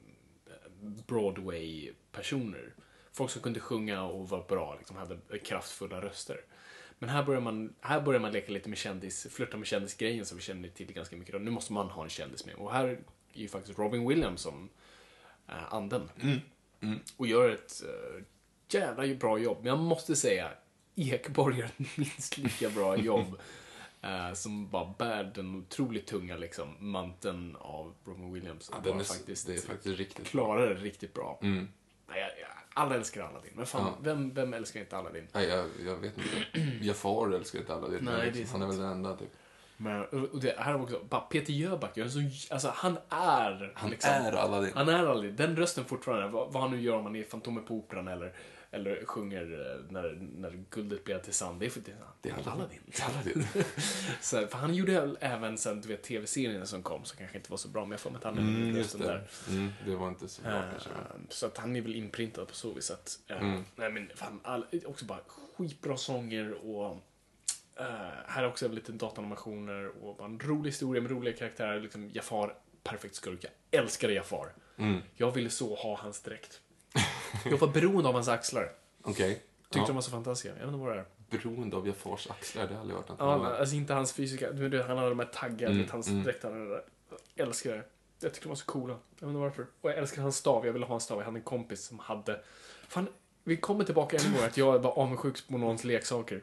[SPEAKER 1] Broadway-personer. Folk som kunde sjunga och var bra, liksom hade kraftfulla röster. Men här börjar man, här börjar man leka lite med kändis, flirta med kändisgrejen som vi känner till ganska mycket. Nu måste man ha en kändis med. Och här är ju faktiskt Robin Williams som äh, anden. Och gör ett äh, jävla bra jobb. Men jag måste säga, Ekborg gör ett minst lika bra jobb. Eh, som bara bär den otroligt tunga liksom, manteln av Robin Williams.
[SPEAKER 2] Ja, den är, faktiskt, det är faktiskt riktigt
[SPEAKER 1] klarar det riktigt bra.
[SPEAKER 2] Mm.
[SPEAKER 1] Nej, jag, jag, alla älskar Aladdin. Men fan,
[SPEAKER 2] Ja.
[SPEAKER 1] vem, vem älskar inte Aladdin?
[SPEAKER 2] Nej, jag, jag vet inte. Jafar älskar inte alla det.
[SPEAKER 1] Nej, det är
[SPEAKER 2] Han är väl den enda, typ.
[SPEAKER 1] Men, och det här är också, bara Peter Jöback, jag är så, alltså han är...
[SPEAKER 2] Han
[SPEAKER 1] liksom,
[SPEAKER 2] är Aladdin.
[SPEAKER 1] Han är Aladdin. Den rösten fortfarande, vad, vad han nu gör om han är Fantomen på Operan eller, eller sjunger eh, när, när guldet blev till sand. Det är för det,
[SPEAKER 2] Det är Aladdin. Det är Aladdin.
[SPEAKER 1] så, för han gjorde även sen, du vet, tv-serien som kom, som kanske inte var så bra, men jag får mig att han
[SPEAKER 2] Mm,
[SPEAKER 1] mm,
[SPEAKER 2] just det.
[SPEAKER 1] där.
[SPEAKER 2] Mm, det var inte så bra
[SPEAKER 1] Eh,
[SPEAKER 2] kanske.
[SPEAKER 1] Så att han är väl inprintad på så vis att, eh,
[SPEAKER 2] Mm.
[SPEAKER 1] nej men fan, all, också bara skitbra sånger och eh, här är också lite datanimationer och bara en rolig historia med roliga karaktärer. Liksom Jafar, perfekt skurk. Jag älskade Jafar.
[SPEAKER 2] Mm.
[SPEAKER 1] Jag ville så ha hans dräkt. Jag var beroende av hans axlar.
[SPEAKER 2] Okej.
[SPEAKER 1] Tyckte
[SPEAKER 2] Ja.
[SPEAKER 1] de var så fantastiska. Jag vet inte vad det är.
[SPEAKER 2] Beroende av Jafars axlar, det har jag aldrig hört. han
[SPEAKER 1] Ja, alltså inte hans fysiska, du vet, han hade de här taggar,
[SPEAKER 2] Mm,
[SPEAKER 1] du hans
[SPEAKER 2] mm.
[SPEAKER 1] dräkt. Jag älskar det. Jag tyckte de var så coola. Jag vet inte varför. Och jag älskar hans stav, jag ville ha en stav. Jag hade en kompis som hade... Fan, vi kommer tillbaka en gång att jag var avundsjuk på någons leksaker.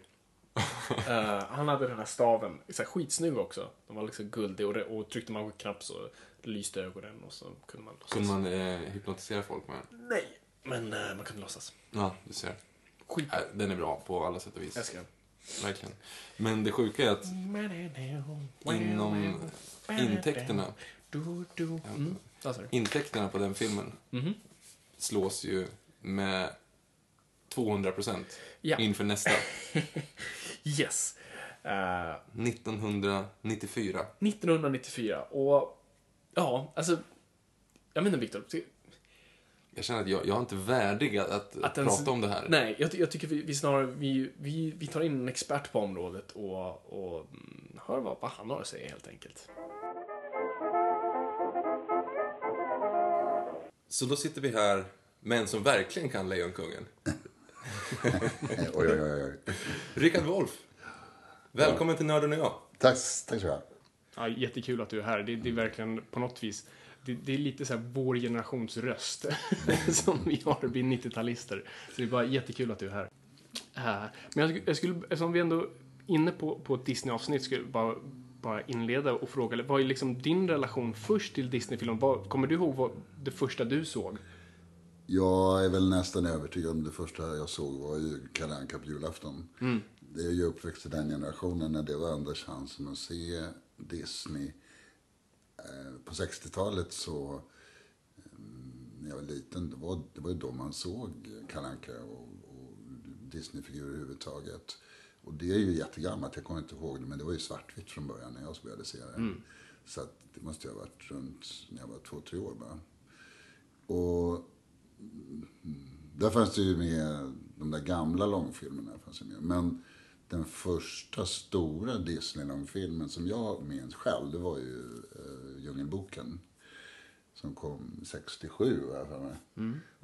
[SPEAKER 1] Eh, han hade den här staven, så här, skitsnygg också. Den var liksom guldig och, det, och tryckte man på knapp så lyste ögonen och så kunde man.
[SPEAKER 2] Kunde man eh, hypnotisera folk med den?
[SPEAKER 1] Nej, men eh, man kunde låtsas.
[SPEAKER 2] Ja, du ser.
[SPEAKER 1] Skit.
[SPEAKER 2] Äh, den är bra på alla sätt och vis.
[SPEAKER 1] Jag älskar den.
[SPEAKER 2] verkligen. Men det sjuka är att inom intäkterna,
[SPEAKER 1] Du, du. Mm.
[SPEAKER 2] Intäkterna på den filmen
[SPEAKER 1] Mhm.
[SPEAKER 2] slås ju med 200 procent
[SPEAKER 1] Ja.
[SPEAKER 2] inför nästa.
[SPEAKER 1] Yes. Eh,
[SPEAKER 2] 1994.
[SPEAKER 1] 1994. Och ja, alltså. Jag menar Viktor.
[SPEAKER 2] Jag känner att jag, jag är inte värdig att, att,
[SPEAKER 1] Att ens-
[SPEAKER 2] prata om det här.
[SPEAKER 1] Nej, jag, jag tycker vi, vi snarare vi, vi, vi tar in en expert på området och, och mm, hör vad, vad han har att säga helt enkelt.
[SPEAKER 2] Så då sitter vi här med en som verkligen kan Lejonkungen.
[SPEAKER 5] Oj, oj, oj. oj.
[SPEAKER 2] Rickard Wolff. Välkommen till Nörden och jag.
[SPEAKER 5] Tack, tack så mycket.
[SPEAKER 1] Ja, jättekul att du är här. Det, det är verkligen på något vis, det, det är lite så här vår generations röst som vi har, vi 90-talister. Så det är bara jättekul att du är här. Men jag, jag skulle, eftersom vi ändå är inne på, på ett Disney-avsnitt, skulle jag bara, bara inleda och fråga, vad är liksom din relation först till Disney-filmen? Vad- Kommer du ihåg vad det första du såg?
[SPEAKER 5] Jag är väl nästan övertygad om det första jag såg var ju Kalle Anka på julafton. Det är ju uppväxt i den generationen när det var enda chansen att se Disney. Eh, På 60-talet så, mm, när jag var liten, det var, det var ju då man såg Kalle Anka och, och Disneyfigurer överhuvudtaget. Och det är ju jättegammalt, jag kommer inte ihåg det, men det var ju svartvitt från början när jag började se det. Så att det måste ju ha varit runt när jag var två, tre år bara. Och där fanns det ju med, de där gamla långfilmerna fanns ju med. Men den första stora Disney-långfilmen som jag minns själv, det var ju uh, Djungelboken. Som kom 67, har jag för mig.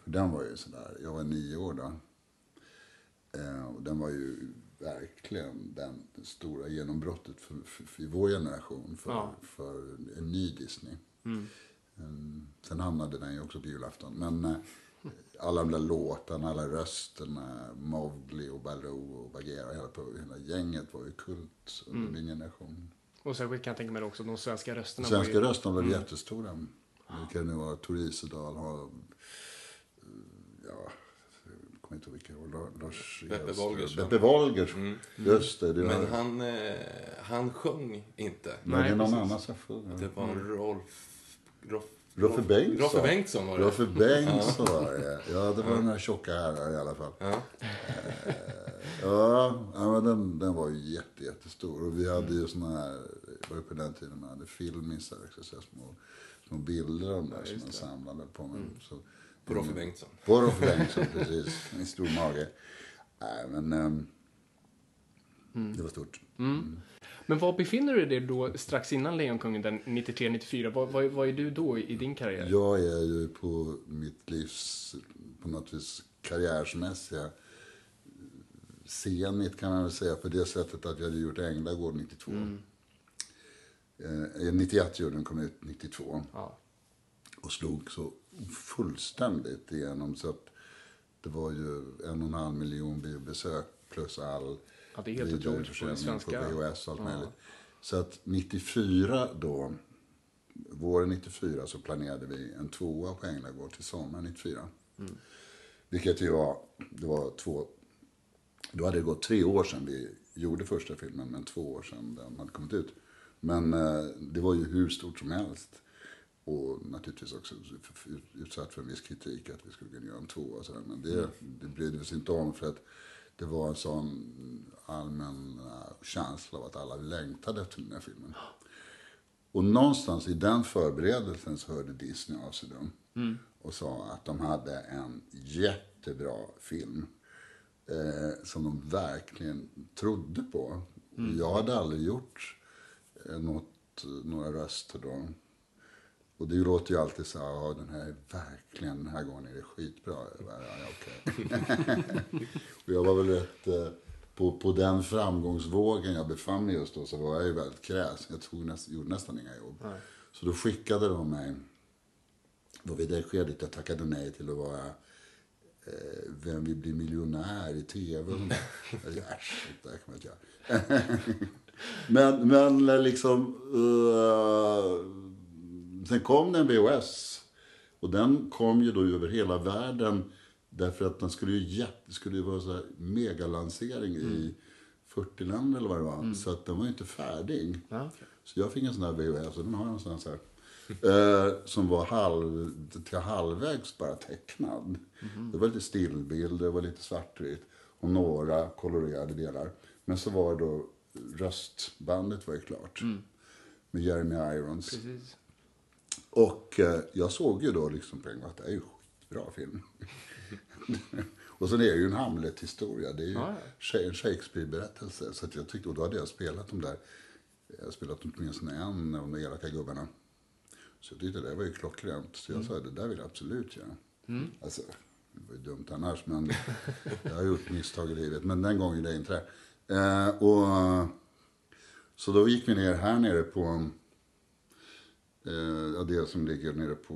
[SPEAKER 5] För den var ju sådär, jag var nio år då. Eh, och den var ju verkligen den stora genombrottet för, för, för vår generation. För,
[SPEAKER 1] Ja.
[SPEAKER 5] för en ny Disney. Mm, Sen hamnade den ju också på julafton. Men eh, alla de där låtarna, alla rösterna, Mowgli och Baloo och Bagheera, hela, på- hela gänget var ju kult under min generation.
[SPEAKER 1] Och särskilt kan jag tänka mig också de svenska rösterna.
[SPEAKER 5] Svenska
[SPEAKER 1] var ju,
[SPEAKER 5] rösterna var jättestora. Vilka det nu var, Tor Isedal har, eh, ja, jag kommer inte ihåg vilka var, Lars
[SPEAKER 2] Beppe Wolgers?
[SPEAKER 5] Beppe Wolgers, just det. det var,
[SPEAKER 2] Men han, eh, han sjöng inte.
[SPEAKER 5] Nej, det är någon
[SPEAKER 1] precis.
[SPEAKER 5] annan som sjunger.
[SPEAKER 2] Det var Rolf... Rolf
[SPEAKER 5] Roffe Bengtsson.
[SPEAKER 2] Roffe Bengtsson var det.
[SPEAKER 5] Roffe Bengtsson var det. Ja, det var den här tjocka herrar i alla fall.
[SPEAKER 2] Ja.
[SPEAKER 5] Eh, Ja, ja men den, den var ju jätte, jättestor. Och vi hade ju såna här, det var ju på den tiden man hade filmisar också, så små, små bilder om det som man samlade på. Men, så,
[SPEAKER 2] På Roffe Bengtsson.
[SPEAKER 5] På Roffe Bengtsson, precis. En stor mage. Nej, men ehm, det var stort.
[SPEAKER 1] Men var befinner du dig då strax innan Lejonkungen, den 93-94? Vad, vad, vad är du då i, din karriär?
[SPEAKER 5] Jag är ju på mitt livs, på något vis karriärsmässiga zenit kan man väl säga på det sättet att jag hade gjort Änglagård 92. Eh, 91 gjorde den, kom ut 92.
[SPEAKER 1] Ja.
[SPEAKER 5] Och slog så fullständigt igenom så att det var ju en och en halv miljon biobesök plus all
[SPEAKER 1] Ja, det är helt otroligt på svenska.
[SPEAKER 5] på VHS och allt möjligt. Så att 94 då, våren 94 så planerade vi en tvåa på Änglagård till sommaren 94. Vilket ju var, det var två, då hade det gått tre år sedan vi gjorde första filmen, men två år sedan den hade kommit ut. Men eh, det var ju hur stort som helst. Och naturligtvis också utsatt för en viss kritik att vi skulle kunna göra en tvåa och sådär. Men det, det brydde vi oss inte om för att det var en sån allmän eh, känsla av att alla längtade efter den här filmen. Och någonstans i den förberedelsen så hörde Disney av sig då. Och sa att de hade en jättebra film. Eh, som de verkligen trodde på. Och Jag hade aldrig gjort eh, något, några röster då. Och det låter ju alltid så här, den här är verkligen, den här gången är det skitbra. Jag bara, ja, okej. och jag var väl rätt, eh, på, på den framgångsvågen jag befann mig just då så var jag ju väldigt kräsen. Jag tog näst, gjorde nästan inga jobb. Så då skickade de mig, var vid det skedet jag tackade nej till att vara eh, Vem vill bli miljonär i tv? Tänkte, Äsch, det där kan man inte göra. men, men liksom... eh, sen kom det en VHS. Och den kom ju då över hela världen. Därför att den skulle ju, jätte, skulle ju vara så här megalansering i 40 länder eller vad det var. Så att den var ju inte färdig.
[SPEAKER 1] Ja.
[SPEAKER 5] Så jag fick en sån här VHS och den har jag någonstans här. Eh, som var halv, till halvvägs bara tecknad. Det var lite stillbild, det var lite svartvitt och några kolorerade delar. Men så var det då röstbandet var ju klart. Med Jeremy Irons.
[SPEAKER 1] Precis.
[SPEAKER 5] Och eh, jag såg ju då liksom på en gång att det är ju skitbra film. och sen är det ju en Hamlet-historia. Det är ju
[SPEAKER 1] Ja,
[SPEAKER 5] Sha- en Shakespeare-berättelse. Så jag tyckte, och då hade jag spelat de där, jag har spelat åtminstone en av de elaka gubbarna. Så jag tyckte det var ju klockrent. Så jag sa, det där vill jag absolut göra. Alltså, det var ju dumt annars, men jag har gjort misstag i livet. Men den gången det inte det. Eh, och, så då gick vi ner här nere på eh, det som ligger nere på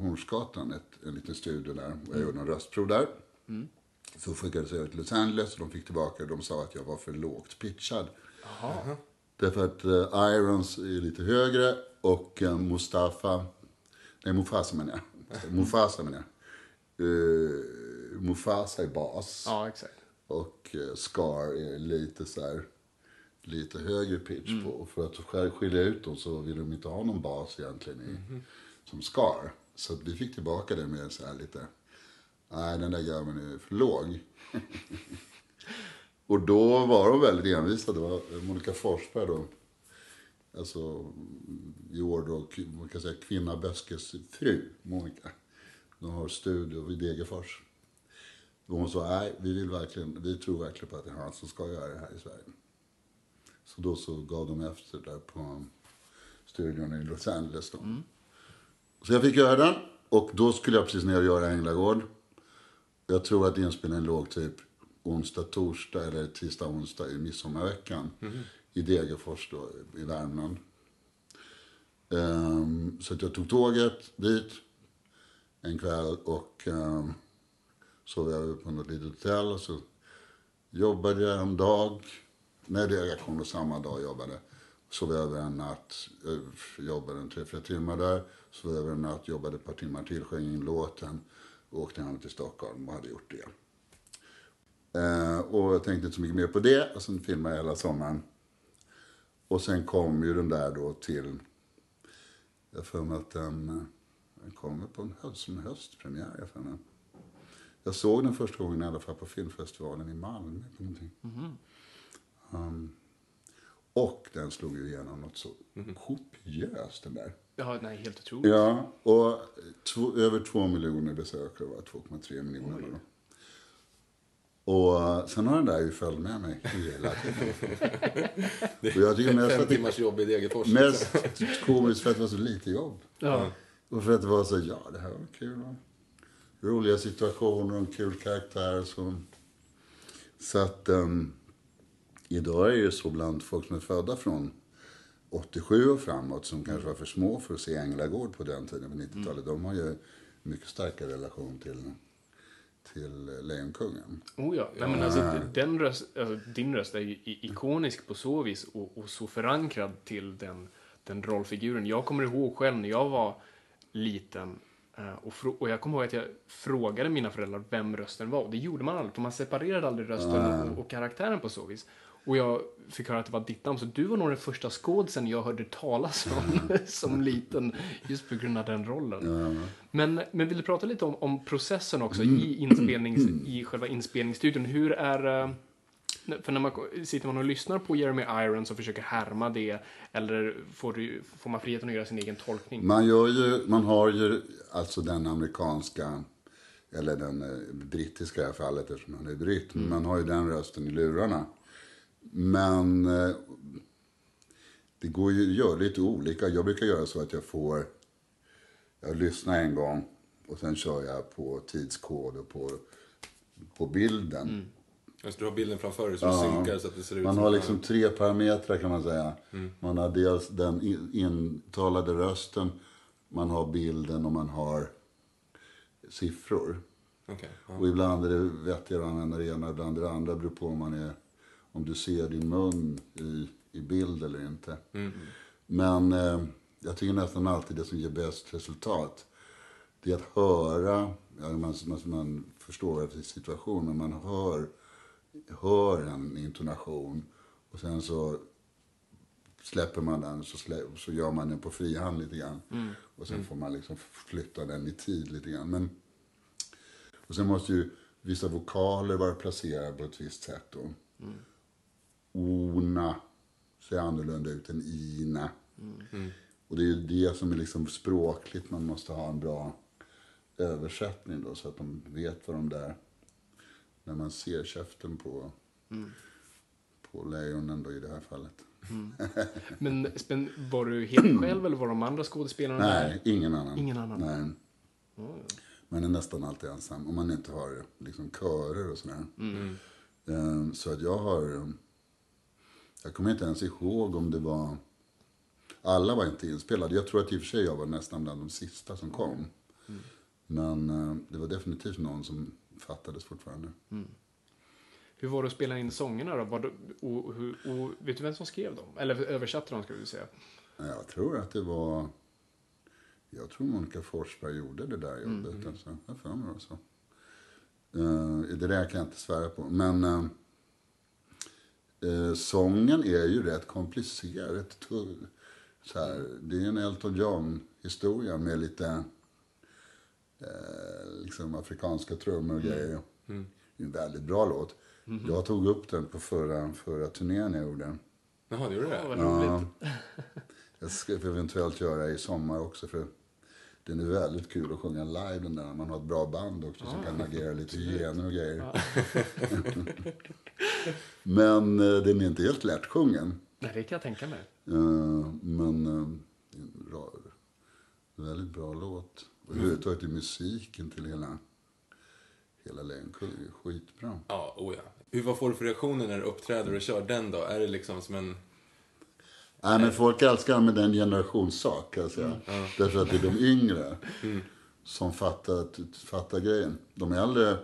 [SPEAKER 5] Hornsgatan, ett, en liten studio där. Och jag gjorde en röstprov där. Så skickades jag till Los Angeles och de fick tillbaka och de sa att jag var för lågt pitchad. Därför att eh, Irons är lite högre och eh, Mustafa, nej Mufasa menar jag. Mufasa menar jag. Eh, Mufasa är bas.
[SPEAKER 1] Ja, exakt.
[SPEAKER 5] Och eh, Scar är lite så här, lite högre pitch på. Och för att sk- skilja ut dem så vill de inte ha någon bas egentligen i, som Scar. Så att vi fick tillbaka det med så här lite, nej den där grabben är för låg. och då var de väldigt envisa. Det var Monica Forsberg då. Alltså i år då, man kan säga Kvinna Böskes fru, Monica. De har studio vid Degerfors. Och hon sa, nej, vi, vill verkligen, vi tror verkligen på att det är han som ska göra det här i Sverige. Så då så gav de efter där på studion i Los Angeles. Då. Så jag fick göra den och då skulle jag precis ner och göra Änglagård. Jag tror att inspelningen låg typ onsdag, torsdag eller tisdag, onsdag i midsommarveckan. I Degerfors då, i Värmland. Ehm, så att jag tog tåget dit en kväll och um, sov över på något litet hotell och så jobbade jag en dag. Nej, det samma dag jobbade. Sov över en natt, eh, jobbade en tre, fyra timmar där. Sov över en natt, jobbade ett par timmar till, sjöng in låten. Och åkte hem till Stockholm och hade gjort det. Eh, och jag tänkte inte så mycket mer på det. Och sen filmade jag hela sommaren. Och sen kom ju den där då till... Jag har för mig att den, eh, den kommer på en höst, som höstpremiär. Jag, för mig. jag såg den första gången i alla fall på filmfestivalen i Malmö. På någonting. Um, och den slog ju igenom något så kopiöst den där.
[SPEAKER 1] Ja, nej, helt otroligt.
[SPEAKER 5] Ja, och två, över två miljoner besökare var 2,3 miljoner. Då. Och eh, sen har den där ju följt med mig hela tiden. och jag tycker mest
[SPEAKER 2] Fem timmars jobb i Degerfors.
[SPEAKER 5] mest komiskt för att det var så lite jobb.
[SPEAKER 1] Ja.
[SPEAKER 5] Och för att det var så, ja det här var kul. Roliga situationer och en kul karaktär. Så, så att um, idag är det ju så bland folk som är födda från 87 och framåt som kanske var för små för att se Änglagård på den tiden på 90-talet. De har ju mycket starkare relation till, till eh, Lejonkungen.
[SPEAKER 1] Oh ja. Nej, men alltså, den röst, alltså, din röst är ju ikonisk på så vis och, och så förankrad till den, den rollfiguren. Jag kommer ihåg själv när jag var liten eh, och, och jag kommer ihåg att jag frågade mina föräldrar vem rösten var. Och det gjorde man aldrig, för man separerade aldrig rösten och, och karaktären på så vis. Och jag fick höra att det var ditt namn, så du var nog den första skådisen jag hörde talas om som liten, just på grund av den rollen. Men, men vill du prata lite om, om processen också i, inspelnings, i själva inspelningsstudion? Hur är... eh, För när man sitter man och lyssnar på Jeremy Irons och försöker härma det, eller får, du, får man friheten att göra sin egen tolkning?
[SPEAKER 5] Man, gör ju, man har ju alltså den amerikanska, eller den eh, brittiska i det här fallet eftersom han är britt. men Man har ju den rösten i lurarna. Men eh, det går ju att göra lite olika. Jag brukar göra så att jag får, jag lyssnar en gång och sen kör jag på tidskod och på, på bilden.
[SPEAKER 2] Alltså, du har bilden framför dig så du synkar så att det ser ut
[SPEAKER 5] Man
[SPEAKER 2] som
[SPEAKER 5] har liksom tre parametrar kan man säga. Man har dels den in- intalade rösten, man har bilden och man har siffror.
[SPEAKER 2] Okej, ja.
[SPEAKER 5] Och ibland är det vettigare att använda det ena, ibland det andra. beror på om, man är, om du ser din mun i, i bild eller inte. Men eh, jag tycker nästan alltid det som ger bäst resultat, det är att höra, ja, man, man, man förstår efter situation, men man hör, hör en intonation Och sen så släpper man den så, slä, så gör man den på frihand lite grann. Och sen får man liksom flytta den i tid lite grann. Men, och sen måste ju vissa vokaler vara placerade på ett visst sätt. Då. Ona ser annorlunda ut än ina. Och det är ju det som är liksom språkligt, man måste ha en bra översättning då så att de vet vad de där, när man ser käften på, på lejonen då i det här fallet.
[SPEAKER 1] Men spän, var du helt själv eller var de andra skådespelarna där?
[SPEAKER 5] Nej, ingen annan.
[SPEAKER 1] Ingen annan?
[SPEAKER 5] Nej. Man är nästan alltid ensam om man inte har liksom körer och sådär. Eh, Så att jag har, jag kommer inte ens ihåg om det var, alla var inte inspelade. Jag tror att i och för sig jag var nästan bland de sista som kom. Men eh, det var definitivt någon som fattades fortfarande.
[SPEAKER 1] Hur var det att spela in sångerna då? Var det, och, hur- och, vet du vem som skrev dem? Eller översatte dem, ska vi säga.
[SPEAKER 5] Jag tror att det var... Jag tror Monica Forsberg gjorde det där jobbet.
[SPEAKER 1] Mm.
[SPEAKER 5] Alltså. Jag har för mig det så. Eh, det där kan jag inte svära på. Men eh, eh, sången är ju rätt komplicerad. Rätt tull. Så här, det är en Elton John-historia med lite eh, liksom afrikanska trummor och grejer. Det är en väldigt bra låt. Jag tog upp den på förra, förra turnén jag gjorde.
[SPEAKER 2] Jaha, det gjorde det?
[SPEAKER 1] Ja, vad roligt.
[SPEAKER 5] Jag ska eventuellt göra i sommar också för den är väldigt kul att sjunga live den där. Man har ett bra band också som kan agera lite hyenor och grejer. Men eh, den är inte helt lättsjungen.
[SPEAKER 1] Nej, det kan jag tänka mig.
[SPEAKER 5] Eh, men en bra, väldigt bra låt. Och överhuvudtaget är musiken till hela, hela Lejonkung är skitbra.
[SPEAKER 2] Ja, oh ja. Hur, vad får du för reaktioner när du uppträder och kör den då? Är det liksom som en...
[SPEAKER 5] Nej, men folk älskar med den generationssak, kan jag säga. Därför att det är de yngre som fattar, fattar grejen. De äldre...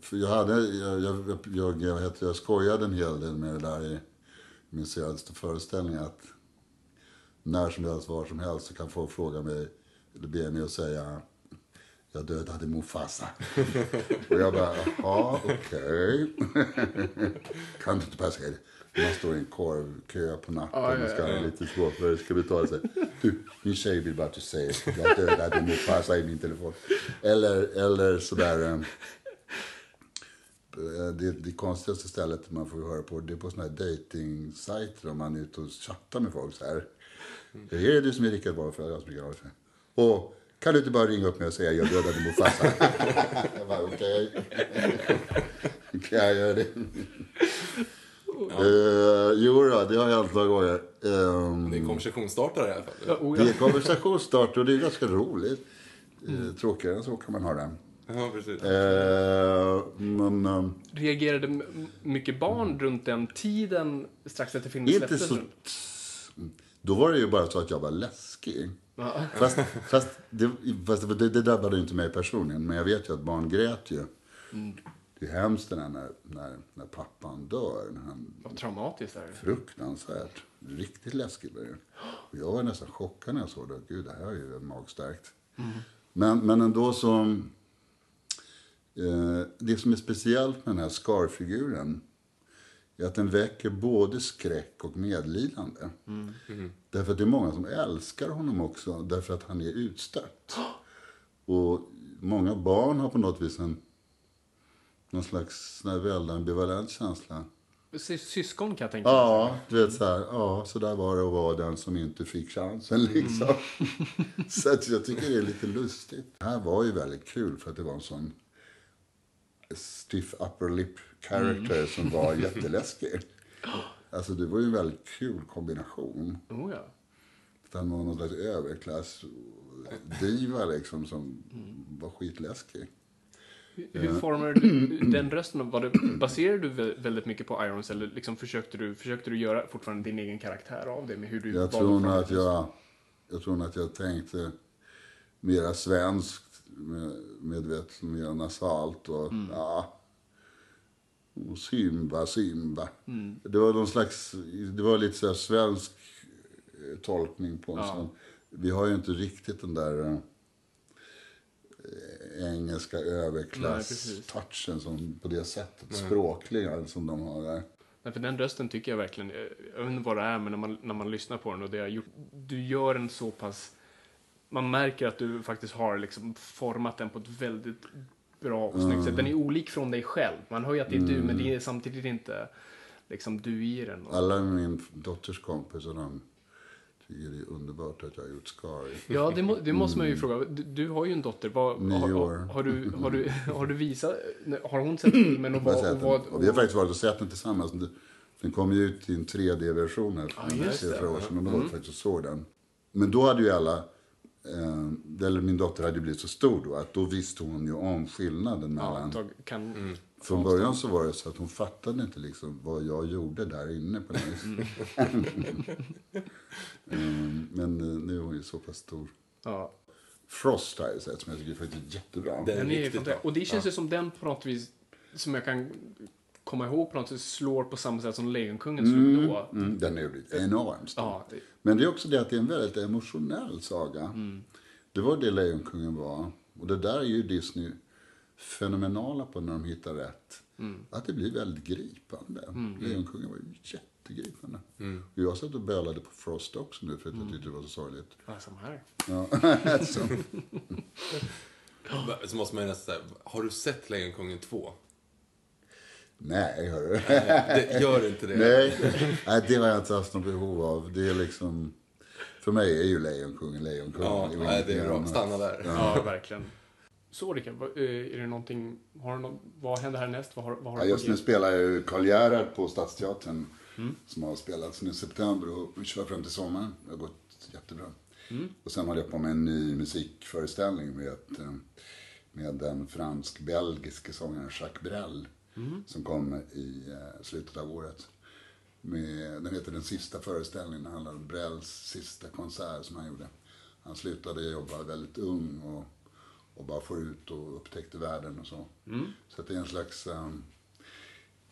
[SPEAKER 5] För jag, hade, jag, jag, jag, jag, heter, jag skojade en hel del med det där i min senaste föreställning. Att när som helst, var som helst, så kan folk fråga mig, eller be mig att säga jag dödade Mufasa. och jag bara, jaha, okej. kan du inte bara säga det? Man står i en korvkö på natten och ska ha lite svårt för det. Ska så här, Du, min tjej vill bara att du säger jag dödade Mufasa i min telefon. Eller, eller sådär. eh, Det, det konstigaste stället man får höra på det är på såna här dating-sajter om man är ute och chattar med folk så här. Är det du som är Rickard Wahlfeld? Jag som är Rickard. Och kan du inte bara ringa upp mig och säga jag dödade Mufasa? jag bara okej. kan jag göra det? Uh, jo då, det har hänt några gånger. Ehm,
[SPEAKER 2] Det är en konversationsstartare i alla fall.
[SPEAKER 1] Ja, oh,
[SPEAKER 5] det
[SPEAKER 1] ja.
[SPEAKER 5] är konversationsstart och det är ganska roligt. Uh, tråkigare än så kan man ha det.
[SPEAKER 2] Ja, precis.
[SPEAKER 5] Eh, men ehm,
[SPEAKER 1] Reagerade mycket barn runt den tiden strax efter filmen
[SPEAKER 5] inte
[SPEAKER 1] släpptes?
[SPEAKER 5] så... Då var det ju bara så att jag var läskig.
[SPEAKER 1] Ja.
[SPEAKER 5] Fast, fast, det, fast det, det drabbade inte mig personligen. Men jag vet ju att barn grät ju. Det är hemskt när, när, när pappan dör. När han,
[SPEAKER 1] Vad traumatiskt är det.
[SPEAKER 5] fruktansvärt. Riktigt läskigt var det. Jag var nästan chockad när jag såg det. Gud, det här är ju magstarkt. Men, men ändå så... Eh, det som är speciellt med den här Scar-figuren är att den väcker både skräck och medlidande. Därför att det är många som älskar honom också, därför att han är utstött. Och många barn har på något vis en någon slags väldigt ambivalent känsla.
[SPEAKER 1] Sy- Syskon kan jag tänka mig.
[SPEAKER 5] Ja, du vet så här, ja, så där var det att vara den som inte fick chansen liksom. så att jag tycker det är lite lustigt. Det här var ju väldigt kul för att det var en sån stiff upper lip character som var jätteläskig. Alltså det var ju en väldigt kul kombination.
[SPEAKER 1] Oh, ja.
[SPEAKER 5] Han var någon slags överklass diva liksom som var skitläskig.
[SPEAKER 1] Hur formade du den rösten? Var det, baserade du vä- väldigt mycket på Irons eller liksom försökte, du, försökte du göra fortfarande din egen karaktär av det? Med hur du
[SPEAKER 5] Jag tror nog att jag, jag tror nog att jag tänkte mera svenskt, med, medvetet, mer nasalt och ja. Och Simba, Simba. Det var någon slags, det var lite så svensk eh, tolkning på en
[SPEAKER 1] Ja.
[SPEAKER 5] sån. Vi har ju inte riktigt den där eh, engelska
[SPEAKER 1] Nej,
[SPEAKER 5] överklass-touchen som på det sättet, språkliga som de har där.
[SPEAKER 1] Nej, för den rösten tycker jag verkligen, jag vet inte vad det är, men när man, när man lyssnar på den och det har gjort, du gör den så pass, man märker att du faktiskt har liksom format den på ett väldigt bra och snyggt sätt. Den är olik från dig själv. Man hör ju att det är du, men det är samtidigt inte liksom du i den.
[SPEAKER 5] Alla min dotters kompisar de tycker det är underbart att jag har gjort Scar.
[SPEAKER 1] Ja, det, må, det måste man ju fråga. Du, du har ju en dotter. Vad,
[SPEAKER 5] Nio
[SPEAKER 1] har,
[SPEAKER 5] år.
[SPEAKER 1] har, har, du, har, du, har du visat, har hon sett filmen och vad,
[SPEAKER 5] sett
[SPEAKER 1] och vad,
[SPEAKER 5] Och vi har faktiskt varit och sett den tillsammans. Den- Den kom ju ut i en 3D-version här för
[SPEAKER 1] just det.
[SPEAKER 5] flera år sedan. Och då var det faktiskt och såg den. Men då hade ju alla, eh, eller min dotter hade ju blivit så stor då, att då visste hon ju om skillnaden
[SPEAKER 1] ja,
[SPEAKER 5] mellan
[SPEAKER 1] tag, kan,
[SPEAKER 5] Från början så var det så att hon fattade inte liksom vad jag gjorde där inne på något vis. Mm, Men eh, nu är hon ju så pass stor.
[SPEAKER 1] ja.
[SPEAKER 5] Frost har jag sett som jag tycker faktiskt är jättebra.
[SPEAKER 2] Den-
[SPEAKER 1] Den är fantastisk.
[SPEAKER 2] bra.
[SPEAKER 1] Och det känns ju som den på något vis, som jag kan komma ihåg på något vis, slår på samma sätt som Lejonkungen slog då.
[SPEAKER 5] Mm, den är ju enormt stor.
[SPEAKER 1] Ja, det,
[SPEAKER 5] Men det är också det att det är en väldigt emotionell saga.
[SPEAKER 1] Mm.
[SPEAKER 5] Det var det Lejonkungen var. Och det där är ju Disney fenomenala på när de hittar rätt.
[SPEAKER 1] Mm.
[SPEAKER 5] Att det blir väldigt gripande. Lejonkungen var ju jättegripande. Och jag satt och bölade på Frost också nu för att jag tyckte det var så sorgligt.
[SPEAKER 1] ja, som här.
[SPEAKER 5] Ja. så.
[SPEAKER 2] Så måste man ju nästan säga, har du sett Lejonkungen 2?
[SPEAKER 5] Nej, hörru.
[SPEAKER 2] Det, gör inte det.
[SPEAKER 5] Nej, nej, det har jag inte haft något behov av. Det är liksom... För mig är ju Lejonkungen Lejonkungen.
[SPEAKER 2] Ja,
[SPEAKER 5] Det är
[SPEAKER 2] nej, det är
[SPEAKER 5] ingenting
[SPEAKER 2] bra. Stanna där.
[SPEAKER 1] Ja, verkligen. Så Rickard, eh, är det någonting, har du någon, vad händer härnäst? Vad har, vad har
[SPEAKER 5] Ja, just nu spelar jag ju Karl Gerhard på Stadsteatern. Som har spelats nu i september och vi kör fram till sommaren. Det har gått jättebra. Och sen håller jag på med en ny musikföreställning med, eh, med den fransk-belgiske sångaren Jacques Brel. Som kom i eh, slutet av året. Med, den heter Den sista föreställningen. Det handlar om Brels sista konsert som han gjorde. Han slutade jobba väldigt ung och, och bara får ut och upptäckte världen och så. Så att det är en slags um,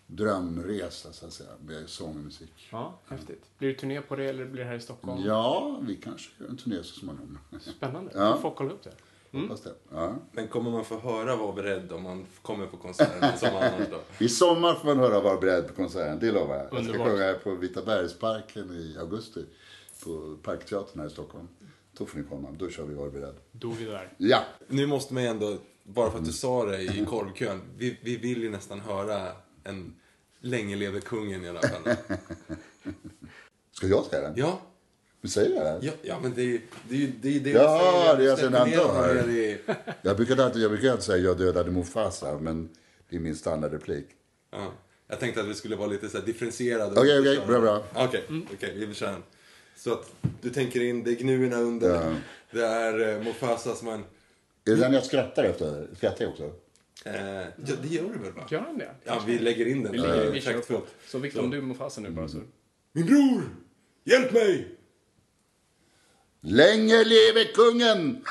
[SPEAKER 5] drömresa så att säga med sång och musik.
[SPEAKER 1] Ja, häftigt. Blir det turné på det eller blir det här i Stockholm?
[SPEAKER 5] Ja, vi kanske gör en turné så småningom.
[SPEAKER 1] Spännande.
[SPEAKER 5] Ja.
[SPEAKER 1] Får folk kolla upp det.
[SPEAKER 5] Hoppas det. Ja.
[SPEAKER 2] Men kommer man få höra Var beredd om man kommer på konserten som annars då?
[SPEAKER 5] I sommar får man höra Var beredd på konserten, det lovar jag. Jag ska
[SPEAKER 1] Underbart.
[SPEAKER 5] sjunga på Vita bergsparken i augusti. På Parkteatern här i Stockholm. Då får ni komma, då kör vi Var beredd.
[SPEAKER 1] Då är vi där.
[SPEAKER 5] Ja!
[SPEAKER 2] Nu måste man ju ändå, bara för att du sa det i korvkön, vi, vi vill ju nästan höra en Länge leve kungen i alla fall.
[SPEAKER 5] Ska jag säga den?
[SPEAKER 2] Ja,
[SPEAKER 5] Du säger det?
[SPEAKER 2] ja, ja men det är ju det, är det, är det
[SPEAKER 5] Ja,
[SPEAKER 2] jag säger.
[SPEAKER 5] det jag sedan
[SPEAKER 2] i-
[SPEAKER 5] Jag brukar alltid, jag brukar alltid säga jag dödade Mufasa, men det är min standardreplik.
[SPEAKER 2] Ja. Jag tänkte att vi skulle vara lite så här differentierade.
[SPEAKER 5] Okej, okej, bra, bra.
[SPEAKER 2] Okej, okej, vi kör den. Så att du tänker in, det är gnuerna under.
[SPEAKER 5] Ja.
[SPEAKER 2] Det är eh, Mufasa som man...
[SPEAKER 5] Är det den jag skrattar efter? Skrattar jag också?
[SPEAKER 2] Eh, ja, det gör du väl va?
[SPEAKER 1] Gör han det?
[SPEAKER 2] Ja, vi lägger in den.
[SPEAKER 1] Vi, ligger, vi kör på. Så Viktor, om du är Mufasa nu bara så.
[SPEAKER 2] Min bror! Hjälp mig!
[SPEAKER 5] Länge leve kungen!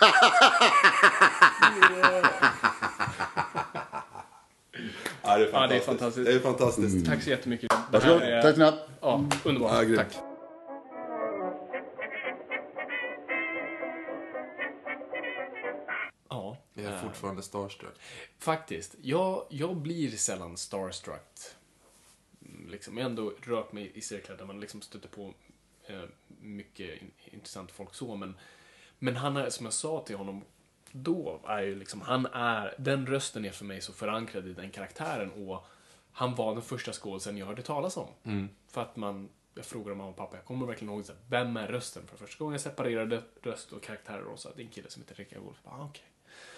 [SPEAKER 2] Ja, det är fantastiskt.
[SPEAKER 1] Ja, det är fantastiskt.
[SPEAKER 2] Det är fantastiskt.
[SPEAKER 1] Tack så jättemycket.
[SPEAKER 5] Varsågod,
[SPEAKER 1] är-
[SPEAKER 5] tack snabbt.
[SPEAKER 1] Ja, underbart.
[SPEAKER 2] Ja.
[SPEAKER 1] Tack.
[SPEAKER 2] Jag är fortfarande starstruck.
[SPEAKER 1] faktiskt. Jag, jag blir sällan starstruck. Mm, Liksom, jag har ändå rört mig i cirklar där man liksom stöter på eh, mycket in, intressant folk så, men, men han är, som jag sa till honom då, är ju liksom, han är, den rösten är för mig så förankrad i den karaktären och han var den första skådisen jag hörde talas om. För att man, jag frågade mamma och pappa, jag kommer verkligen ihåg så här, vem är rösten? För första gången jag separerade röst och karaktärer och så, det är en kille som heter Rickard Wolff. Ah,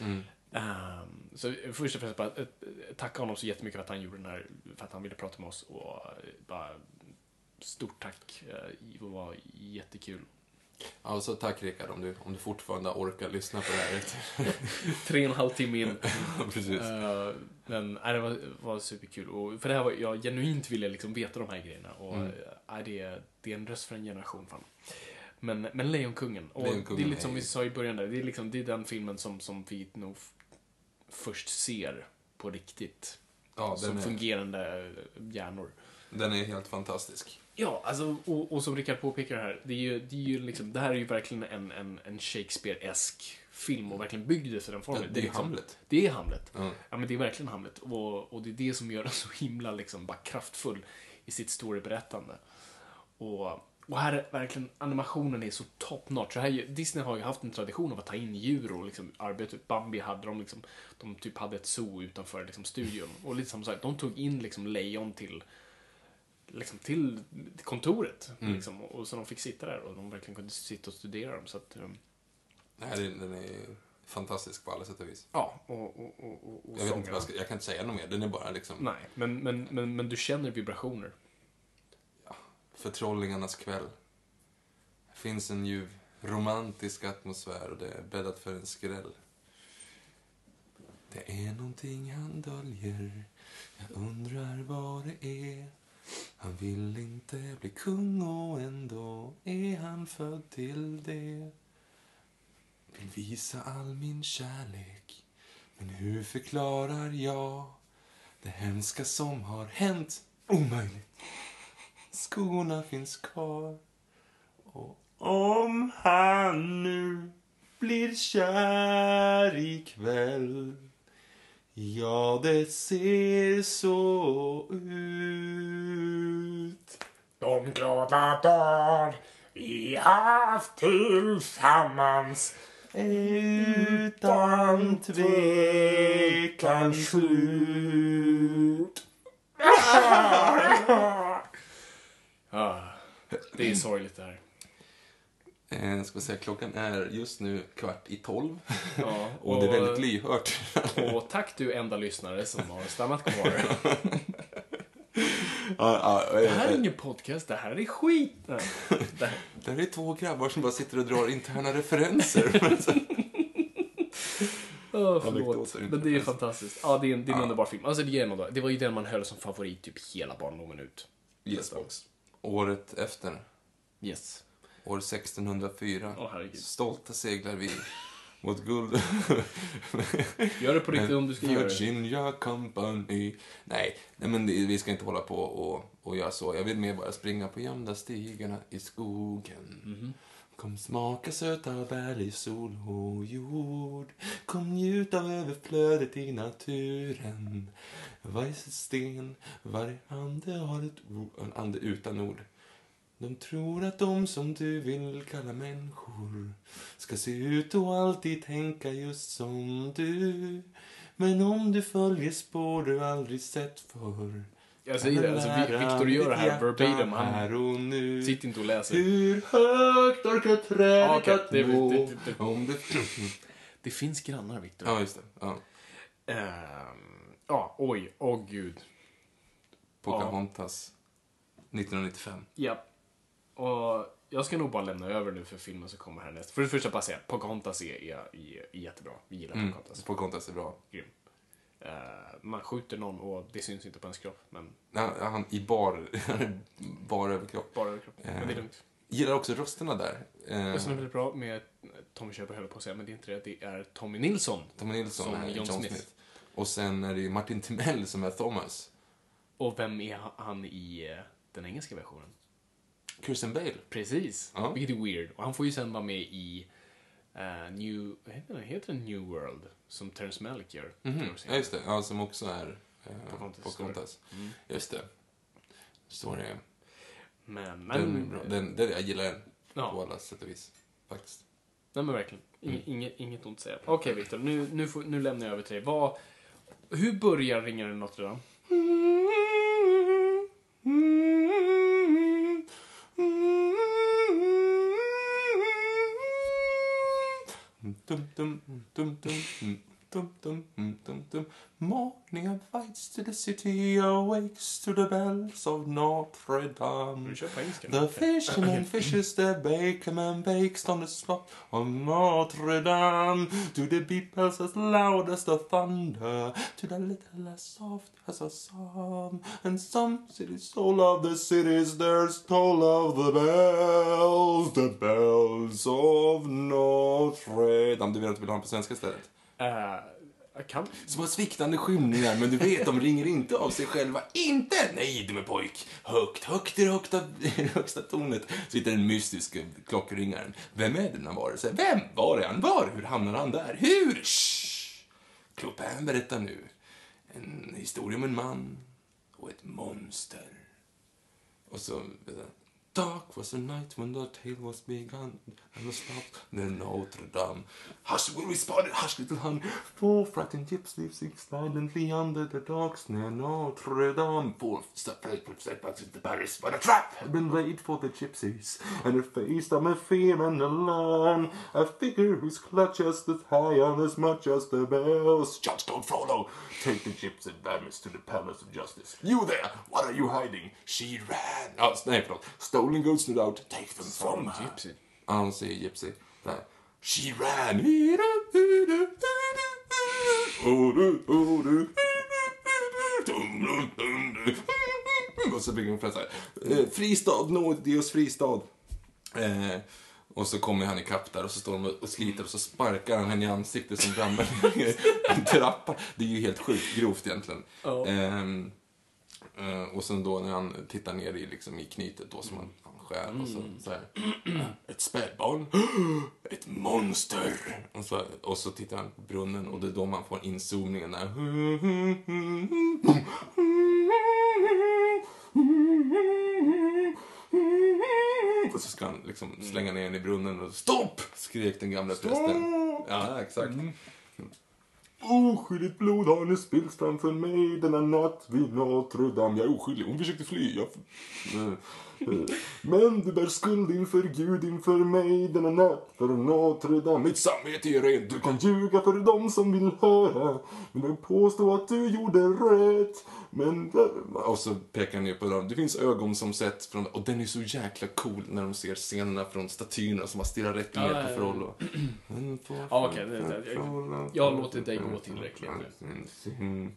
[SPEAKER 1] okej. Ehm, så först och främst bara eh, tacka honom så jättemycket för att han gjorde den här, för att han ville prata med oss och eh, bara stort tack. eh, Det var jättekul.
[SPEAKER 2] Alltså tack Rickard om du, om du fortfarande orkar lyssna på det här.
[SPEAKER 1] Tre och en halv timme in.
[SPEAKER 2] Precis.
[SPEAKER 1] Eh, men nej, det var, var superkul. Och för det här var, jag genuint ville liksom veta de här grejerna. Och
[SPEAKER 2] Mm.
[SPEAKER 1] eh, det, är, det är en röst för en generation. Fan. Men, men Lejonkungen. Och
[SPEAKER 2] Lejonkungen
[SPEAKER 1] det är lite som
[SPEAKER 2] är-
[SPEAKER 1] vi sa i början där. Det är, liksom, det är den filmen som, som vi nog först ser på riktigt.
[SPEAKER 2] Ja,
[SPEAKER 1] som
[SPEAKER 2] är-
[SPEAKER 1] fungerande hjärnor.
[SPEAKER 2] Den är helt fantastisk.
[SPEAKER 1] Ja, alltså, och, och som Rickard påpekar här, det, är ju, det, är ju liksom, det här är ju verkligen en, en, en Shakespeare-esk film och verkligen byggd efter den formen.
[SPEAKER 2] Ja, det är
[SPEAKER 1] liksom,
[SPEAKER 2] Hamlet.
[SPEAKER 1] Det är Hamlet.
[SPEAKER 2] Ja.
[SPEAKER 1] Ja, men det är verkligen Hamlet. Och, och det är det som gör den så himla liksom, bara kraftfull i sitt storyberättande. Och, och här är verkligen animationen är så top notch. Så här, Disney har ju haft en tradition av att ta in djur och liksom arbeta. Bambi hade de liksom, de typ hade ett zoo utanför liksom studion. Och lite som sagt, de tog in liksom lejon till liksom till kontoret. Liksom, och, så de fick sitta där och de verkligen kunde sitta och studera dem. Så att, um,
[SPEAKER 2] Nej, den, är fantastisk på alla sätt och vis.
[SPEAKER 1] ja, och, och, och, och,
[SPEAKER 2] Jag, vet inte vad jag, ska, jag kan inte säga något mer. Den är bara liksom
[SPEAKER 1] Nej, men, men, men, men du känner vibrationer
[SPEAKER 2] förtrollingarnas kväll. Det finns en ljuv romantisk atmosfär och det är bäddat för en skräll. Det är någonting han döljer, jag undrar vad det är. Han vill inte bli kung och ändå är han född till det. Vill visa all min kärlek, men hur förklarar jag det hemska som har hänt? Omöjligt. Skorna finns kvar. Och om han nu blir kär ikväll Ja, det ser så ut.
[SPEAKER 1] De glada dagar vi haft tillsammans
[SPEAKER 2] Utan tvekan slut
[SPEAKER 1] Det är sorgligt det här.
[SPEAKER 2] eh, Ska säga, klockan är just nu kvart i tolv.
[SPEAKER 1] Ja,
[SPEAKER 2] Och det är väldigt lyhört.
[SPEAKER 1] Och tack du enda lyssnare som har stannat kvar.
[SPEAKER 2] ja, ja,
[SPEAKER 1] Det här är
[SPEAKER 2] eh,
[SPEAKER 1] ingen podcast, det här är skit. Nej, det här-
[SPEAKER 2] Där är två grabbar som bara sitter och drar interna referenser.
[SPEAKER 1] Åh, förlåt. Men det är fantastiskt. Ja, det är en, det är en underbar film. Alltså, det, är ändå, det var ju den man höll som favorit typ hela barndomen ut.
[SPEAKER 2] yes. Året efter,
[SPEAKER 1] Yes.
[SPEAKER 2] år 1604,
[SPEAKER 1] Åh, herregud.
[SPEAKER 2] stolta seglar vi mot guld.
[SPEAKER 1] Gör det på riktigt om du ska göra det.
[SPEAKER 2] Virginia Company. Nej, nej men vi ska inte hålla på och, och göra så. Jag vill mer bara springa på gömda stigarna i skogen.
[SPEAKER 1] Mhm.
[SPEAKER 2] Kom smaka söta bär i sol och jord. Kom njut av överflödet i naturen. Varje sten, varje ande har ett ord, en ande utan ord. De tror att de som du vill kalla människor ska se ut och alltid tänka just som du. Men om du följer spår du aldrig sett förr
[SPEAKER 1] jag säger det, alltså, Vi- Victor gör det här verbatim. Han sitter inte och läser.
[SPEAKER 2] Hur högt orkar trädet
[SPEAKER 1] Ja,
[SPEAKER 2] att
[SPEAKER 1] det-
[SPEAKER 2] nå?
[SPEAKER 1] det- det- det-
[SPEAKER 2] Om det...
[SPEAKER 1] Det finns grannar, Victor.
[SPEAKER 2] ja, just det. Ja.
[SPEAKER 1] Ehm, ja, oj, åh gud.
[SPEAKER 2] Pocahontas. 1995.
[SPEAKER 1] Ja. Och jag ska nog bara lämna över nu för filmen som kommer härnäst. För det första bara säga, Pocahontas är, är, är, är jättebra. Vi gillar
[SPEAKER 2] Mm.
[SPEAKER 1] Pocahontas.
[SPEAKER 2] Pocahontas är bra.
[SPEAKER 1] Grym. Eh, man skjuter någon och det syns inte på ens kropp, men
[SPEAKER 2] Ja, han i bar, bar överkropp.
[SPEAKER 1] bara över kroppen. Men det är lugnt.
[SPEAKER 2] Gillar också rösterna där. Eh,
[SPEAKER 1] Det som är väldigt bra med Tommy Körberg höll på att säga, men det är inte det. Det är Tommy Nilsson.
[SPEAKER 2] Tommy Nilsson
[SPEAKER 1] Som
[SPEAKER 2] är
[SPEAKER 1] John
[SPEAKER 2] John,
[SPEAKER 1] Smith.
[SPEAKER 2] Smith. Och sen är det ju Martin Timell som är Thomas.
[SPEAKER 1] Och vem är han i eh, den engelska versionen?
[SPEAKER 2] Kirsten Bale.
[SPEAKER 1] Precis.
[SPEAKER 2] Ja.
[SPEAKER 1] Vilket är weird. Och han får ju sen vara med i eh, New... Vad heter den? Heter den New World? Som Terrence Malick gör.
[SPEAKER 2] Mhm.
[SPEAKER 1] Jag.
[SPEAKER 2] Ja, just det. Ja, som också är eh,
[SPEAKER 1] Pocahontas.
[SPEAKER 2] Pocahontas.
[SPEAKER 1] Mm.
[SPEAKER 2] Just det. Så är det.
[SPEAKER 1] Men,
[SPEAKER 2] Den är
[SPEAKER 1] men,
[SPEAKER 2] bra. Den, den, jag gillar den
[SPEAKER 1] Ja.
[SPEAKER 2] på alla sätt och vis. Faktiskt.
[SPEAKER 1] nej, men verkligen. Inge,
[SPEAKER 2] Mm.
[SPEAKER 1] inget, inget ont att säga. Okej, Victor. Nu, nu, får, nu lämnar jag över till dig. Vad, hur börjar Ringaren i Notre Dame?
[SPEAKER 2] Dum, dum, dum, dum, mm, dum, dum, mm, dum, dum. Morning invites to the city, awakes to the bells of Notre Dame. The fisherman fishes the bakerman bakes on the spot of Notre Dame. To the beat bells as loud as the thunder, to the little as soft as a psalm. And some cities toll of the cities, there's toll of the bells, the bells of Notre Dame. Du vill att du vill ha den på svenska istället?
[SPEAKER 1] Uh, kan...
[SPEAKER 2] Som Små sviktande skymningar, men du vet, de ringer inte av sig själva. Inte! Nej, dumme pojk. Högt, högt i det högsta, högsta tornet sitter den mystiska klockringaren. Vem är denna varelse? Vem? Var är han? Var? Hur hamnar han där? Hur? Shh! Clopin berättar nu en historia om en man och ett monster. Och så... Dark was the night when the tale was begun and the stopped near Notre Dame. Hush, will we responded, hush, little honey. Four frightened gypsies sing silently under the docks near Notre Dame. Four setbacks into Paris, but a trap had been laid for the gypsies. And a face of a fear and alarm. A figure whose clutches stood high on as much as the bells. Judge don't follow. Take the gypsy bandits to the palace of justice. You there, what are you hiding? She ran. Ja, nej, förlåt. Stolen goods no doubt. Take them from her.
[SPEAKER 1] Gypsy.
[SPEAKER 2] Ja, hon säger gypsy. Där. She ran. Och så bygger hon här. eh, Fristad, Dios fristad. Eh, och så kommer han ikapp där och så står de och sliter och så sparkar han henne i ansiktet som ramlar ner en trappa. Det är ju helt sjukt grovt egentligen. Ehm, eh, och sen då när han tittar ner i, liksom, i knytet då som han, han skär och så, så här. Ett spädbarn. Ett monster. Och så, och så tittar han på brunnen och det är då man får inzoomningen där. Och så ska han liksom slänga ner den i brunnen och stopp! Skrek den gamla prästen. Ja, exakt. Oskyldigt blod har nu spillts framför mig denna natt vid Notre Dame. Jag är oskyldig. Hon försökte fly. Jag... Eh, eh. Men du bär skuld inför Gud, inför mig denna natt för Notre Dame. Mitt samvete är rent. Du kan ljuga för dem som vill höra. Men du påstå att du gjorde rätt. Men... Och så pekar han ner på dem. Det finns ögon som sett från... Och den är så jäkla cool när de ser scenerna från statyerna som bara stirrar rätt ner på. Frollo.
[SPEAKER 1] Ja, okej. jag- har låtit dig gå tillräckligt nu.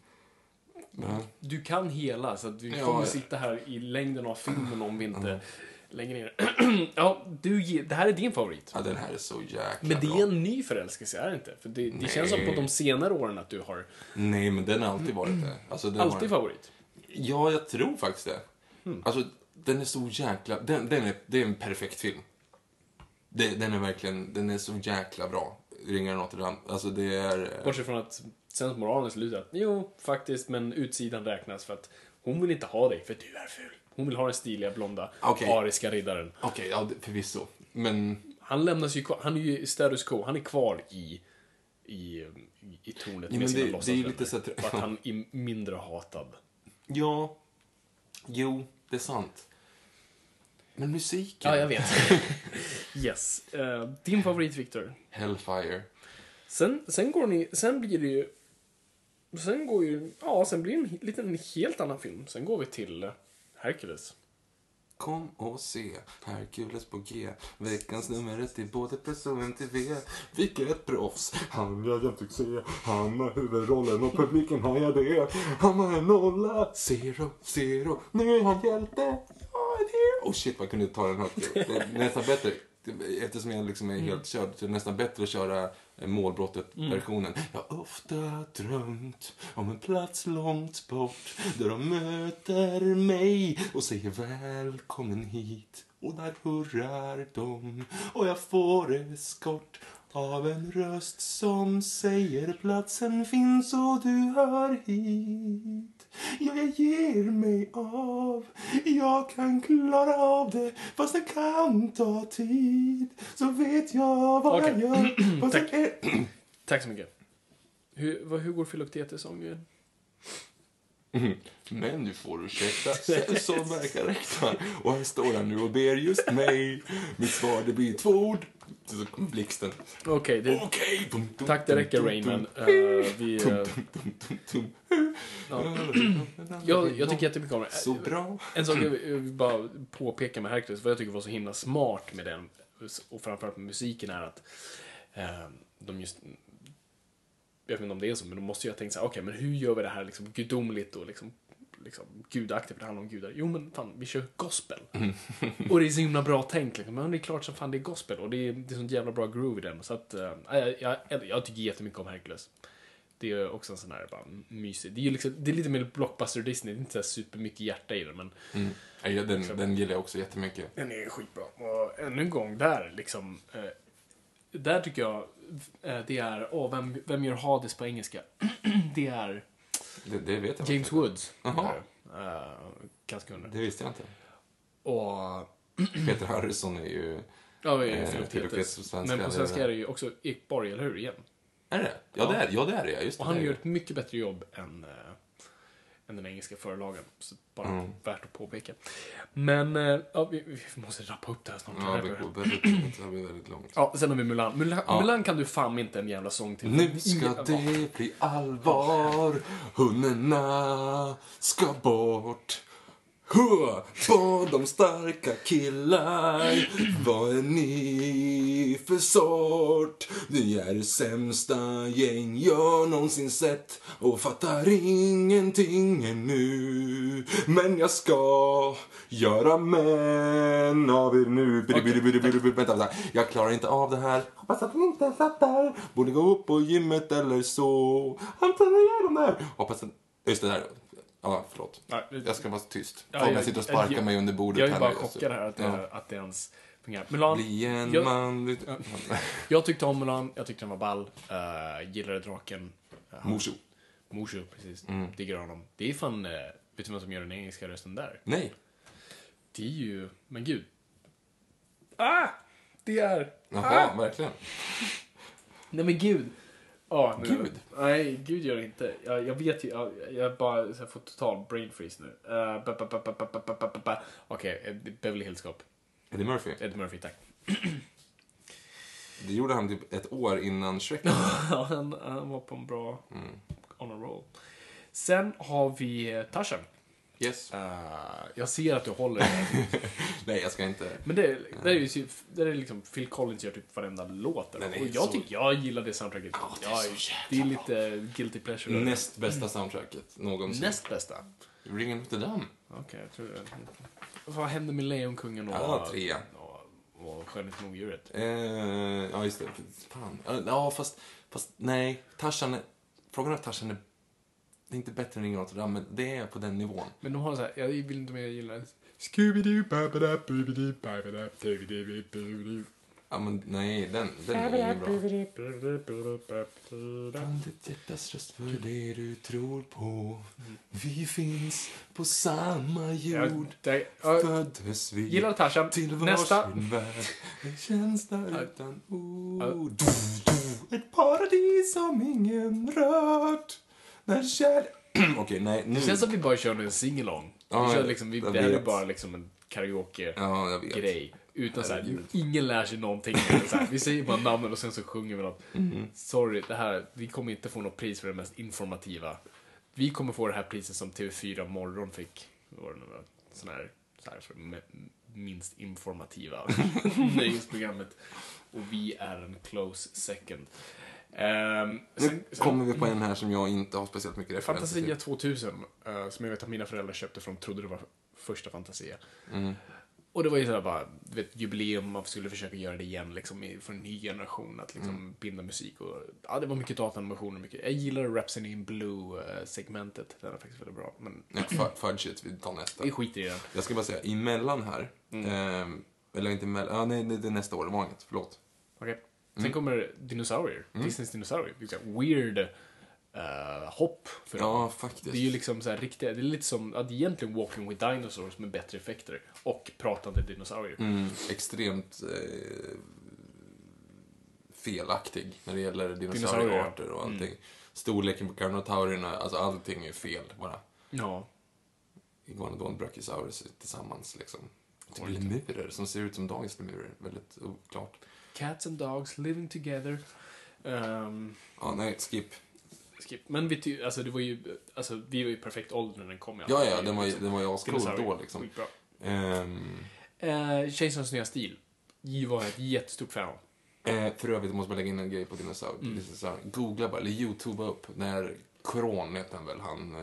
[SPEAKER 1] Du kan hela, så att vi kommer sitta här i längden av filmen om vi inte lägger ner. ja, du, det här är din favorit.
[SPEAKER 2] ja, den här är så jäkla
[SPEAKER 1] Men det är en ny förälskelse, är det inte? För det, det känns som på de senare åren att du har
[SPEAKER 2] Nej, men den har alltid varit det. Alltså, den
[SPEAKER 1] alltid
[SPEAKER 2] har...
[SPEAKER 1] favorit.
[SPEAKER 2] Ja, jag tror faktiskt det.
[SPEAKER 1] Hmm.
[SPEAKER 2] Alltså, den är så jäkla... Den, den är, det är en perfekt film. Det, den är verkligen... Den är så jäkla bra. Ringar Notre Dame. Alltså, det är...
[SPEAKER 1] Bortsett från att sensmoralen är slut att jo, faktiskt, men utsidan räknas för att hon vill inte ha dig för du är ful. Hon vill ha den stiliga, blonda,
[SPEAKER 2] Okej.
[SPEAKER 1] ariska riddaren.
[SPEAKER 2] Okej, ja, det- förvisso. Men...
[SPEAKER 1] Han lämnas ju kvar, han är ju status quo, han är kvar i, i, i tornet
[SPEAKER 2] Ja, men
[SPEAKER 1] med sina
[SPEAKER 2] det- det är ju lite så att-
[SPEAKER 1] För att han är mindre hatad.
[SPEAKER 2] Ja. Jo, det är sant. Men musiken...
[SPEAKER 1] Ja, jag vet. yes. Eh, din favorit, Victor.
[SPEAKER 2] Hellfire.
[SPEAKER 1] Sen, sen går ni, sen blir det ju, sen går ju, ja, sen blir det en liten helt annan film. Sen går vi till Hercules.
[SPEAKER 2] Kom och se Hercules på G. Veckans nummer ett i både press och MTV. Vilket proffs. Han jag jämt se. Han har huvudrollen och publiken har jag det. Han har en nolla. Zero, zero. Nu är han hjälte. Jag är det. Oh shit, vad kunde jag ta den högt? Det är nästan bättre. Eftersom jag liksom är helt körd så är det nästan bättre att köra eh, målbrottet-versionen. Jag har ofta drömt om en plats långt bort där de möter mig och säger välkommen hit. Och där hurrar de och jag får eskort av en röst som säger platsen finns och du hör hit. Ja, jag ger mig av. Jag kan klara av det fast det kan ta tid. Så vet jag vad
[SPEAKER 1] Okej.
[SPEAKER 2] jag gör.
[SPEAKER 1] Tack.
[SPEAKER 2] är...
[SPEAKER 1] Tack så mycket. Hur, vad, hur går Filoktetes-sången?
[SPEAKER 2] Men du får ursäkta, så verkar räkna. Och här står han nu och ber just mig. Mitt svar det blir två ord. Så kommer blixten.
[SPEAKER 1] Okej, det,
[SPEAKER 2] Okej! Dum, dum,
[SPEAKER 1] tack det räcker
[SPEAKER 2] dum.
[SPEAKER 1] Eh, vi, ja. jag, jag tycker jättemycket om det.
[SPEAKER 2] Så bra.
[SPEAKER 1] En sak jag vill bara påpeka med Hercules, vad jag tycker var så himla smart med den, och framförallt med musiken, är att eh, de just... Jag vet inte om det är så, men de måste ju ha tänkt så här, okej, men hur gör vi det här liksom gudomligt och liksom, liksom gudaktigt, för det handlar om gudar. Jo, men fan, vi kör gospel. och det är så himla bra tänkt, liksom. men det är klart som fan det är gospel, och det är, det är sånt jävla bra groove i den, så att, eh, jag, jag, jag tycker jättemycket om Hercules. Det är också en sån här bara mysig. Det är liksom, det är lite mer blockbuster Disney, det är inte så här supermycket hjärta i den, men
[SPEAKER 2] Mm. Ja, den, den gillar jag också jättemycket.
[SPEAKER 1] den är skitbra. Och ännu en gång, där liksom. Eh, där tycker jag det är, åh, vem, vem gör Hades på engelska? det är
[SPEAKER 2] Det, det vet jag
[SPEAKER 1] James. Woods.
[SPEAKER 2] Jaha.
[SPEAKER 1] Uh, Ganska undra.
[SPEAKER 2] Det visste jag inte.
[SPEAKER 1] Och...
[SPEAKER 2] Peter Harrison är ju...
[SPEAKER 1] Ja, är
[SPEAKER 2] Eh, svenska,
[SPEAKER 1] Men på svenska är det ju också Ekborg, eller hur? Igen.
[SPEAKER 2] Är det Ja, det är, ja, det är det. Just det,
[SPEAKER 1] Och han gör
[SPEAKER 2] det.
[SPEAKER 1] ett mycket bättre jobb än, äh, än den engelska förlagen. Så bara
[SPEAKER 2] Mm.
[SPEAKER 1] värt att påpeka. Men äh, ja, vi, vi måste rappa upp det här snart.
[SPEAKER 2] Ja, det går väldigt långt. Det här blir väldigt långt.
[SPEAKER 1] Ja, sen har vi Mulan. Mulan,
[SPEAKER 2] Ja.
[SPEAKER 1] Mulan kan du fan inte en jävla sång till.
[SPEAKER 2] Nu ska
[SPEAKER 1] Ingen-
[SPEAKER 2] det bli allvar, hundarna ska bort. Hurra, Barn de starka killar, vad är ni för sort? Ni är det sämsta gäng jag någonsin sett och fattar ingenting ännu. Men jag ska göra män av er nu. Bidi. Vänta, vänta. Jag klarar inte av det här. Hoppas att ni inte fattar. Borde gå upp på gymmet eller så. Han tar igenom det här. Hoppas att... Just det där. Ja, förlåt.
[SPEAKER 1] Ja, det-
[SPEAKER 2] Jag ska vara tyst.
[SPEAKER 1] Ja,
[SPEAKER 2] sitter och sparkar
[SPEAKER 1] jag-
[SPEAKER 2] mig under bordet
[SPEAKER 1] Jag är
[SPEAKER 2] här
[SPEAKER 1] bara
[SPEAKER 2] nu.
[SPEAKER 1] chockad här att, det,
[SPEAKER 2] Ja.
[SPEAKER 1] att det ens fungerar. Mulan,
[SPEAKER 2] Bli en
[SPEAKER 1] jag,
[SPEAKER 2] man.
[SPEAKER 1] jag tyckte om Mulan, jag tyckte den var ball. Uh, gillade draken. Uh,
[SPEAKER 2] Mushu.
[SPEAKER 1] Mushu, precis.
[SPEAKER 2] Mm.
[SPEAKER 1] Diggar honom. Det är fan, uh, vet du vem som gör den engelska rösten där?
[SPEAKER 2] Nej.
[SPEAKER 1] Det är ju, men gud. Ah! Det är...
[SPEAKER 2] Jaha,
[SPEAKER 1] ah!
[SPEAKER 2] verkligen.
[SPEAKER 1] Nej men gud. Ja, nu,
[SPEAKER 2] Gud!
[SPEAKER 1] Nej, Gud gör det inte. Jag, jag vet ju, jag, jag bara så jag får total brain freeze nu. Okej, Beverly Hills Cop.
[SPEAKER 2] Eddie Murphy?
[SPEAKER 1] Eddie Murphy, tack.
[SPEAKER 2] det gjorde han typ ett år innan Shrek.
[SPEAKER 1] ja, han, han var på en bra... Mm. On a roll. Sen har vi eh, Tarzan.
[SPEAKER 2] Yes.
[SPEAKER 1] Eh, jag ser att du håller.
[SPEAKER 2] Nej, jag ska inte.
[SPEAKER 1] Men det, det är ju det är liksom Phil Collins gör typ varenda låt. där. Och jag
[SPEAKER 2] så-
[SPEAKER 1] tycker jag gillar det soundtracket.
[SPEAKER 2] det är
[SPEAKER 1] jag, det är lite guilty pleasure.
[SPEAKER 2] Näst bästa soundtracket någonsin.
[SPEAKER 1] Näst bästa.
[SPEAKER 2] Ring Notre Dame.
[SPEAKER 1] Okej, jag tror det. Vad hände med Lejonkungen och,
[SPEAKER 2] Ja, trea.
[SPEAKER 1] och, och Skönheten och odjuret?
[SPEAKER 2] Eh, ja, just det. Fan. Ja, fast, fast nej. Tarzan är... Frågan är om Tarzan är... Det är inte bättre än Ring Notre Dame, men det är på den nivån.
[SPEAKER 1] Men de har så här, jag vill inte mer gilla Scooby-Doo, babada, boobidi, babada, doobidi, boobidi.
[SPEAKER 2] Ja, men nej, den, den är ju bra. Från ditt hjärtas röst för det du tror på. Vi finns på samma
[SPEAKER 1] Ja,
[SPEAKER 2] jord.
[SPEAKER 1] det- ja,
[SPEAKER 2] Föddes vi
[SPEAKER 1] Gillar Tarzan.
[SPEAKER 2] till
[SPEAKER 1] Nästa.
[SPEAKER 2] varsin värld. En känsla
[SPEAKER 1] Ja.
[SPEAKER 2] utan ord. Ett paradis som ingen rört. När kärlek... Okej, nej, nu...
[SPEAKER 1] Det känns som vi bara kör en singalong.
[SPEAKER 2] Ja,
[SPEAKER 1] vi kör
[SPEAKER 2] jag-
[SPEAKER 1] liksom, vi,
[SPEAKER 2] jag
[SPEAKER 1] det här är bara liksom en karaoke-grej.
[SPEAKER 2] Ja.
[SPEAKER 1] Utan så här,
[SPEAKER 2] Herregud.
[SPEAKER 1] ingen lär sig någonting. Så här, vi säger bara namnen och sen så sjunger vi något.
[SPEAKER 2] Mm.
[SPEAKER 1] Sorry, det här, vi kommer inte få något pris för det mest informativa. Vi kommer få det här priset som TV4 Morgon fick. Var det nu? Sån här, så här för minst informativa nöjesprogrammet. Och vi är en close second. Ehm,
[SPEAKER 2] Nu
[SPEAKER 1] sen- sen-
[SPEAKER 2] kommer vi på en här som jag inte har speciellt mycket referenser
[SPEAKER 1] Fantasia
[SPEAKER 2] till.
[SPEAKER 1] 2000, eh, som jag vet att mina föräldrar köpte för de trodde det var första Fantasia.
[SPEAKER 2] Mm.
[SPEAKER 1] Och det var ju sådär bara, du vet, jubileum, man skulle försöka göra det igen liksom, för en ny generation, att liksom
[SPEAKER 2] Mm.
[SPEAKER 1] binda musik och, ja det var mycket datanimationer, mycket. Jag gillar Rhapsody in Blue-segmentet, den är faktiskt väldigt bra, men
[SPEAKER 2] Ja, fu- fudge it, vi tar nästa.
[SPEAKER 1] vi skiter i den.
[SPEAKER 2] Jag ska bara säga, emellan här,
[SPEAKER 1] Mm.
[SPEAKER 2] ehm, eller inte emellan, ja, nej, det är nästa år, det var inget, förlåt.
[SPEAKER 1] Okej. Sen
[SPEAKER 2] Mm.
[SPEAKER 1] kommer dinosaurier, Disneys dinosaurier, weird eh, hopp för dem.
[SPEAKER 2] Ja, faktiskt.
[SPEAKER 1] Det är ju liksom så här riktiga, det är lite som att egentligen Walking with Dinosaurs med bättre effekter och pratande dinosaurier.
[SPEAKER 2] Mm, extremt eh, felaktig när det gäller dinosauriearter och
[SPEAKER 1] Mm.
[SPEAKER 2] allting. Storleken på carnotaurierna, alltså allting är fel bara.
[SPEAKER 1] Ja.
[SPEAKER 2] Iguanodon brachiosaurus tillsammans liksom. Typ lemurer som ser ut som dagens lemurer. Väldigt oklart.
[SPEAKER 1] Cats and dogs living together. Um,
[SPEAKER 2] Ja, nej, skip.
[SPEAKER 1] skip. Men vi, ty- alltså, det var ju, alltså, vi var ju perfekt ålder när den kom. i alla
[SPEAKER 2] Ja,
[SPEAKER 1] fall.
[SPEAKER 2] ja, den var ju, den var ju ascool
[SPEAKER 1] Dinosaurier,
[SPEAKER 2] då liksom.
[SPEAKER 1] Skitbra.
[SPEAKER 2] Ehm,
[SPEAKER 1] Eh, Kejsarens nya stil. J var jag ett jättestort fan av.
[SPEAKER 2] eh, för övrigt måste man lägga in en grej på dinosaur.
[SPEAKER 1] Mm.
[SPEAKER 2] dinosaur. Googla bara, eller youtuba upp, när Kron heter han väl, han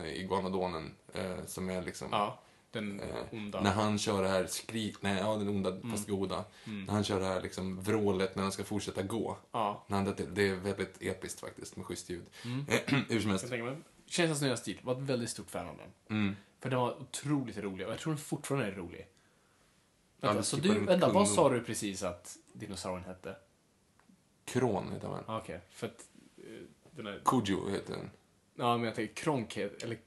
[SPEAKER 2] eh, eh, som är liksom...
[SPEAKER 1] Ja, den
[SPEAKER 2] Eh,
[SPEAKER 1] onda.
[SPEAKER 2] När han kör det här skrik, nej, ja den onda fast goda.
[SPEAKER 1] Mm.
[SPEAKER 2] När han kör det här liksom vrålet när han ska fortsätta gå.
[SPEAKER 1] Ja.
[SPEAKER 2] När han, det, det är väldigt episkt faktiskt med schysst ljud.
[SPEAKER 1] Mm.
[SPEAKER 2] Hur som helst.
[SPEAKER 1] Kejsarens nya stil. Var ett väldigt stort fan av den.
[SPEAKER 2] Mm.
[SPEAKER 1] För den var otroligt rolig och jag tror den fortfarande är rolig.
[SPEAKER 2] Ja,
[SPEAKER 1] Vänta,
[SPEAKER 2] det
[SPEAKER 1] så du, vänta, vad sa du precis att dinosaurien hette?
[SPEAKER 2] Kron heter han väl?
[SPEAKER 1] Ah, Okej, för att eh, den är...
[SPEAKER 2] Kujo heter den.
[SPEAKER 1] Ja, men jag tänker Kronk, eller...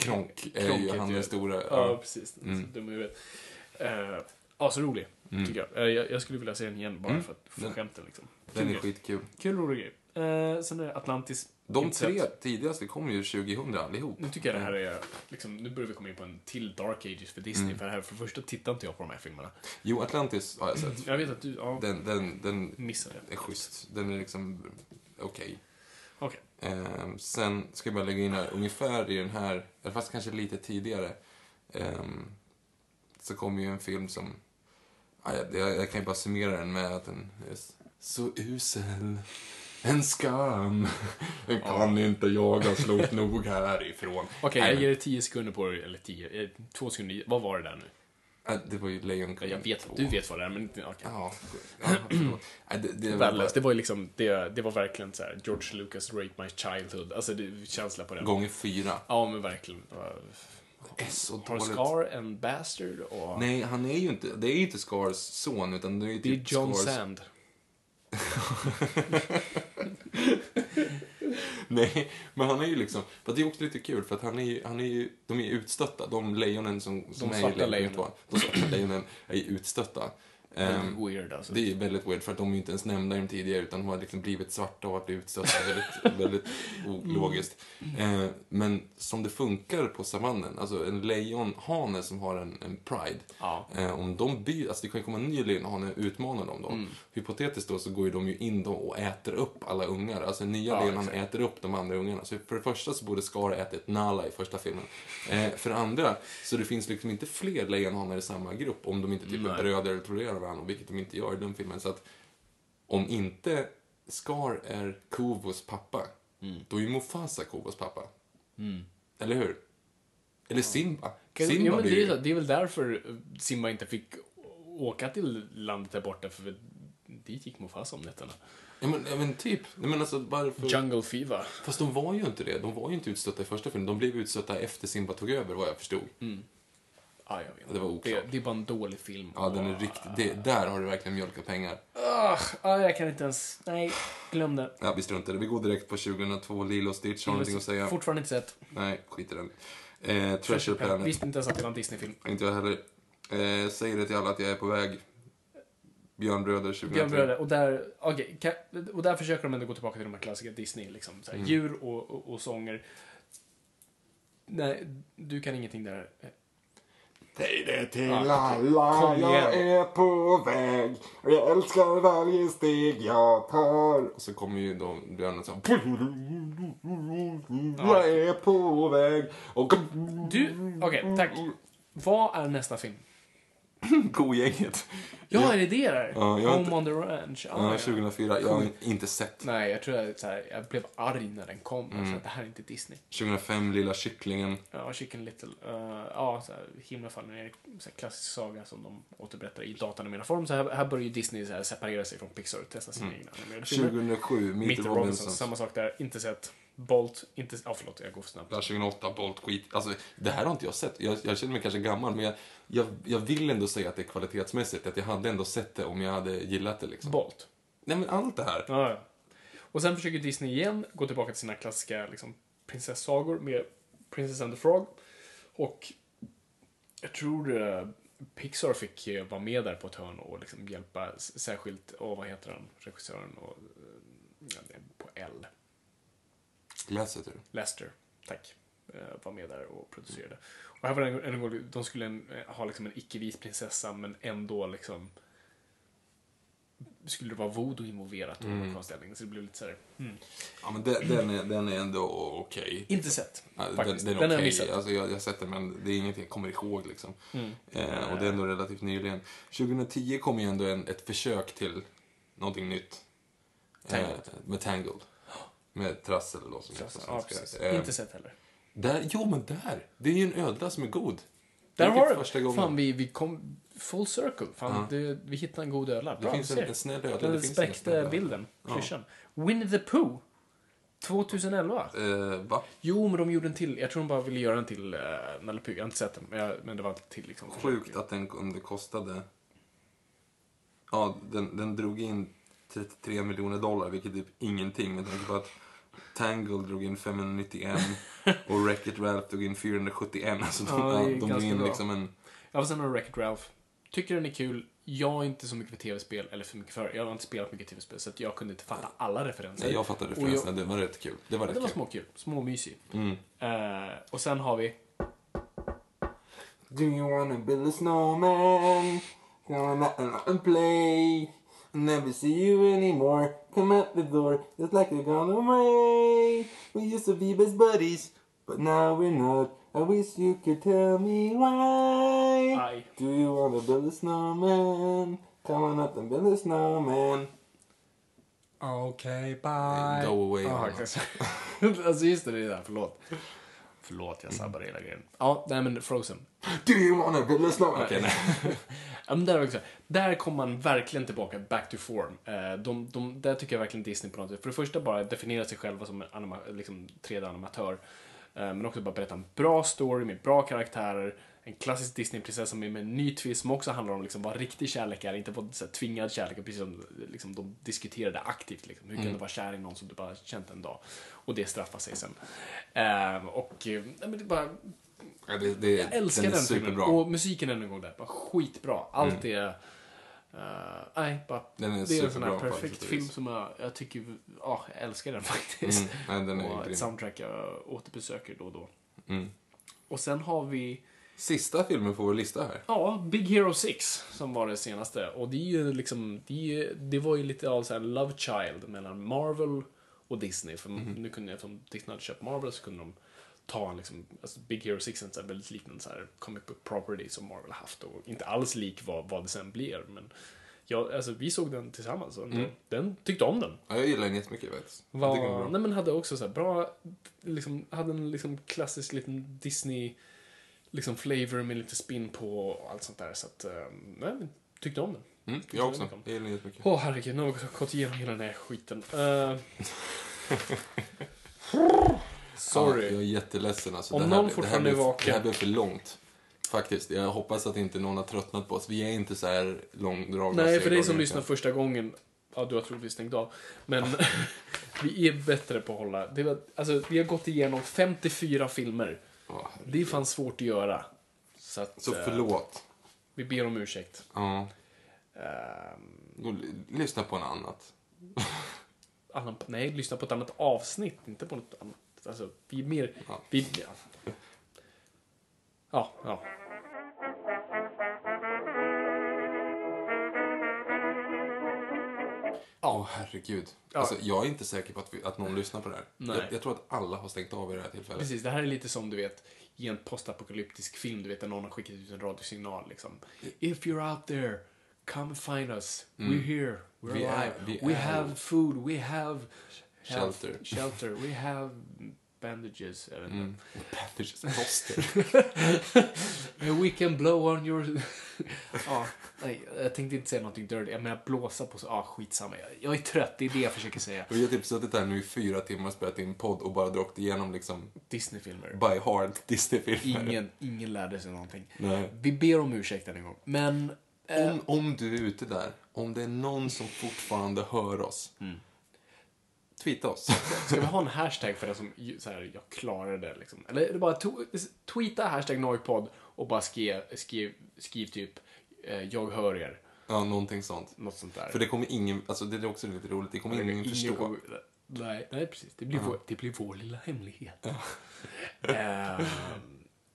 [SPEAKER 2] Kronk är
[SPEAKER 1] Kronk
[SPEAKER 2] ju han den stora.
[SPEAKER 1] Ja, precis.
[SPEAKER 2] Mm.
[SPEAKER 1] Dum i huvudet. Eh, asrolig, tycker jag. Eh, jag. Jag skulle vilja se den igen bara
[SPEAKER 2] Mm.
[SPEAKER 1] för att få
[SPEAKER 2] Den-
[SPEAKER 1] skämten liksom.
[SPEAKER 2] Den är
[SPEAKER 1] Kul,
[SPEAKER 2] skitkul.
[SPEAKER 1] kul rolig grej. Eh, sen är det Atlantis.
[SPEAKER 2] De
[SPEAKER 1] Inte
[SPEAKER 2] tre tidigaste kom ju 2000 allihop.
[SPEAKER 1] Nu tycker jag det här är, liksom, nu börjar vi komma in på en till Dark Ages för Disney. För det här, för det första tittar inte jag på de här filmerna.
[SPEAKER 2] Jo, Atlantis har jag sett.
[SPEAKER 1] Jag vet att du, ja,
[SPEAKER 2] Den, den, den
[SPEAKER 1] missade
[SPEAKER 2] är schysst. Den är liksom okej.
[SPEAKER 1] Okej.
[SPEAKER 2] Ehm, sen ska jag bara lägga in här, ungefär i den här, eller fast kanske lite tidigare, ehm, så kommer ju en film som, ja, jag, jag, jag kan ju bara summera den med att den är så usel. En skam. Den kan inte jaga slot nog härifrån.
[SPEAKER 1] Okej,
[SPEAKER 2] Nej,
[SPEAKER 1] jag ger dig 10 sekunder på det, eller 10, eh, två sekunder. Vad var det där nu?
[SPEAKER 2] Ja, Det var ju Lejonkungen
[SPEAKER 1] Jag vet att
[SPEAKER 2] 2.
[SPEAKER 1] du vet vad det är, men inte, okej.
[SPEAKER 2] Ja, ja förlåt. Nej, det, det var
[SPEAKER 1] Värdelöst. Det var ju liksom, det, det var verkligen så här, George Lucas Rape My Childhood. Alltså, det, känsla på den.
[SPEAKER 2] gånger fyra.
[SPEAKER 1] Ja, men verkligen. Det
[SPEAKER 2] Det är så
[SPEAKER 1] Har. Scar en bastard och...
[SPEAKER 2] Nej, han är ju inte, det är ju inte Scars son, utan det är ju
[SPEAKER 1] det är
[SPEAKER 2] typ
[SPEAKER 1] John
[SPEAKER 2] Scars...
[SPEAKER 1] Sand.
[SPEAKER 2] Nej, men han är ju liksom, för det är också lite kul för att han är ju, han är ju, de är utstötta, de lejonen som, som
[SPEAKER 1] De
[SPEAKER 2] är i två. De svarta lejonen är ju utstötta. Ehm,
[SPEAKER 1] Weird alltså.
[SPEAKER 2] det är väldigt weird för att de är ju inte ens nämnda i de tidigare utan de har liksom blivit svarta och har blivit utstötta. Väldigt, väldigt ologiskt. Eh, men som det funkar på savannen, alltså en lejonhane som har en, en pride.
[SPEAKER 1] Ja.
[SPEAKER 2] Eh, om de byter, alltså det kan ju komma en ny lejonhane och utmana dem då.
[SPEAKER 1] Mm.
[SPEAKER 2] Hypotetiskt då så går ju de ju in då och äter upp alla ungar. Alltså nya
[SPEAKER 1] Ja,
[SPEAKER 2] lejonhanen äter upp de andra ungarna. Så för det första så borde Scar ätit Nala i första filmen. Eh, för det andra, så det finns liksom inte fler lejonhanar i samma grupp om de inte typ är bröder eller tolererar varandra, vilket de inte gör i den filmen. Så att om inte Scar är Kovos pappa,
[SPEAKER 1] Mm.
[SPEAKER 2] då är Mufasa Kovos pappa. Eller hur? Eller Simba.
[SPEAKER 1] Kan-
[SPEAKER 2] Simba
[SPEAKER 1] ja, men
[SPEAKER 2] blir
[SPEAKER 1] det, är, det är väl därför Simba inte fick åka till landet där borta, för dit gick Mufasa om nätterna.
[SPEAKER 2] Ja men, ja, men typ. Men alltså varför...
[SPEAKER 1] Jungle Fever.
[SPEAKER 2] Fast de var ju inte det. De var ju inte utstötta i första filmen. De blev utstötta efter Simba tog över, vad jag förstod.
[SPEAKER 1] Ah, jag vet.
[SPEAKER 2] Det var oklart.
[SPEAKER 1] det, det är bara en dålig film.
[SPEAKER 2] Ja, den är riktigt... Det, där har du verkligen mjölkat pengar.
[SPEAKER 1] Ah, ah, jag kan inte ens... Nej, glöm det.
[SPEAKER 2] Ja, vi struntar i det. Vi går direkt på 2002. Lilo och Stitch. Har du någonting att säga?
[SPEAKER 1] Fortfarande inte sett.
[SPEAKER 2] Nej, skit i den. Eh, Treasure Planet.
[SPEAKER 1] Visste inte ens att det var en Disney-film.
[SPEAKER 2] Inte jag heller. Eh, säger det till alla att jag är på väg. Björnbröder 2003.
[SPEAKER 1] Björnbröder. Och där, okej, kan- och där försöker de ändå gå tillbaka till de här klassiska Disney. Liksom, så här,
[SPEAKER 2] Mm.
[SPEAKER 1] Djur och, och, och sånger. Nej, du kan ingenting där.
[SPEAKER 2] Säg det till alla, jag är på väg. Och jag älskar varje steg jag tar. Och så kommer ju då björnen så Jag är på väg. Och
[SPEAKER 1] Du, okej, tack. Vad är nästa film?
[SPEAKER 2] Kogänget.
[SPEAKER 1] Ja, är det det där?
[SPEAKER 2] Ja, jag har
[SPEAKER 1] Home
[SPEAKER 2] inte-
[SPEAKER 1] on the Ranch.
[SPEAKER 2] Ja,
[SPEAKER 1] ja.
[SPEAKER 2] 2004. Jag har inte sett.
[SPEAKER 1] Nej, jag tror så här, jag blev arg när den kom.
[SPEAKER 2] Mm.
[SPEAKER 1] Så att det här är inte Disney.
[SPEAKER 2] 2005, Lilla kycklingen.
[SPEAKER 1] Ja, Chicken Little. Uh, ja, så här, ner. Så här, klassisk saga som de återberättar i datanimerad form. Så här, här börjar ju Disney så här, separera sig från Pixar och testa sina egna animerade filmer.
[SPEAKER 2] 2007, Meet
[SPEAKER 1] Meet
[SPEAKER 2] the
[SPEAKER 1] the Robinson,
[SPEAKER 2] Robinsons.
[SPEAKER 1] samma sak där. Inte sett. Bolt, inte... Ja, förlåt, jag går för snabbt.
[SPEAKER 2] Där 2008, Bolt, skit. Alltså, det här har inte jag sett. Jag, jag känner mig kanske gammal, men jag, jag, jag vill ändå säga att det är kvalitetsmässigt. Att jag hade ändå sett det om jag hade gillat det. Liksom.
[SPEAKER 1] Bolt.
[SPEAKER 2] Nej, men allt det här.
[SPEAKER 1] Ja, ja. Och sen försöker Disney igen gå tillbaka till sina klassiska liksom, prinsessagor med Princess and the Frog. Och jag tror eh, Pixar fick eh, vara med där på ett hörn och liksom hjälpa särskilt, och vad heter han, regissören och, eh, det på L,
[SPEAKER 2] Lasseter.
[SPEAKER 1] Lester, tack, eh, var med där och producerade. Och här var det en, gång, de skulle en, eh, ha liksom en icke-vit prinsessa men ändå liksom skulle det vara voodoo involverat mm. konstställning så det blev lite så här, hmm.
[SPEAKER 2] Ja, men den, den, är, den är ändå okej.
[SPEAKER 1] Inte sett,
[SPEAKER 2] Ja, den,
[SPEAKER 1] faktiskt.
[SPEAKER 2] den är
[SPEAKER 1] Den jag
[SPEAKER 2] okej.
[SPEAKER 1] missat. Mm.
[SPEAKER 2] Alltså, jag, jag har sett den, men det är ingenting jag kommer ihåg. Liksom. Eh, och det är ändå relativt nyligen. 2010 kom ju ändå en, ett försök till någonting nytt.
[SPEAKER 1] Tangled.
[SPEAKER 2] Eh, med Tangled. Med Trassel då, som på
[SPEAKER 1] Ja, precis.
[SPEAKER 2] Eh,
[SPEAKER 1] Inte sett heller.
[SPEAKER 2] Där, jo, men där! Det är ju en ödla som är god.
[SPEAKER 1] Där
[SPEAKER 2] Vilket
[SPEAKER 1] har du
[SPEAKER 2] första gången.
[SPEAKER 1] Fan, vi, vi kom full circle. Fan,
[SPEAKER 2] Ja.
[SPEAKER 1] det, vi hittade en god ödla.
[SPEAKER 2] Det
[SPEAKER 1] Bra,
[SPEAKER 2] finns en, en snäll ödla.
[SPEAKER 1] Den
[SPEAKER 2] det
[SPEAKER 1] spräckte bilden,
[SPEAKER 2] Ja.
[SPEAKER 1] klyschan. Winnie the Pooh. 2011.
[SPEAKER 2] Eh, va?
[SPEAKER 1] Jo, men de gjorde en till. Jag tror de bara ville göra en till uh, Nalle Puh. Jag har inte sett den, men, jag, men det var en till liksom.
[SPEAKER 2] Sjukt att den om det kostade... Ja, den, den drog in 33 miljoner dollar, vilket är typ ingenting med tanke på att Tangled drog in 591 och Wreck-It Ralph drog in 471. Alltså de,
[SPEAKER 1] Ja,
[SPEAKER 2] de drog in
[SPEAKER 1] bra.
[SPEAKER 2] liksom en...
[SPEAKER 1] Ja, och sen har Wreck-It Ralph. tycker den är kul. Jag är inte så mycket för tv-spel, eller för mycket för. Jag har inte spelat mycket tv-spel, så att jag kunde inte fatta alla referenser.
[SPEAKER 2] Nej, jag fattade referenserna.
[SPEAKER 1] jag-
[SPEAKER 2] Det var rätt kul. Det var
[SPEAKER 1] Det
[SPEAKER 2] rätt
[SPEAKER 1] var
[SPEAKER 2] kul.
[SPEAKER 1] småkul. Småmysig.
[SPEAKER 2] Mm.
[SPEAKER 1] Eh, och sen har vi...
[SPEAKER 2] Do you wanna build a snowman? And play. Never see you anymore. Come out the door just like you're gone away. We used to be best buddies, but now we're not. I wish you could tell me why.
[SPEAKER 1] Aj.
[SPEAKER 2] Do you wanna build a snowman? Come on up and build a snowman.
[SPEAKER 1] Okej, bye.
[SPEAKER 2] Go away.
[SPEAKER 1] Ja,
[SPEAKER 2] Anna.
[SPEAKER 1] kanske. alltså just det, det är där. Förlåt. Förlåt, jag mm. sabbar hela grejen. Ja, nej men Frozen.
[SPEAKER 2] Do you wanna build a snowman? Okej, nej.
[SPEAKER 1] Ja, men där, också, där kom man verkligen tillbaka, back to form. Eh, de, de, där tycker jag verkligen Disney på något sätt. För det första bara definiera sig själva som en anima, liksom, 3D-animatör. Eh, men också bara berätta en bra story med bra karaktärer. En klassisk Disney-prinsessa med, en ny twist som också handlar om liksom, vad riktig kärlek är. Inte vad så här, tvingad kärlek, precis som liksom, de diskuterade aktivt. Liksom. Hur kan
[SPEAKER 2] Mm.
[SPEAKER 1] du vara kär i någon som du bara känt en dag? Och det straffar sig sen. Eh, och eh, nej, det är bara
[SPEAKER 2] Ja, det, det,
[SPEAKER 1] jag älskar
[SPEAKER 2] den
[SPEAKER 1] den,
[SPEAKER 2] är
[SPEAKER 1] filmen. Och musiken än en gång där, bara skitbra. Allt är... eh, nej, bara...
[SPEAKER 2] Den är
[SPEAKER 1] det är en sån här perfekt film som jag, jag tycker... Ja, jag älskar den faktiskt.
[SPEAKER 2] Mm, nej, den är
[SPEAKER 1] och
[SPEAKER 2] grym.
[SPEAKER 1] ett soundtrack jag återbesöker då och då.
[SPEAKER 2] Mm.
[SPEAKER 1] Och sen har vi...
[SPEAKER 2] Sista filmen på vår lista här.
[SPEAKER 1] Ja, Big Hero 6 som var det senaste. Och det är ju liksom, det, är det var ju lite av så här love child mellan Marvel och Disney. För nu kunde, eftersom Disney hade köpt Marvel så kunde de ta en liksom, alltså Big Hero 6 är en väldigt liknande så här comic book property som Marvel har haft. Och inte alls lik vad, vad det sen blir. Men ja, alltså, vi såg den tillsammans och den, den tyckte om den.
[SPEAKER 2] Ja, jag gillar den jättemycket faktiskt. Jag tycker den
[SPEAKER 1] Var,
[SPEAKER 2] bra.
[SPEAKER 1] nej men hade också så bra, liksom, hade en liksom klassisk liten Disney liksom flavor med lite spin på och allt sånt där. Så att, eh, nej, men tyckte om den.
[SPEAKER 2] Mm, jag också. Jag gillar den jättemycket.
[SPEAKER 1] Åh herregud, nu har vi gått igenom hela den här skiten. Eh, sorry.
[SPEAKER 2] Ja, jag är jätteledsen. Alltså,
[SPEAKER 1] Om
[SPEAKER 2] det här,
[SPEAKER 1] någon fortfarande är vaken.
[SPEAKER 2] Det här blev för långt. Faktiskt. Jag hoppas att inte någon har tröttnat på oss. Vi är inte så här långdragna.
[SPEAKER 1] Nej, för dig som lyssnar första gången, ja du har troligtvis stängt av. Men vi är bättre på att hålla, det var, alltså vi har gått igenom 54 filmer.
[SPEAKER 2] Herregud.
[SPEAKER 1] Det är fan svårt att göra. Så, att,
[SPEAKER 2] Så
[SPEAKER 1] eh,
[SPEAKER 2] förlåt.
[SPEAKER 1] vi ber om ursäkt.
[SPEAKER 2] Ja.
[SPEAKER 1] Ehm,
[SPEAKER 2] Då, lyssna på en annat.
[SPEAKER 1] annan, nej, lyssna på ett annat avsnitt, inte på något annat. Alltså, vi är mer...
[SPEAKER 2] Ja.
[SPEAKER 1] Vi, ja. ja, ja.
[SPEAKER 2] Åh, herregud.
[SPEAKER 1] Ja.
[SPEAKER 2] Alltså, jag är inte säker på att, vi, att någon lyssnar på det här. Jag, jag tror att alla har stängt av i det här tillfället.
[SPEAKER 1] Precis, det här är lite som du vet i en postapokalyptisk film, du vet, där någon har skickat ut en radiosignal liksom. If you're out there, come find us. We're here. We're
[SPEAKER 2] Mm. Vi är-
[SPEAKER 1] alive.
[SPEAKER 2] vi
[SPEAKER 1] we
[SPEAKER 2] är-
[SPEAKER 1] have food. We have health,
[SPEAKER 2] Shelter.
[SPEAKER 1] Shelter. We have bandages.
[SPEAKER 2] Mm. Bandages, plåster.
[SPEAKER 1] We can blow on your... ja, nej, jag tänkte inte säga någonting dirty. Jag menar blåsa på... så- Ja, skitsamma. Jag, jag är trött, det är det jag försöker säga.
[SPEAKER 2] Vi har typ suttit här nu i fyra timmar och spelat in podd och bara dragit igenom liksom
[SPEAKER 1] Disney-filmer.
[SPEAKER 2] by heart Disney-filmer.
[SPEAKER 1] Ingen, ingen lärde sig någonting.
[SPEAKER 2] Nej.
[SPEAKER 1] Vi ber om ursäkt en gång. Men... eh,
[SPEAKER 2] Om, om du är ute där, om det är någon som fortfarande hör oss,
[SPEAKER 1] Mm.
[SPEAKER 2] Tweeta oss.
[SPEAKER 1] Ska vi ha en hashtag för det som, så här, jag klarade det liksom? Eller är det bara to- tweeta hashtag Noipod och bara skriv, skriv, skriv typ eh, jag hör er.
[SPEAKER 2] ja, någonting sånt.
[SPEAKER 1] Något sånt där.
[SPEAKER 2] För det kommer ingen, alltså det är också lite roligt, det kommer ingen,
[SPEAKER 1] Ingen
[SPEAKER 2] förstå.
[SPEAKER 1] kommer- Nej, nej, precis. Det blir, vår, det blir vår lilla hemlighet. Eh,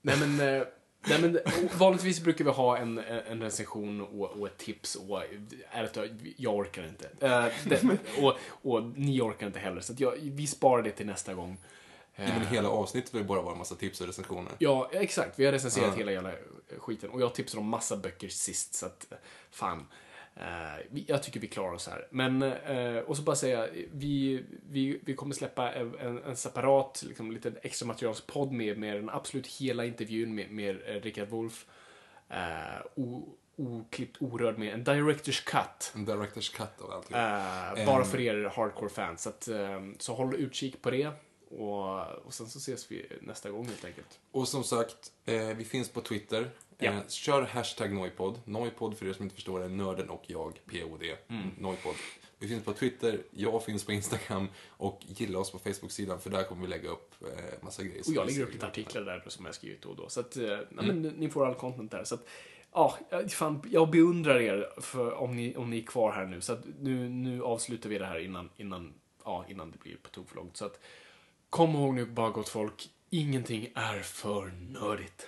[SPEAKER 1] nej, men, eh, nej, men vanligtvis brukar vi ha en, en recension och, och ett tips och ärligt jag orkar inte. Eh, det, och, och ni orkar inte heller, så jag, vi sparar det till nästa gång.
[SPEAKER 2] Ja, men hela avsnittet vill bara vara en massa tips och recensioner.
[SPEAKER 1] Ja, exakt. Vi har recenserat
[SPEAKER 2] Ja.
[SPEAKER 1] hela jävla skiten. Och jag tipsade om massa böcker sist, så att fan. Eh, jag tycker vi klarar oss här. Men, eh, och så bara säga, vi, vi, vi kommer släppa en, en, separat, liksom, lite extra materialspodd med, med den absolut hela intervjun med, med eh, Rickard Wolff. Eh, o, oklippt, orörd med en director's cut.
[SPEAKER 2] En director's cut av allting.
[SPEAKER 1] Eh, bara för er hardcore-fans. Så, att, eh, så håll utkik på det. Och, och sen så ses vi nästa gång helt enkelt.
[SPEAKER 2] Och som sagt, eh, vi finns på Twitter.
[SPEAKER 1] Ja.
[SPEAKER 2] Eh, kör hashtag Noipod. Noipod för er som inte förstår är nörden och jag, POD.
[SPEAKER 1] Mm.
[SPEAKER 2] Noipod. Vi finns på Twitter, jag finns på Instagram och gilla oss på Facebook-sidan för där kommer vi lägga upp eh, massa grejer.
[SPEAKER 1] Och jag lägger upp lite artiklar där som jag skrivit då och då. Så att, eh, nej,
[SPEAKER 2] Mm.
[SPEAKER 1] men, ni får all content där. Så att, Ja, fan, jag beundrar er för om ni, om ni är kvar här nu. Så att nu, nu avslutar vi det här innan, innan, ja, innan det blir på tok för långt. Så att kom ihåg nu bara gott folk, ingenting är för nördigt.